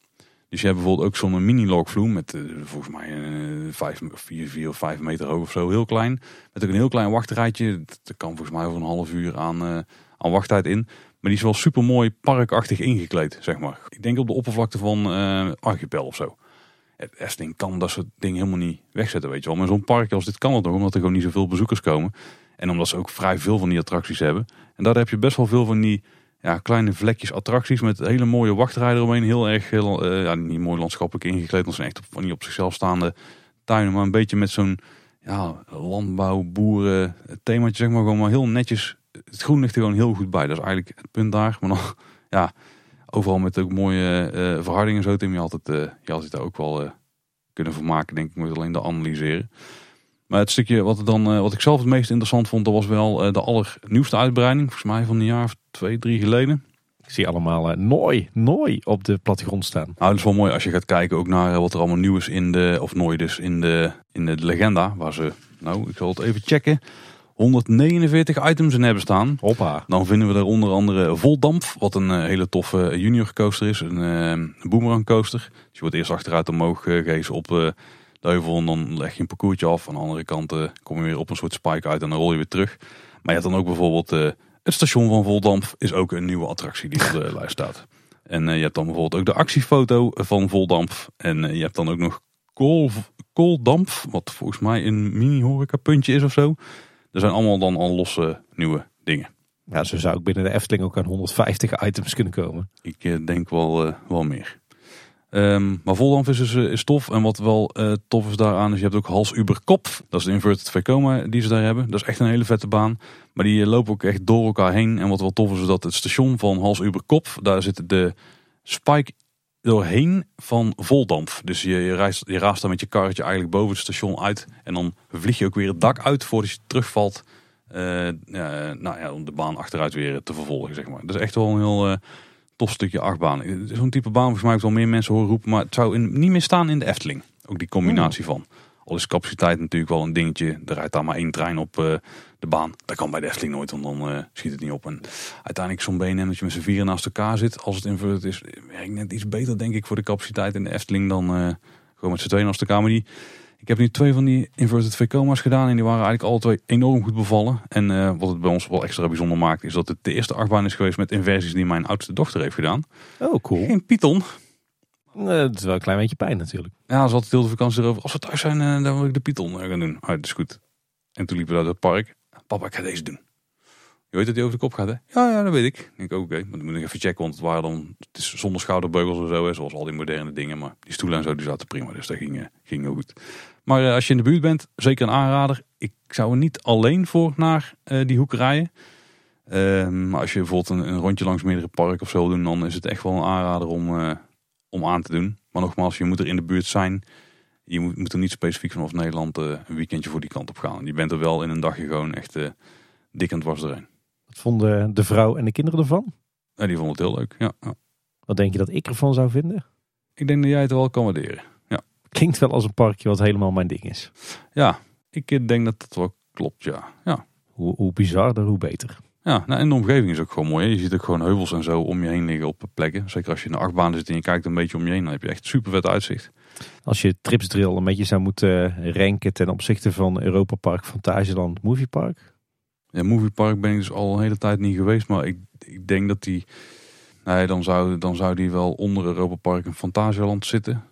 Speaker 1: Dus je hebt bijvoorbeeld ook zo'n mini-lokvloem met uh, volgens mij uh, vijf, vier, vier of vijf meter hoog of zo, heel klein. Met ook een heel klein wachtrijtje. Dat kan volgens mij over een half uur aan, uh, aan wachttijd in. Maar die is wel super mooi parkachtig ingekleed, zeg maar. Ik denk op de oppervlakte van Archipel of zo. Het Efteling kan dat soort dingen helemaal niet wegzetten, weet je wel. Maar zo'n park als dit kan het nog, omdat er gewoon niet zoveel bezoekers komen. En omdat ze ook vrij veel van die attracties hebben. En daar heb je best wel veel van die ja, kleine vlekjes attracties met hele mooie wachtrijen omheen. Heel erg, heel, uh, ja, niet mooi landschappelijk ingekleed. Dat zijn echt op, niet op zichzelf staande tuinen. Maar een beetje met zo'n ja, landbouw, boeren themaatje, zeg maar. Gewoon maar heel netjes. Het groen ligt er gewoon heel goed bij. Dat is eigenlijk het punt daar. Maar nog, ja, overal met ook mooie uh, verhardingen zo. Tim, je altijd, je altijd daar ook wel kunnen vermaken, denk ik. Moet alleen de analyseren. Maar het stukje wat, dan, wat ik zelf het meest interessant vond, dat was wel de allernieuwste uitbreiding. Volgens mij van een jaar of twee, drie geleden.
Speaker 2: Ik zie allemaal uh, nooi, nooi op de plattegrond staan.
Speaker 1: Nou, dat is wel mooi als je gaat kijken ook naar wat er allemaal nieuw is in de, of nooi dus, in de, in de legenda. Waar ze, nou, ik zal het even checken. 149 items in hebben staan.
Speaker 2: Hoppa.
Speaker 1: Dan vinden we er onder andere Voldamp, wat een uh, hele toffe junior coaster is. Een, een boomerang coaster. Dus je wordt eerst achteruit omhoog gegeven op de heuvel en dan leg je een parcoursje af. Aan de andere kant kom je weer op een soort spike uit en dan rol je weer terug. Maar je hebt dan ook bijvoorbeeld het station van Voldamp is ook een nieuwe attractie die op de lijst staat. En uh, je hebt dan bijvoorbeeld ook de actiefoto van Voldamp. En je hebt dan ook nog kool, Kooldamp, wat volgens mij een mini horeca puntje is of zo. Er zijn allemaal dan al losse nieuwe dingen.
Speaker 2: Ja, zo zou ik binnen de Efteling ook aan 150 items kunnen komen.
Speaker 1: Ik denk wel, wel meer. Um, maar Voldamp is dus is tof. En wat wel uh, tof is daaraan is, je hebt ook Hals Uber Kop. Dat is de inverted Vekoma die ze daar hebben. Dat is echt een hele vette baan. Maar die lopen ook echt door elkaar heen. En wat wel tof is, is dat het station van Hals Uber Kop, daar zit de spike doorheen van Voldamp. Dus je, je, reist, je raast dan met je karretje eigenlijk boven het station uit. En dan vlieg je ook weer het dak uit voordat je terugvalt. Nou ja, om de baan achteruit weer te vervolgen, zeg maar. Dat is echt wel een heel tof stukje achtbaan. Zo'n type baan volgens mij ik wel meer mensen horen roepen. Maar het zou in, niet meer staan in de Efteling. Ook die combinatie van. Al is capaciteit natuurlijk wel een dingetje. Er rijdt daar maar één trein op uh, de baan. Dat kan bij de Efteling nooit, want dan uh, schiet het niet op. En uiteindelijk zo'n BNM dat je met z'n vieren naast elkaar zit. Als het inverted is, werkt net iets beter denk ik voor de capaciteit in de Efteling dan uh, gewoon met z'n tweeën naast elkaar. Maar die, ik heb nu twee van die inverted Vekoma's gedaan en die waren eigenlijk alle twee enorm goed bevallen. En uh, wat het bij ons wel extra bijzonder maakt is dat het de eerste achtbaan is geweest met inversies die mijn oudste dochter heeft gedaan.
Speaker 2: Oh, cool.
Speaker 1: Geen Python.
Speaker 2: Uh, het is wel een klein beetje pijn natuurlijk.
Speaker 1: Ja, ze had heel de vakantie erover. Als we thuis zijn, uh, dan wil ik de Python gaan doen. Ah, dat is goed. En toen liepen we naar het park. Papa, ik ga deze doen. Je weet dat hij over de kop gaat, hè? Ja, ja, dat weet ik. Ik denk, oké, okay. maar dan moet ik even checken, want het waren dan, het is zonder schouderbeugels en zo, hè, zoals al die moderne dingen. Maar die stoelen en zo, die zaten prima, dus dat ging, ging heel goed. Maar uh, als je in de buurt bent, zeker een aanrader. Ik zou er niet alleen voor naar uh, die hoek rijden. Uh, maar als je bijvoorbeeld een, een, rondje langs meerdere parken of zo doen, dan is het echt wel een aanrader om, uh, om aan te doen. Maar nogmaals, je moet er in de buurt zijn. Je moet, moet er niet specifiek vanaf Nederland een weekendje voor die kant op gaan. Je bent er wel in een dagje gewoon echt dik was erin.
Speaker 2: Wat vonden de vrouw en de kinderen ervan?
Speaker 1: Ja, die vonden het heel leuk, ja, ja.
Speaker 2: Wat denk je dat ik ervan zou vinden?
Speaker 1: Ik denk dat jij het wel kan waarderen.
Speaker 2: Klinkt wel als een parkje wat helemaal mijn ding is.
Speaker 1: Ja, ik denk dat dat wel klopt, ja. ja.
Speaker 2: Hoe, hoe bizarder, hoe beter.
Speaker 1: Ja, nou, en de omgeving is ook gewoon mooi. Hè? Je ziet ook gewoon heuvels en zo om je heen liggen op plekken. Zeker als je in de achtbaan zit en je kijkt een beetje om je heen, dan heb je echt super vet uitzicht.
Speaker 2: Als je Tripsdrill een beetje zou moeten ranken ten opzichte van Europa Park, Fantasieland, Movie Park.
Speaker 1: Ja, Movie Park ben ik dus al een hele tijd niet geweest, maar ik, ik denk dat die, nee, dan zou, dan zou die wel onder Europa Park en Fantasieland zitten.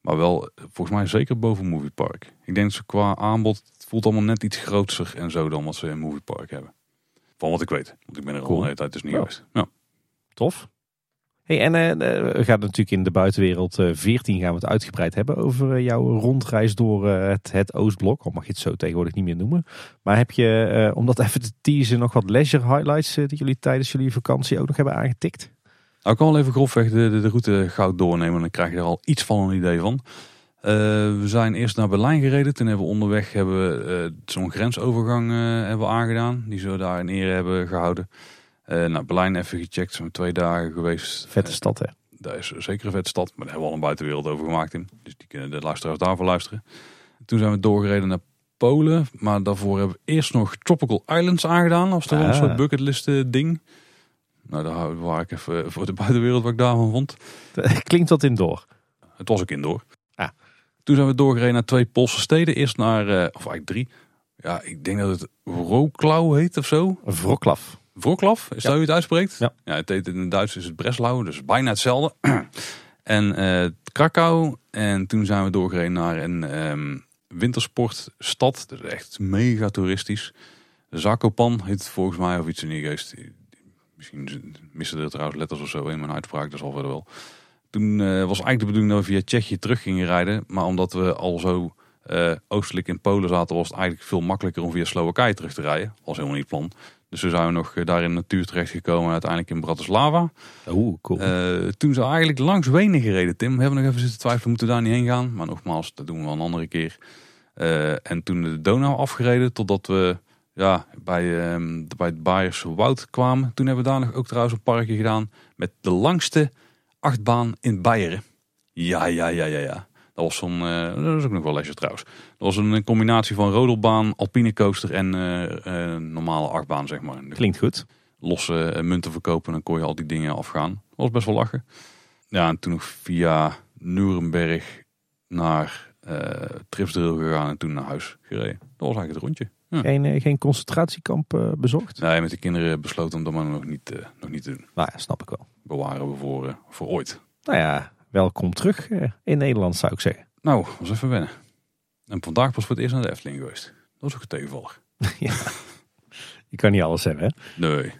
Speaker 1: Maar wel, eh, volgens mij zeker boven Movie Park. Ik denk dat ze qua aanbod, het voelt allemaal net iets groter en zo dan wat ze in Movie Park hebben. Van wat ik weet. Want ik ben er al
Speaker 2: Cool.
Speaker 1: een hele tijd dus niet
Speaker 2: Ja.
Speaker 1: geweest. Ja.
Speaker 2: Tof. Hey, en eh, eh, we gaan natuurlijk in de buitenwereld eh 14 gaan we het uitgebreid hebben over eh, jouw rondreis door eh, het, het Oostblok. Al mag je het zo tegenwoordig niet meer noemen. Maar heb je, eh, om dat even te teasen, nog wat leisure highlights eh, die jullie tijdens jullie vakantie ook nog hebben aangetikt?
Speaker 1: Nou, ik kan wel even grofweg de, de, de route goud doornemen. Dan krijg je er al iets van een idee van. Eh, we zijn eerst naar Berlijn gereden. Toen hebben we onderweg hebben we, eh, zo'n grensovergang eh, hebben we aangedaan. Die ze daar in ere hebben gehouden. Eh naar Berlijn even gecheckt. Zijn we twee dagen geweest.
Speaker 2: Vette stad hè?
Speaker 1: Dat is zeker een vette stad, maar daar hebben we al een buitenwereld over gemaakt in. Dus die kunnen de luisteraars daarvoor luisteren. Toen zijn we doorgereden naar Polen, maar daarvoor hebben we eerst nog Tropical Islands aangedaan. Als wel een
Speaker 2: Ah.
Speaker 1: soort bucketlist ding. Nou, daar waar ik even voor de buitenwereld wat ik daarvan vond.
Speaker 2: Klinkt dat in door?
Speaker 1: Het was ook indoor.
Speaker 2: Ah.
Speaker 1: Toen zijn we doorgereden naar twee Poolse steden. Eerst naar, eh, of eigenlijk drie. Ja, ik denk dat het Wrocław heet of zo.
Speaker 2: Wroclaw.
Speaker 1: Wroclaw, is dat hoe je het uitspreekt?
Speaker 2: Ja.
Speaker 1: het heet in het Duits is het Breslau, dus bijna hetzelfde. en eh Krakau. En toen zijn we doorgereden naar een ehm, wintersportstad. Dat is echt mega toeristisch. Zakopan heet het volgens mij, of iets in die geest. Misschien missen er trouwens letters of zo in mijn uitspraak, dat zal verder wel. Toen eh, was eigenlijk de bedoeling dat we via Tsjechië terug gingen rijden. Maar omdat we al zo eh, oostelijk in Polen zaten, was het eigenlijk veel makkelijker om via Slowakije terug te rijden. Was helemaal niet het plan. Dus we zijn nog eh, daar in de natuur terechtgekomen en uiteindelijk in Bratislava.
Speaker 2: Oeh, cool.
Speaker 1: Eh, toen zijn we eigenlijk langs Wenen gereden, Tim. We hebben nog even zitten twijfelen, moeten we daar niet heen gaan? Maar nogmaals, dat doen we wel een andere keer. En toen de Donau afgereden, totdat we ja, bij, ehm, bij het Bayersche Woud kwamen. Toen hebben we daar nog ook trouwens een parkje gedaan met de langste achtbaan in Beieren. Ja, ja, ja, ja, ja. Dat was zo'n, eh, dat is ook nog wel lesje trouwens. Dat was een combinatie van rodelbaan, alpine coaster en eh, normale achtbaan, zeg maar.
Speaker 2: Klinkt goed.
Speaker 1: losse munten verkopen. Dan kon je al die dingen afgaan. Dat was best wel lachen. Ja, en toen nog via Nuremberg naar Tripsdrill gegaan en toen naar huis gereden. Dat was eigenlijk het rondje. Ja.
Speaker 2: Geen, eh, geen concentratiekamp eh, bezocht?
Speaker 1: Nee, met de kinderen besloten om dat maar nog niet, eh, nog niet te doen.
Speaker 2: Nou ja, snap ik wel.
Speaker 1: Bewaren we voor, voor ooit.
Speaker 2: Nou ja, welkom terug in Nederland zou ik zeggen.
Speaker 1: Nou, was even wennen. En vandaag pas voor het eerst naar de Efteling geweest. Dat was ook een tegenvaller.
Speaker 2: ja. Je kan niet alles hebben, hè?
Speaker 1: Nee.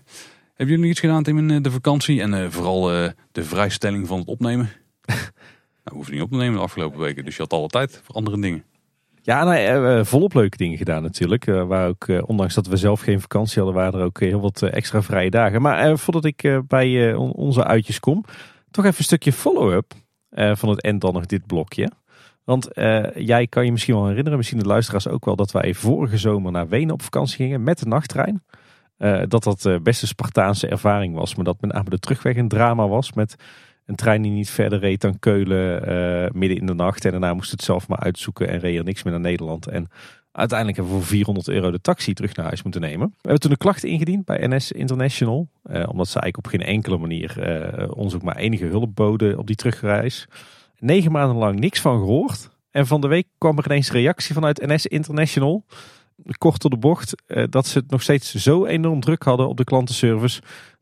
Speaker 1: Hebben jullie iets gedaan Tim in de vakantie? En vooral de vrijstelling van het opnemen? nou, hoef je niet op te nemen de afgelopen weken. Dus je had alle tijd voor andere dingen.
Speaker 2: Ja, nou, volop leuke dingen gedaan natuurlijk. Eh, waar ook, eh, ondanks dat we zelf geen vakantie hadden, waren er ook eh, heel wat extra vrije dagen. Maar voordat ik bij on- onze uitjes kom, toch even een stukje follow-up van het end dan nog dit blokje. Want jij kan je misschien wel herinneren, misschien de luisteraars ook wel, dat wij vorige zomer naar Wenen op vakantie gingen met de nachttrein. Dat dat best een Spartaanse ervaring was, maar dat met name de terugweg een drama was met een trein die niet verder reed dan Keulen eh, midden in de nacht. En daarna moest het zelf maar uitzoeken en reed er niks meer naar Nederland. En uiteindelijk hebben we voor 400 euro de taxi terug naar huis moeten nemen. We hebben toen een klacht ingediend bij NS International. eh, omdat ze eigenlijk op geen enkele manier eh, ons ook maar enige hulp boden op die terugreis. Negen maanden lang niks van gehoord. En van de week kwam er ineens reactie vanuit NS International. Kort door de bocht. dat ze het nog steeds zo enorm druk hadden op de klantenservice.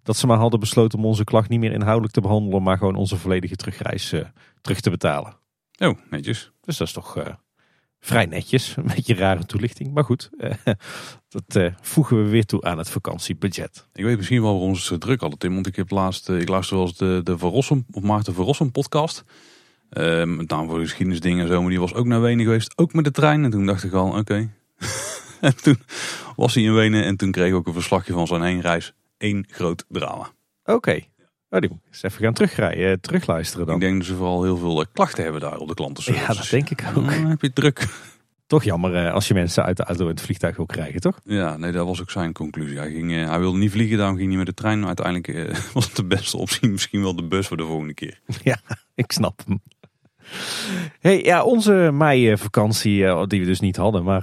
Speaker 2: Dat ze maar hadden besloten om onze klacht niet meer inhoudelijk te behandelen. Maar gewoon onze volledige terugreis eh, terug te betalen.
Speaker 1: Oh, netjes.
Speaker 2: Dus dat is toch eh, vrij netjes. Een beetje rare toelichting. Maar goed, eh, dat voegen we weer toe aan het vakantiebudget.
Speaker 1: Ik weet misschien wel waarom ze druk hadden, Tim. Want ik heb laatst, ik luister wel eens de, de Verrossen, of Maarten Verrossen podcast. Eh, met name voor de geschiedenisdingen en zo. Maar die was ook naar Wenen geweest. Ook met de trein. En toen dacht ik al, oké. en toen was hij in Wenen. En toen kreeg ik ook een verslagje van zijn heenreis. Eén groot drama.
Speaker 2: Oké. Oh, die moet ik eens even gaan terugrijden, eh, terugluisteren dan.
Speaker 1: Ik denk dat ze vooral heel veel eh, klachten hebben daar op de klantenservice.
Speaker 2: ja, dat denk ik ook.
Speaker 1: Dan heb je het druk.
Speaker 2: Toch jammer eh, als je mensen uit de auto en het vliegtuig wil krijgen, toch?
Speaker 1: Ja, nee, dat was ook zijn conclusie. Hij, ging, hij wilde niet vliegen, daarom ging hij met de trein. Maar uiteindelijk was het de beste optie. Misschien wel de bus voor de volgende keer.
Speaker 2: Ja, ik snap hem. Hey, ja, onze mei-vakantie, die we dus niet hadden, maar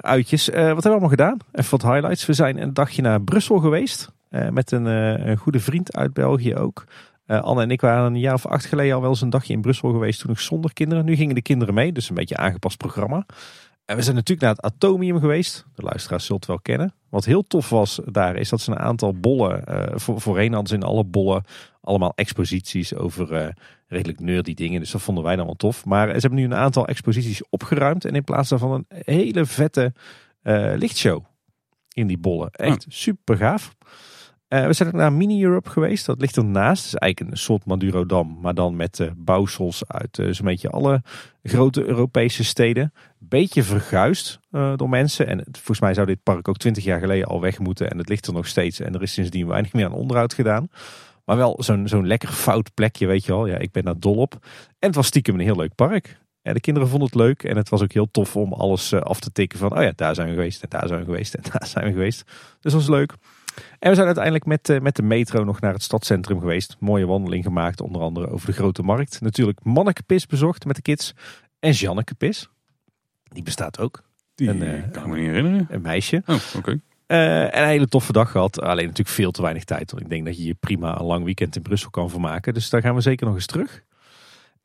Speaker 2: uitjes. Wat hebben we allemaal gedaan? Even wat highlights. We zijn een dagje naar Brussel geweest. Eh, met een, eh, een goede vriend uit België ook. Eh, Anne en ik waren een jaar of acht geleden al wel eens een dagje in Brussel geweest. Toen nog zonder kinderen. Nu gingen de kinderen mee, dus een beetje aangepast programma. En we zijn natuurlijk naar het Atomium geweest. De luisteraars zult het wel kennen. Wat heel tof was daar is dat ze een aantal bollen, uh, voor, voorheen hadden ze in alle bollen allemaal exposities over uh, redelijk nerdy dingen. Dus dat vonden wij dan wel tof. Maar ze hebben nu een aantal exposities opgeruimd en in plaats daarvan een hele vette uh, lichtshow in die bollen. Echt super gaaf. Uh, we zijn ook naar Mini Europe geweest. Dat ligt ernaast. Het is eigenlijk een soort Madurodam. Maar dan met uh, bouwsels uit uh, zo'n beetje alle grote Europese steden. Beetje verguisd door mensen. En volgens mij zou dit park ook twintig jaar geleden al weg moeten. En het ligt er nog steeds. En er is sindsdien weinig meer aan onderhoud gedaan. Maar wel zo'n zo'n lekker fout plekje, weet je wel. Ja, ik ben daar dol op. En het was stiekem een heel leuk park. Ja, de kinderen vonden het leuk en het was ook heel tof om alles af te tikken van, oh ja, daar zijn we geweest en daar zijn we geweest en daar zijn we geweest. Dus dat was leuk. En we zijn uiteindelijk met, eh, met de metro nog naar het stadscentrum geweest. Mooie wandeling gemaakt, onder andere over de Grote Markt. Natuurlijk Mannekepis bezocht met de kids. En Jannekepis. Die bestaat ook.
Speaker 1: Die een, uh, kan ik me niet herinneren.
Speaker 2: Een meisje.
Speaker 1: Oh, oké.
Speaker 2: Uh, en een hele toffe dag gehad. Alleen natuurlijk veel te weinig tijd. Want ik denk dat je hier prima een lang weekend in Brussel kan vermaken. Dus daar gaan we zeker nog eens terug.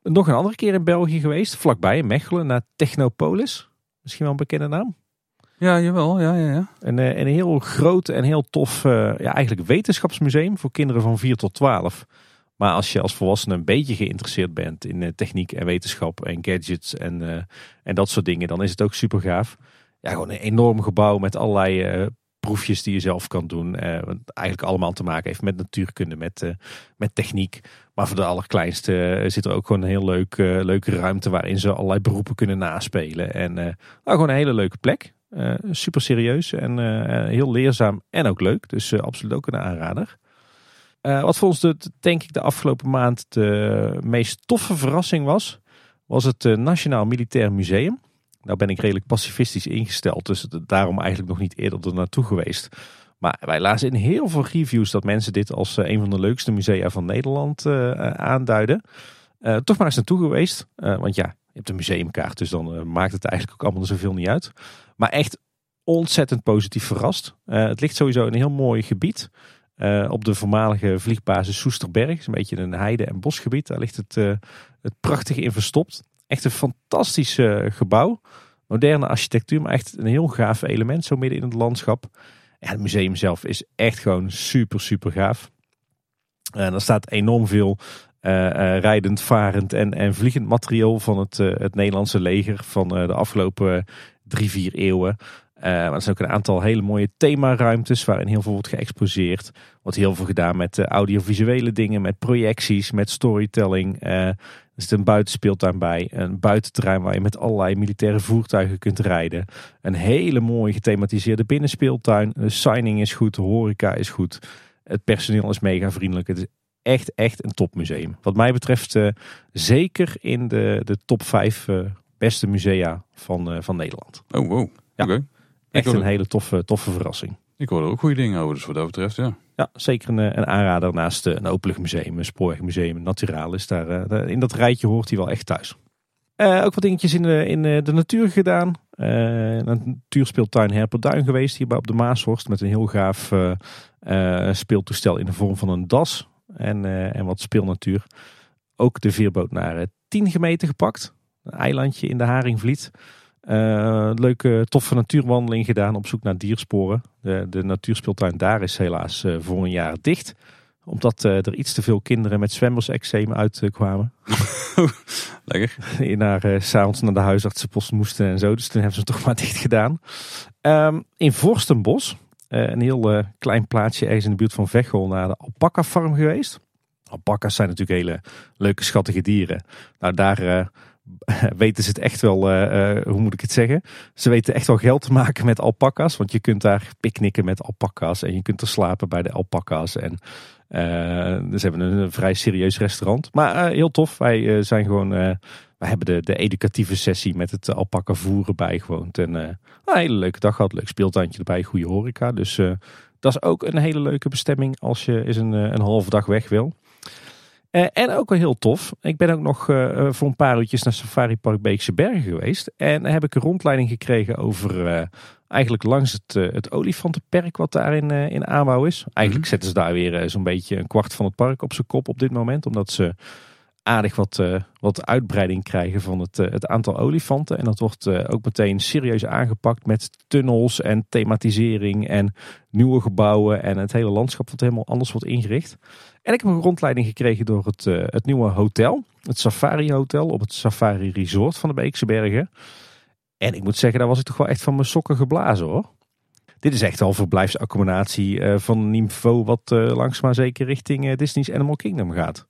Speaker 2: Nog een andere keer in België geweest. Vlakbij in Mechelen naar Technopolis. Misschien wel een bekende naam.
Speaker 1: Ja, jawel. Ja, ja, ja.
Speaker 2: Een, eh, een heel groot en heel tof uh, ja, eigenlijk wetenschapsmuseum voor kinderen van 4 tot 12. Maar als je als volwassene een beetje geïnteresseerd bent in uh, techniek en wetenschap en gadgets en, en dat soort dingen, dan is het ook super gaaf. Ja, gewoon een enorm gebouw met allerlei proefjes die je zelf kan doen. wat eigenlijk allemaal te maken heeft met natuurkunde, met, met techniek. Maar voor de allerkleinste zit er ook gewoon een heel leuk, leuke ruimte waarin ze allerlei beroepen kunnen naspelen. En nou, gewoon een hele leuke plek. Uh, super serieus en uh, heel leerzaam en ook leuk. Dus absoluut ook een aanrader. wat voor ons de, denk ik de afgelopen maand de meest toffe verrassing was, was het Nationaal Militair Museum. Nou ben ik redelijk pacifistisch ingesteld, dus daarom eigenlijk nog niet eerder er naartoe geweest. Maar wij lazen in heel veel reviews dat mensen dit als een van de leukste musea van Nederland aanduiden. toch maar eens naartoe geweest, want ja, je hebt een museumkaart, dus dan maakt het eigenlijk ook allemaal zoveel niet uit. Maar echt ontzettend positief verrast. Uh, het ligt sowieso in een heel mooi gebied. Uh, op de voormalige vliegbasis Soesterberg. Een beetje een heide- en bosgebied. Daar ligt het, het prachtige in verstopt. Echt een fantastisch gebouw. Moderne architectuur, maar echt een heel gaaf element zo midden in het landschap. Ja, het museum zelf is echt gewoon super, super gaaf. En er staat enorm veel rijdend, varend en, en vliegend materiaal van het, het Nederlandse leger van de afgelopen drie, vier eeuwen. Uh, maar er zijn ook een aantal hele mooie themaruimtes waarin heel veel wordt geëxposeerd. Wordt heel veel gedaan met audiovisuele dingen, met projecties, met storytelling. Er zit een buitenspeeltuin bij, een buitenterrein waar je met allerlei militaire voertuigen kunt rijden. Een hele mooie gethematiseerde binnenspeeltuin. De signing is goed, de horeca is goed. Het personeel is mega vriendelijk. Het echt, echt een topmuseum. Wat mij betreft zeker in de, de top 5 beste musea van, uh, van Nederland.
Speaker 1: Oh, wow. Ja. Okay.
Speaker 2: Echt een hele toffe, toffe verrassing.
Speaker 1: Ik hoorde ook goede dingen over, dus wat dat betreft, ja.
Speaker 2: Ja, zeker een, een aanrader naast een openluchtmuseum, een spoorwegmuseum, Naturalis. Daar, in dat rijtje hoort hij wel echt thuis. Uh, ook wat dingetjes in de, in de natuur gedaan. Uh, een natuurspeeltuin Herperduin geweest, hierbij op de Maashorst. Met een heel gaaf speeltoestel in de vorm van een das. En, en wat speelnatuur. Ook de veerboot naar 10 gemeten gepakt. Een eilandje in de Haringvliet. Uh, leuke, toffe natuurwandeling gedaan op zoek naar diersporen. De, de natuurspeeltuin daar is helaas uh, voor een jaar dicht. Omdat uh, er iets te veel kinderen met zwemmerseczeem uitkwamen.
Speaker 1: Lekker.
Speaker 2: Die naar, s'avonds naar de huisartsenpost moesten en zo. Dus toen hebben ze het toch maar dicht gedaan. Um, in Vorstenbos, een heel klein plaatsje ergens in de buurt van Veghel, naar de alpaca farm geweest. Alpaca's zijn natuurlijk hele leuke, schattige dieren. Nou, daar weten ze het echt wel, hoe moet ik het zeggen? Ze weten echt wel geld te maken met alpaca's. Want je kunt daar picknicken met alpaca's. En je kunt er slapen bij de alpaca's. En uh, dus hebben een, vrij serieus restaurant. Maar heel tof. Wij zijn gewoon, wij hebben de, de educatieve sessie met het alpaca voeren bijgewoond. En een hele leuke dag gehad. Leuk speeltuintje erbij, goede horeca. Dus dat is ook een hele leuke bestemming als je eens een, een halve dag weg wil. Uh, en ook wel heel tof. Ik ben ook nog uh, voor een paar uurtjes naar Safari Park Beekse Bergen geweest. En heb ik een rondleiding gekregen over uh, eigenlijk langs het, het olifantenperk wat daar in, in aanbouw is. Eigenlijk mhm. zetten ze daar weer zo'n beetje een kwart van het park op zijn kop op dit moment. Omdat ze aardig wat, uh, wat uitbreiding krijgen van het, uh, het aantal olifanten. En dat wordt uh, ook meteen serieus aangepakt met tunnels en thematisering en nieuwe gebouwen. En het hele landschap wat helemaal anders wordt ingericht. En ik heb een rondleiding gekregen door het, het nieuwe hotel. Het Safari Hotel op het Safari Resort van de Beekse Bergen. En ik moet zeggen, daar was ik toch wel echt van mijn sokken geblazen hoor. Dit is echt al verblijfsaccommodatie van een niveau wat langzaam maar zeker richting Disney's Animal Kingdom gaat.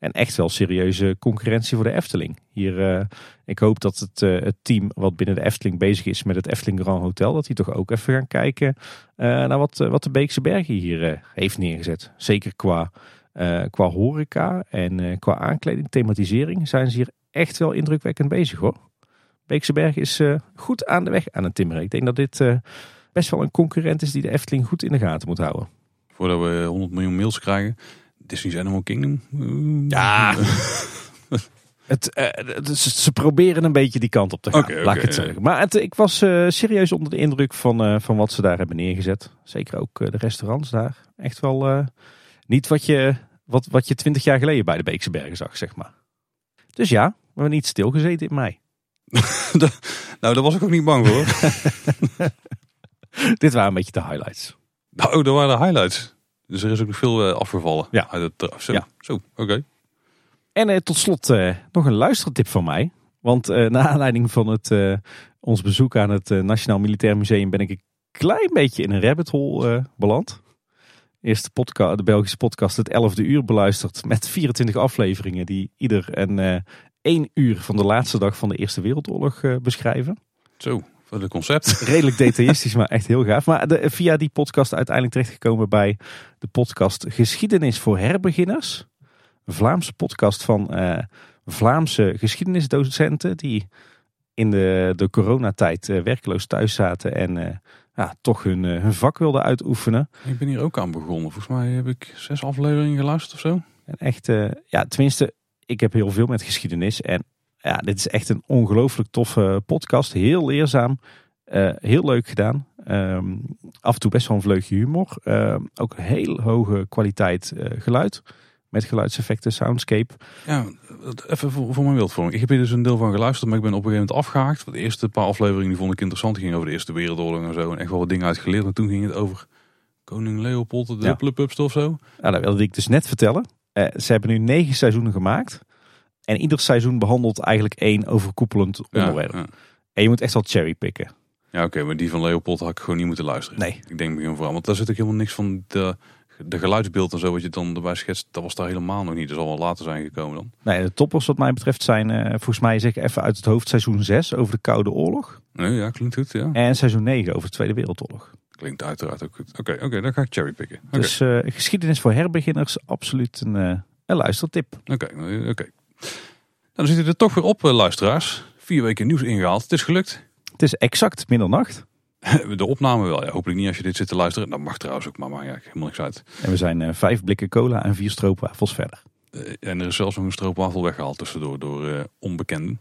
Speaker 2: En echt wel serieuze concurrentie voor de Efteling. Hier, uh, ik hoop dat het, uh, het, team wat binnen de Efteling bezig is met het Efteling Grand Hotel, dat die toch ook even gaan kijken uh, naar wat, wat de Beekse Bergen hier heeft neergezet. Zeker qua, qua horeca en qua aankleding, thematisering zijn ze hier echt wel indrukwekkend bezig hoor. Beekse Bergen is goed aan de weg aan het timmeren. Ik denk dat dit best wel een concurrent is die de Efteling goed in de gaten moet houden.
Speaker 1: Voordat we 100 miljoen mails krijgen, Disney's Animal Kingdom.
Speaker 2: Ja. Het, uh, ze proberen een beetje die kant op te gaan, okay, laat ik het zeggen. Maar het, ik was uh, serieus onder de indruk van, uh, van wat ze daar hebben neergezet. Zeker ook de restaurants daar. Echt wel niet wat je, wat, wat je twintig jaar geleden bij de Beekse Bergen zag, zeg maar. Dus ja, we hebben niet stilgezeten in mei.
Speaker 1: nou, daar was ik ook niet bang voor.
Speaker 2: Dit waren een beetje de highlights.
Speaker 1: Nou, dat waren de highlights. Dus er is ook nog veel uh, afgevallen
Speaker 2: ja.
Speaker 1: uit het Zo, ja. zo oké.
Speaker 2: En uh, tot slot uh, nog een luistertip van mij. Want na aanleiding van het, ons bezoek aan het Nationaal Militair Museum ben ik een klein beetje in een rabbit hole beland. Eerst de, podcast, de Belgische podcast het 11e uur beluisterd met 24 afleveringen die ieder een één uur van de laatste dag van de Eerste Wereldoorlog beschrijven.
Speaker 1: Zo, voor het concept.
Speaker 2: Redelijk detailistisch, maar echt heel gaaf. Maar de, via die podcast uiteindelijk terechtgekomen bij de podcast Geschiedenis voor herbeginners. Een Vlaamse podcast van uh, Vlaamse geschiedenisdocenten die in de, de coronatijd uh, werkloos thuis zaten en uh, ja, toch hun, hun vak wilden uitoefenen.
Speaker 1: Ik ben hier ook aan begonnen. Volgens mij heb ik zes afleveringen geluisterd of zo.
Speaker 2: En echt, ja, tenminste, ik heb heel veel met geschiedenis en ja, dit is echt een ongelooflijk toffe podcast. Heel leerzaam. Uh, heel leuk gedaan. Um, af en toe best wel een vleugje humor. Uh, ook heel hoge kwaliteit uh, geluid. Met geluidseffecten, soundscape.
Speaker 1: Ja, even voor, voor mijn wildvorming. Ik heb hier dus een deel van geluisterd, maar ik ben op een gegeven moment afgehaakt. De eerste paar afleveringen die vond ik interessant. Die gingen over de Eerste Wereldoorlog en zo. En echt wel wat dingen uitgeleerd. En toen ging het over Koning Leopold, de ja. Of zo.
Speaker 2: Ja, dat wilde ik dus net vertellen. ze hebben nu negen seizoenen gemaakt. En ieder seizoen behandelt eigenlijk één overkoepelend onderwerp. Ja, En je moet echt wel cherrypicken.
Speaker 1: Ja, oké, maar die van Leopold had ik gewoon niet moeten luisteren.
Speaker 2: Nee.
Speaker 1: Ik denk begin vooral, want daar zit ook helemaal niks van de, de geluidsbeeld en zo wat je dan erbij schetst. Dat was daar helemaal nog niet. Dat zal wel later zijn gekomen dan.
Speaker 2: Nee, de toppers wat mij betreft zijn, uh, volgens mij zeg ik even uit het hoofd, seizoen 6 over de Koude Oorlog.
Speaker 1: Nee, ja, klinkt goed, ja.
Speaker 2: En seizoen 9 over de Tweede Wereldoorlog.
Speaker 1: Klinkt uiteraard ook goed. Oké, oké, dan ga ik cherrypicken.
Speaker 2: Dus uh, geschiedenis voor herbeginners, absoluut een, uh, een luistertip.
Speaker 1: Oké, oké. Dan zitten we er toch weer op, eh, luisteraars. Vier weken nieuws ingehaald. Het is gelukt.
Speaker 2: Het is exact middernacht.
Speaker 1: De opname wel. Ja, hopelijk niet als je dit zit te luisteren. Dat mag trouwens ook, maar maakt ja, helemaal niks uit.
Speaker 2: En we zijn uh, vijf blikken cola en vier stroopwafels verder.
Speaker 1: Uh, en er is zelfs nog een stroopwafel weggehaald tussendoor door uh, onbekenden.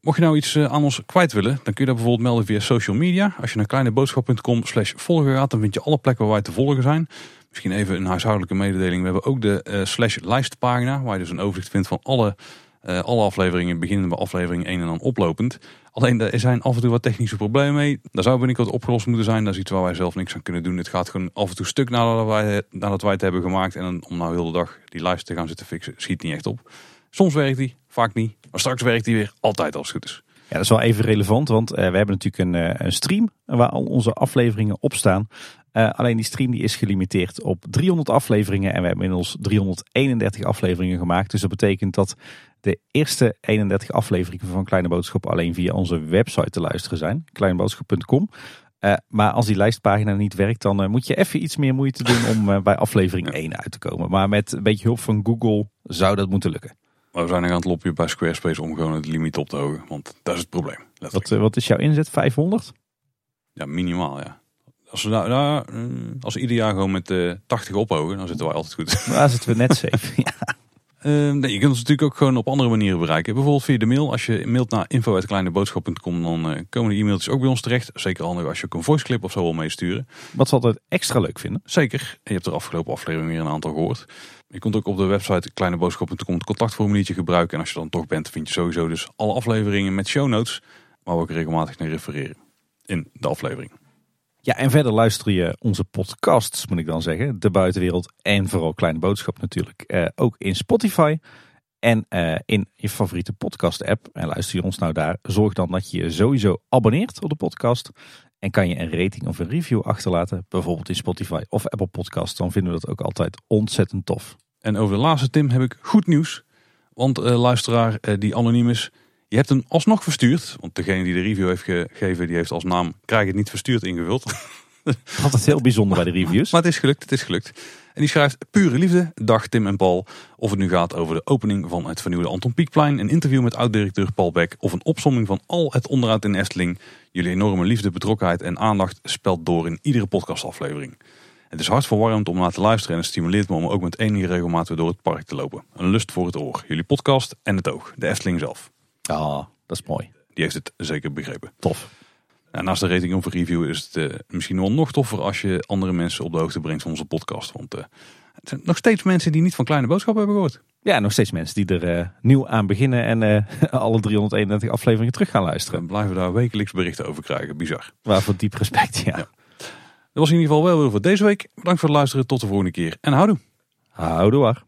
Speaker 1: Mocht je nou iets aan ons kwijt willen, dan kun je dat bijvoorbeeld melden via social media. Als je naar kleineboodschap.com slash volgen gaat, dan vind je alle plekken waar wij te volgen zijn. Misschien even een huishoudelijke mededeling. We hebben ook de slash lijstpagina, waar je dus een overzicht vindt van alle uh, alle afleveringen beginnen bij aflevering 1 en dan oplopend. Alleen er zijn af en toe wat technische problemen mee. Daar zou binnenkort opgelost moeten zijn. Dat is iets waar wij zelf niks aan kunnen doen. Het gaat gewoon af en toe stuk nadat wij, nadat wij het hebben gemaakt. En om nou heel de dag die lijst te gaan zitten fixen, schiet niet echt op. Soms werkt die, vaak niet. Maar straks werkt die weer altijd als het goed is.
Speaker 2: Ja, dat is wel even relevant, want uh, we hebben natuurlijk een, een, stream waar al onze afleveringen op staan. Uh, alleen die stream die is gelimiteerd op 300 afleveringen en we hebben inmiddels 331 afleveringen gemaakt. Dus dat betekent dat de eerste 31 afleveringen van Kleine Boodschap alleen via onze website te luisteren zijn. Kleineboodschap.com. Uh, maar als die lijstpagina niet werkt, dan uh, moet je even iets meer moeite doen om uh, bij aflevering 1 uit te komen. Maar met een beetje hulp van Google zou dat moeten lukken.
Speaker 1: Maar we zijn nog aan het lopje bij Squarespace om gewoon het limiet op te hogen. Want dat is het probleem.
Speaker 2: Wat, wat, is jouw inzet? 500?
Speaker 1: Ja, minimaal ja. Als we, nou, nou, als we ieder jaar gewoon met 80 ophogen, dan zitten wij altijd goed.
Speaker 2: Dan zitten we net safe, ja.
Speaker 1: Uh, nee, je kunt ons natuurlijk ook gewoon op andere manieren bereiken. Bijvoorbeeld via de mail. Als je mailt naar info.kleineboodschap.com dan uh, komen de e-mailtjes ook bij ons terecht. Zeker handig als je ook een voiceclip of zo wil meesturen.
Speaker 2: Wat we altijd extra leuk vinden.
Speaker 1: Zeker. Je hebt er afgelopen aflevering weer een aantal gehoord. Je kunt ook op de website kleineboodschap.com het contactformuliertje gebruiken. En als je dan toch bent, vind je sowieso dus alle afleveringen met show notes. Waar we ook regelmatig naar refereren in de aflevering.
Speaker 2: Ja, en verder luister je onze podcasts, moet ik dan zeggen. De buitenwereld en vooral Kleine Boodschap natuurlijk. Eh, ook in Spotify en eh, in je favoriete podcast app. En luister je ons nou daar, zorg dan dat je je sowieso abonneert op de podcast. En kan je een rating of een review achterlaten, bijvoorbeeld in Spotify of Apple Podcasts. Dan vinden we dat ook altijd ontzettend tof.
Speaker 1: En over de laatste Tim heb ik goed nieuws. Want uh, luisteraar die anoniem is, je hebt hem alsnog verstuurd. Want degene die de review heeft gegeven, die heeft als naam krijg het niet verstuurd ingevuld.
Speaker 2: Altijd heel bijzonder bij de reviews.
Speaker 1: Maar het is gelukt, het is gelukt. En die schrijft pure liefde, dag Tim en Paul. Of het nu gaat over de opening van het vernieuwde Anton Pieckplein, een interview met oud-directeur Paul Beck of een opsomming van al het onderhoud in Efteling. Jullie enorme liefde, betrokkenheid en aandacht spelt door in iedere podcastaflevering. Het is hartverwarmend om naar te luisteren en het stimuleert me om ook met enige regelmaat weer door het park te lopen. Een lust voor het oor. Jullie podcast en het oog. De Efteling zelf.
Speaker 2: Ah, dat is mooi.
Speaker 1: Die heeft het zeker begrepen.
Speaker 2: Tof.
Speaker 1: Nou, naast de rating of review is het uh, misschien wel nog toffer als je andere mensen op de hoogte brengt van onze podcast. Want uh, het zijn nog steeds mensen die niet van kleine boodschappen hebben gehoord.
Speaker 2: Ja, nog steeds mensen die er uh, nieuw aan beginnen en alle 331 afleveringen terug gaan luisteren.
Speaker 1: En blijven daar wekelijks berichten over krijgen. Bizar.
Speaker 2: Waarvoor diep respect, ja.
Speaker 1: ja. Dat was in ieder geval wel weer voor deze week. Bedankt voor het luisteren. Tot de volgende keer. En houdoe.
Speaker 2: Houdoe waar.